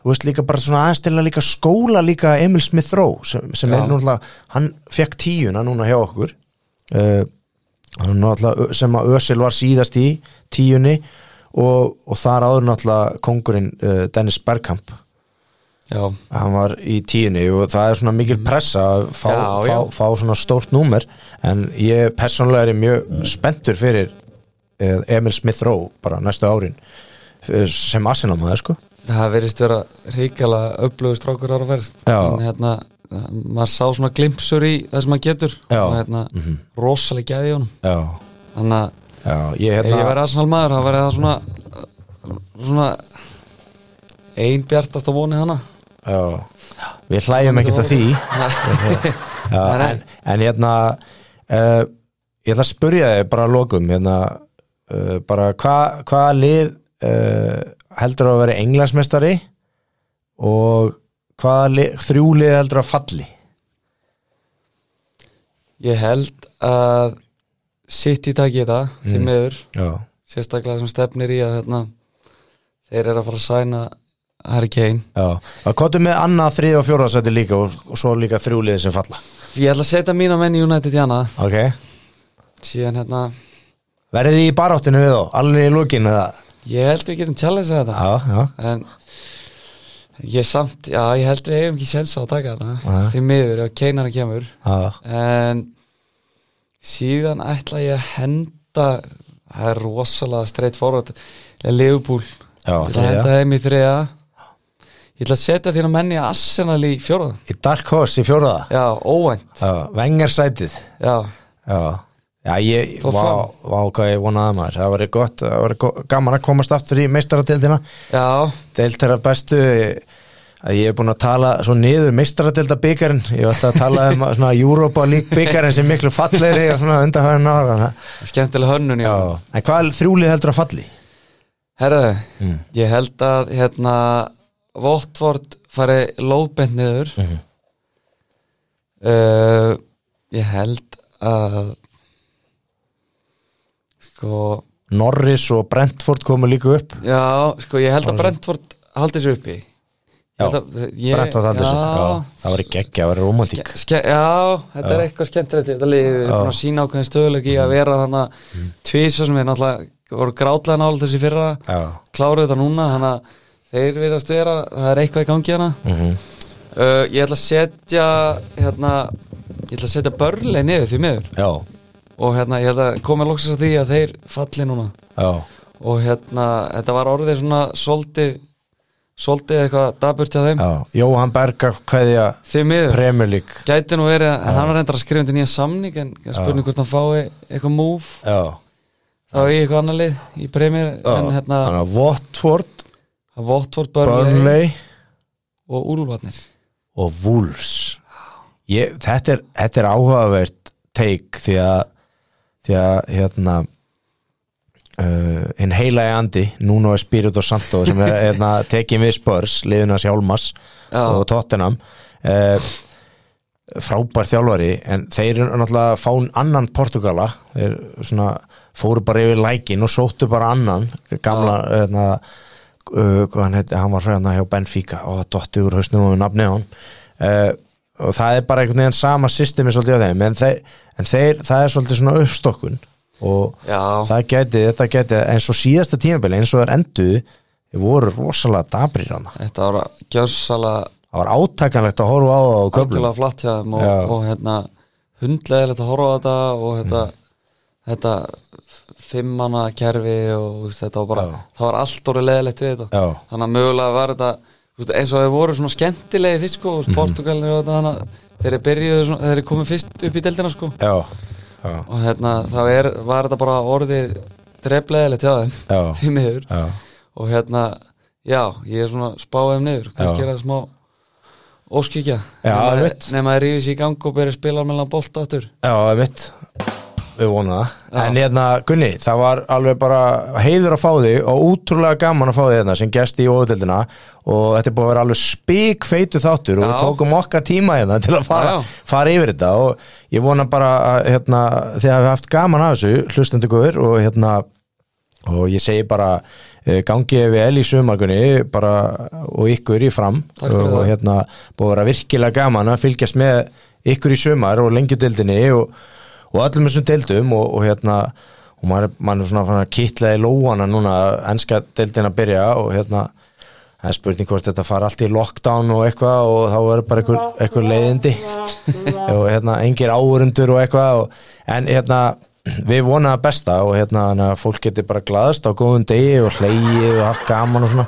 þú veist líka bara svona aðeins til að líka skóla líka Emil Smith Rowe sem, sem er núna hann fekk tíuna núna hjá okkur. Uh, er sem að Ösil var síðast í tíunni og, og þar áður náttúrulega kongurinn uh, Dennis Bergkamp. Já, hann var í tíunni og það er svona mikil pressa að fá, Já, fá, fá svona stórt númer. En ég persónlega er mjög spenntur fyrir uh, Emil Smith Rowe bara næstu árin eh, sem Arsenal-maður sko. Það verðist vera ríkala öflugur strákur ára verð en hérna, maður sá svona glimpsur í það sem maður getur. Og hérna, Mhm. rosalega gæði í honum. Já, þannig að já, ég ef ég hérna verði aðsannal maður það verði það svona svona ein bjartasta voni hana. Já, við hlæjum ekkert að því. Já, en, en hérna uh, ég ætla að spurja þig bara að lokum hérna, uh, bara hvað hva lið uh, heldur að vera englansmestari og lið, þrjú lið heldur að falli? Ég held að sitt í taki þetta því Mm. miður. Já, sérstaklega sem stefnir í að hérna, þeir eru að fara að sæna Harry Kane. Já, að kottum með annað, þrið og fjóraðsæti líka og, og svo líka þrjú lið sem falla. Ég ætla að setja mína menn í United í hana ok, síðan hérna verðið þið í baráttinu við þá? Alveg í það ég held við getum challenge þetta. Já, já, en ég samt, já ég held við hefum ekki sjens á að taka þetta. Því miður ef Kane hann kemur. Já, en síðan ætla ég að henda það er rosalega streitt forward Liverpool, já, ég ætla að henda þeim í þriða ég ætla að setja þína menni í Arsenal í fjóraða í Dark Horse í fjóraða já, óvænt. Vengarsætið já, Já, já ég, ég vonaði maður. Það var gott, það var gaman að komast aftur í meistaradeildina. Deild að bestu að ég er búin að tala svo niður meistaradeilda byggarinn Ég var alltaf að tala um svona Europa League byggarinn sem miklu fallegri og svona undanhæðin ára skemmtileg hönnun Já, já. en hvað þrjúlið heldur að falli? herðu, Mm. ég held að hérna Votvort fari lóðbent niður Mhm. uh, ég held að sko Norris og Brentford komu líka upp já, sko ég held að Brentford haldi sér uppi Já, Að- sér já, Já, það var geggja, það var romantík já, þetta er eitthvað skemmtilegt. Þetta liðið, við erum búin að sína ákveðin stöðuleiki í að vera þannig að tvísa sem við náttúrulega voru grátlega nála þessi fyrra. Já, kláruðu þetta núna þannig að þeir verðast vera það er eitthvað í gangi hana mhm, uh, ég ætla að setja hérna, ég ætla að setja börli niður því miður. Já, og hérna, ég held að koma loksast að því að þeir falli núna. Já. Og hérna, þetta var orðið svona svolítið, svolítið eitthvað daburt hjá þeim, Já, Jóhann Berga kveðja því miður. Premier League. Gæti nú verið, að hann var reyndar að skrifa undir nýja samning en spurning hvort hann fái eitthvað move. Já, þá í eitthvað annar lið í premjör en hérna, að Watford, Votvort, Burnley og Úlfarnir. Og ég, þetta, er, þetta er áhugavert teik því að því að hérna hinn heila í andi Nuno Espirito Santo sem er hérna, tekin við Spurs, liðunas Hjálmas Já. og Tottenham. Uh, frábær þjálfari en þeir eru náttúrulega að fá annan Portugala. Þeir svona fóru bara yfir lækin og sóttu bara annan gamla hérna, uh, hann heiti, hann var hérna hjá Benfica. Og það dotti úr hausnum og nafni á hann. Uh, og það er bara einhvern veginn sama systemi svolítið á þeim en, þeir, en þeir, það er svolítið svona uppstokkun og Já, það geti, þetta geti eins og síðasta tímabili eins og það er enduð voru rosalega dabrir hana þetta var gjörsalega það var átakanlegt að horfa á það og köflum. algjörlega flatt hjá þeim og, Já. og hérna hundleðilegt að horfa á þetta og þetta, þetta fimmana kerfi og þú veist, þetta var bara, Já. það var allt orðið leðilegt við þetta. Já. þannig að mögulega var þetta þú veist, eins og þeir voru svona skemmtilegi fyrst sko, mm Portugalinu og þetta þannig að þeir eru byrjuðu svona, þeir eru komið fyrst upp í deildina sko. Já, já, og hérna þá er, var þetta bara orðið drefleðilegt hjá þeim því miður. Já. og hérna, já, ég er svona spáðið niður, kannski er það smá óskikja nema, einmitt. nema að rífi sér í gang og byrja að spila meðan bolta aftur. Já, það er mitt Við vonum það Já. En hérna, Gunni, það var alveg bara heiður að fá þig og útrúlega gaman að fá þig hérna sem gesti í óðutöldina og þetta er búið að vera alveg spikfeitu þáttur og við Já. tókum okkar tíma hérna til að fara, Já, já. fara yfir þetta og ég vona bara að hérna, þið hafi haft gaman af þessu hlustandi guður og hérna og ég segi bara eh, gangi vel í sumargunni bara og ykkur í fram Takk og það. hérna búið að vera virkilega gaman að fylgjast með ykkur í sumar og lengjudildinni og, og öllum þessum dildum og, og hérna og maður, maður er svona fann að kitla í lóana núna ennska dildin að byrja og hérna það er spurning hvort þetta fara allt í lockdown og eitthvað og þá verður bara einhver, einhver leiðindi. Og hérna engir áurundur og eitthvað og, en hérna við vonaðum besta og hérna fólk geti bara glaðast á góðum degi og hleyið og haft gaman og svona.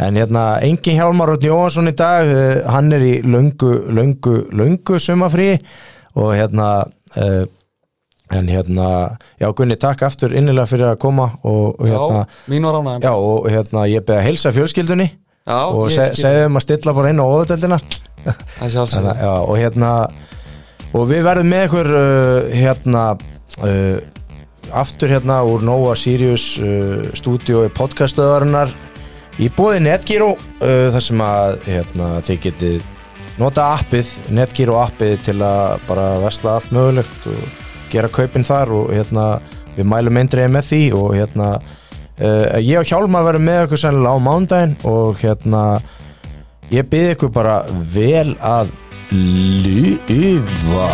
En hérna engin Hjálmar Rótn Jóhansson í dag eh, hann er í löngu, löngu, löngu sumafrí og hérna uh, en hérna já Gunni takk aftur innilega fyrir að koma og, og hérna Já, mín var ánægum já og hérna ég beði að heilsa fjölskyldunni Já, og segðum að stilla bara inn á óðutöldina Það sjálfsögðu já, og hérna og við verðum með ykkur uh, hérna uh, aftur hérna úr Nova Sirius uh, stúdíói podcastöðarinnar í bóði Netgyro uh, þar sem að hérna, þið getið nota appið, Netgyro appið til að bara vesla allt mögulegt og gera kaupin þar og hérna við mælum eindriði með því og hérna uh, ég og Hjálmar verðum með ykkur sennilega á mándaginn og hérna ég byrði ykkur bara vel að lufa